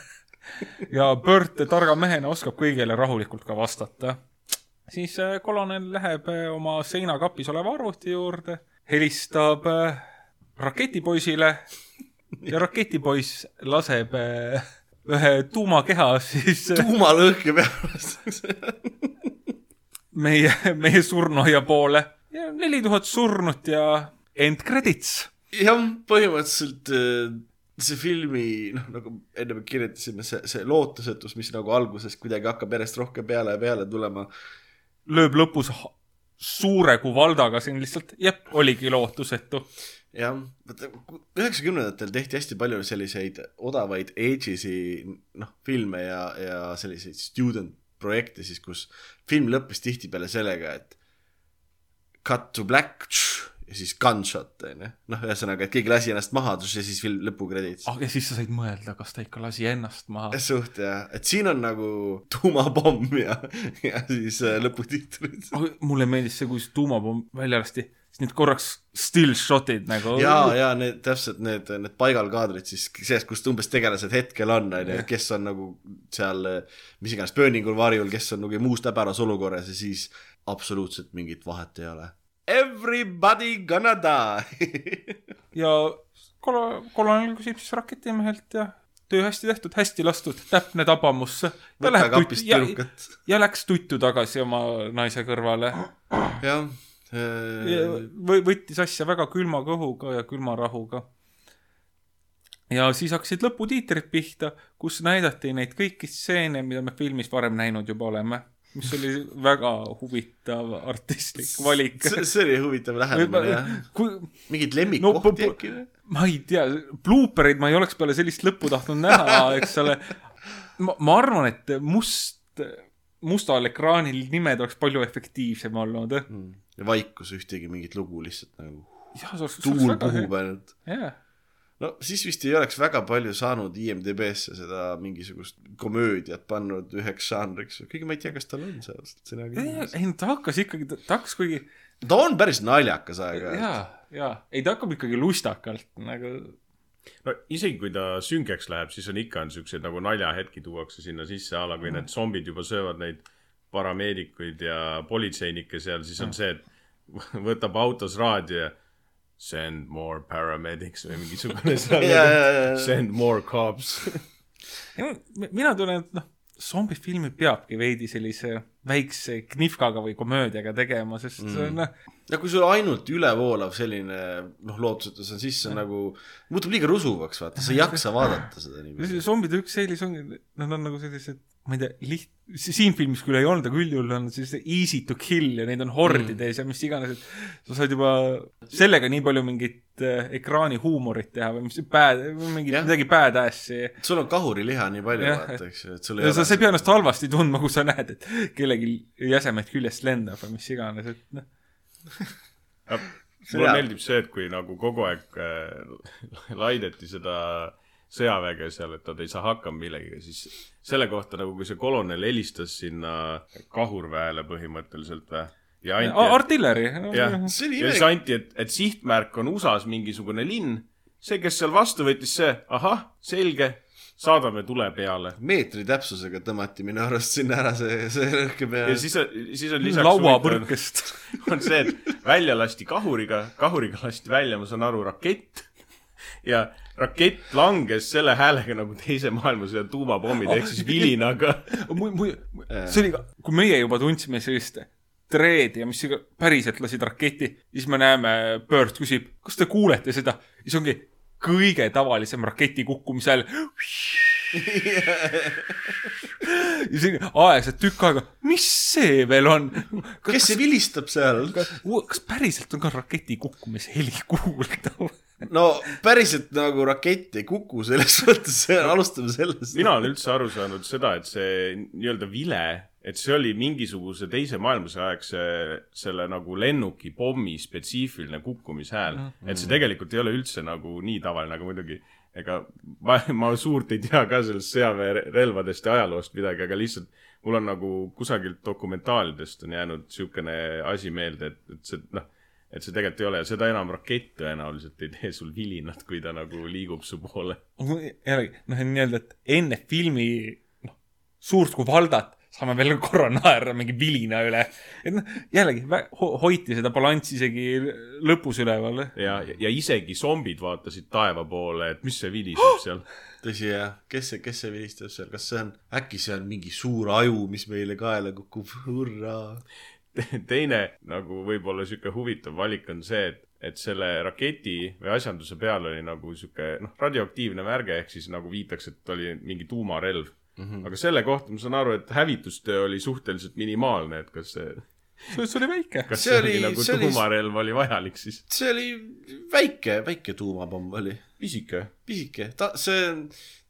Ja Bert targa mehena oskab kõigele rahulikult ka vastata. Siis äh, kolonel läheb äh, oma seinakapis oleva arvuti juurde, helistab raketipoisile. Ja raketipoiss laseb ühe tuumakeha siis tuumalõhke peale. meie, meie surnuaia poole ja neli tuhat surnut ja end credits. jah, põhimõtteliselt äh, see filmi, noh, nagu enne me kirjeldasime, see, see lootusetus, mis nagu alguses kuidagi hakkab järjest rohkem peale ja peale tulema. lööb lõpus suure kuvaldaga siin lihtsalt, jep, oligi lootusetu. jah, vaata üheksakümnendatel tehti hästi palju selliseid odavaid age'isi, noh, filme ja, ja selliseid student projekte siis, kus film lõppes tihtipeale sellega, et cut to black ja siis gunshot onju, noh, ühesõnaga, et keegi lasi ennast maha ja siis film lõpukrediits ah, ja siis sa said mõelda, kas ta ikka lasi ennast maha. suht jah, et siin on nagu tuumapomm ja, ja siis äh, lõputiitrid. mulle meeldis see, kui see tuumapomm välja lasti, need korraks still shot'id nagu. ja, ja need täpselt need, need paigalkaadrid siis sees, kus umbes tegelased hetkel on, onju, kes on nagu seal mis iganes pööningul varjul, kes on nagu muust häbaras olukorras ja siis absoluutselt mingit vahet ei ole. Everybody gonna die ja kolo-, kolonel küsib siis raketimehelt ja töö hästi tehtud, hästi lastud, täpne tabamus. ja, ja läks tuttu tagasi oma naise kõrvale. jah äh, või võttis asja väga külma kõhuga ja külma rahuga. ja siis hakkasid lõputiitrid pihta, kus näidati neid kõiki stseene, mida me filmis varem näinud juba oleme, mis oli väga huvitav artistlik valik. see oli huvitav lähenemine jah. kui mingid No, lemmikkohti pu- äkki või? ma ei tea, blooperid ma ei oleks peale sellist lõppu tahtnud näha, eks ole. ma, ma arvan, et must, mustal ekraanil nimed oleks palju efektiivsem olnud. Ja vaikus ühtegi mingit lugu lihtsalt nagu jah, see oleks. tuul puhub ainult. jah, no siis vist ei oleks väga palju saanud IMDB-sse seda mingisugust komöödiat pannud üheks žanriks, kuigi ma ei tea, kas tal on sina ei, ei ta hakkas ikkagi, ta hakkas kuigi, ta on päris naljakas aeg-ajalt. jaa, jaa, ei ta hakkab ikkagi lustakalt nagu, no isegi kui ta süngeks läheb, siis on ikka on siukseid nagu naljahetki tuuakse sinna sisse, a la kui need zombid juba söövad neid parameedikuid ja politseinikke seal, siis on see, et võtab autos raadio ja send more paramedics või mingisugune seal Jaa, jaa, jaa. send more cops. mina tunnen, et noh, zombifilmi peabki veidi sellise väikse knifkaga või komöödiaga tegema, sest mm. noh, ja kui sul ainult ülevoolav selline noh, lootusetus on, siis see on nagu, muutub liiga rusuvaks, vaata, sa ei jaksa vaadata seda nii. zombide üks eelis ongi, nad on nagu sellised, ma ei tea, liht-, siin filmis küll ei olnud, aga üldjuhul on sellised easy to kill ja neid on hordides mm. ja mis iganes, et sa saad juba sellega nii palju mingit äh, ekraani huumorit teha või mis bad, mingit Jah. midagi badass'i sul on kahuriliha nii palju, Jah, vaata, eks ju, et sul ja sa, sa ei pea ennast halvasti tundma, kui sa näed, et kellelgi jäsemeid küljest lendab või mis iganes, et noh. mulle meeldib see, et kui nagu kogu aeg äh, laideti seda sõjaväge seal, et nad ei saa hakkama millegagi, siis selle kohta nagu, kui see kolonel helistas sinna kahurväele põhimõtteliselt või? ja anti, artilleri. jah, ja siis anti, et, et sihtmärk on USA-s mingisugune linn. see, kes seal vastu võttis, see, ahah, selge, saadame tule peale. meetri täpsusega tõmmati minu arust sinna ära see, see rõhke ja siis, siis on lisaks huvitav- lauapõrkest. on see, et välja lasti kahuriga, kahuriga lasti välja, ma saan aru, rakett ja rakett langes selle häälega nagu teise maailmasõja tuumapommid ehk siis vilinaga. see oli, kui meie juba tundsime sellist treedi ja mis iga- päriselt lasid raketi, siis me näeme, Bird küsib, kas te kuulete seda? siis ongi kõige tavalisem raketi kukkumise hääl. ja see aeglaselt tükk aega, mis see veel on? kes see vilistab seal? kas päriselt on ka raketi kukkumise heli kuuldav? no päriselt nagu rakett ei kuku selles mõttes, alustame sellest. mina olen üldse aru saanud seda, et see nii-öelda vile, et see oli mingisuguse teise maailmasõja aegse selle nagu lennuki pommi spetsiifiline kukkumishääl. et see tegelikult ei ole üldse nagu nii tavaline, aga muidugi ega ma, ma suurt ei tea ka sellest sõjaväerelvadest ja ajaloost midagi, aga lihtsalt mul on nagu kusagilt dokumentaalidest on jäänud niisugune asi meelde, et, et see noh, et see tegelikult ei ole ja seda enam rakett tõenäoliselt ei tee sul vilinat, kui ta nagu liigub su poole. jällegi, noh, nii-öelda, et enne filmi noh, suurt kui Valdat saame veel korra naerda mingi vilina üle. et noh, jällegi ho hoiti seda balanssi isegi lõpus üleval. ja, ja isegi zombid vaatasid taeva poole, et mis see viliseb seal. tõsi jah, kes see, kes see vilistab seal, kas see on, äkki see on mingi suur aju, mis meile kaela kukub, hurraa. teine nagu võib-olla sihuke huvitav valik on see, et, et selle raketi või asjanduse peal oli nagu sihuke noh, radioaktiivne märge ehk siis nagu viitaks, et oli mingi tuumarelv mm. -hmm. aga selle kohta ma saan aru, et hävitustöö oli suhteliselt minimaalne, et kas see, see oli väike. kas See see, oli- oli, nagu see oli- tuumarelv oli vajalik siis? see oli väike, väike tuumapomm oli, pisike. pisike, ta, see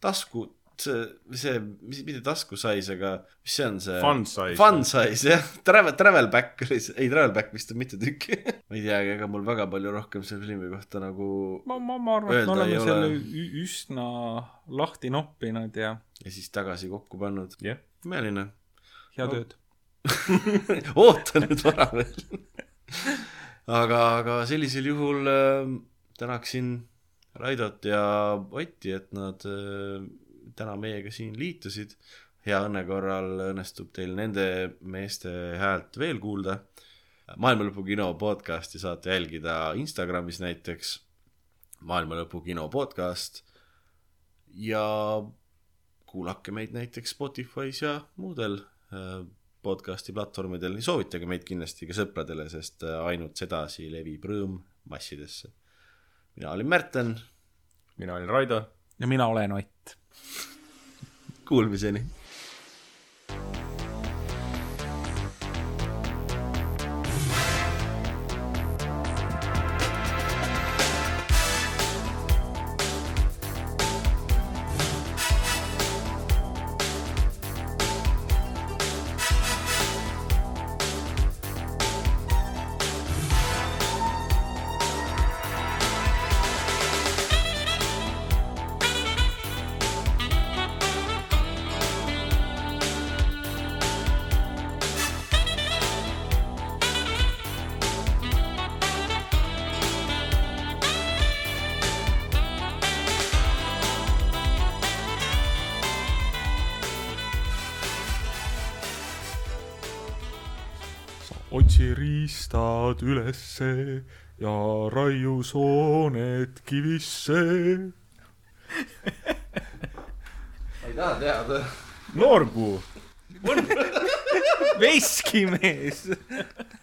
tasku, see, mis, mitte taskusais, aga mis see on see? Fun size. Fun size jah, travel, travel back oli see, ei travel back vist on mitu tükki. ma ei teagi, ega mul väga palju rohkem selle filmi kohta nagu ma, ma, ma arvan, et me oleme selle ole. üsna lahti noppinud ja ja siis tagasi kokku pannud. jah, imeline. head ööd. oota nüüd vara veel. aga, aga sellisel juhul äh, tänaksin Raidot ja Otti, et nad äh, täna meiega siin liitusid. hea õnne korral õnnestub teil nende meeste häält veel kuulda. maailmalõpu kino podcasti saate jälgida Instagramis näiteks, maailmalõpu kino podcast ja kuulake meid näiteks Spotify's ja muudel äh, podcasti platvormidel, soovitage meid kindlasti ka sõpradele, sest äh, ainult sedasi levib rõõm massidesse. mina olin Märten, mina olin Raido. ja mina olen Ott. kuulmiseni. Riistad ülesse ja raiu sooned kivisse. ma ei taha teada. noorpuu. veskimees.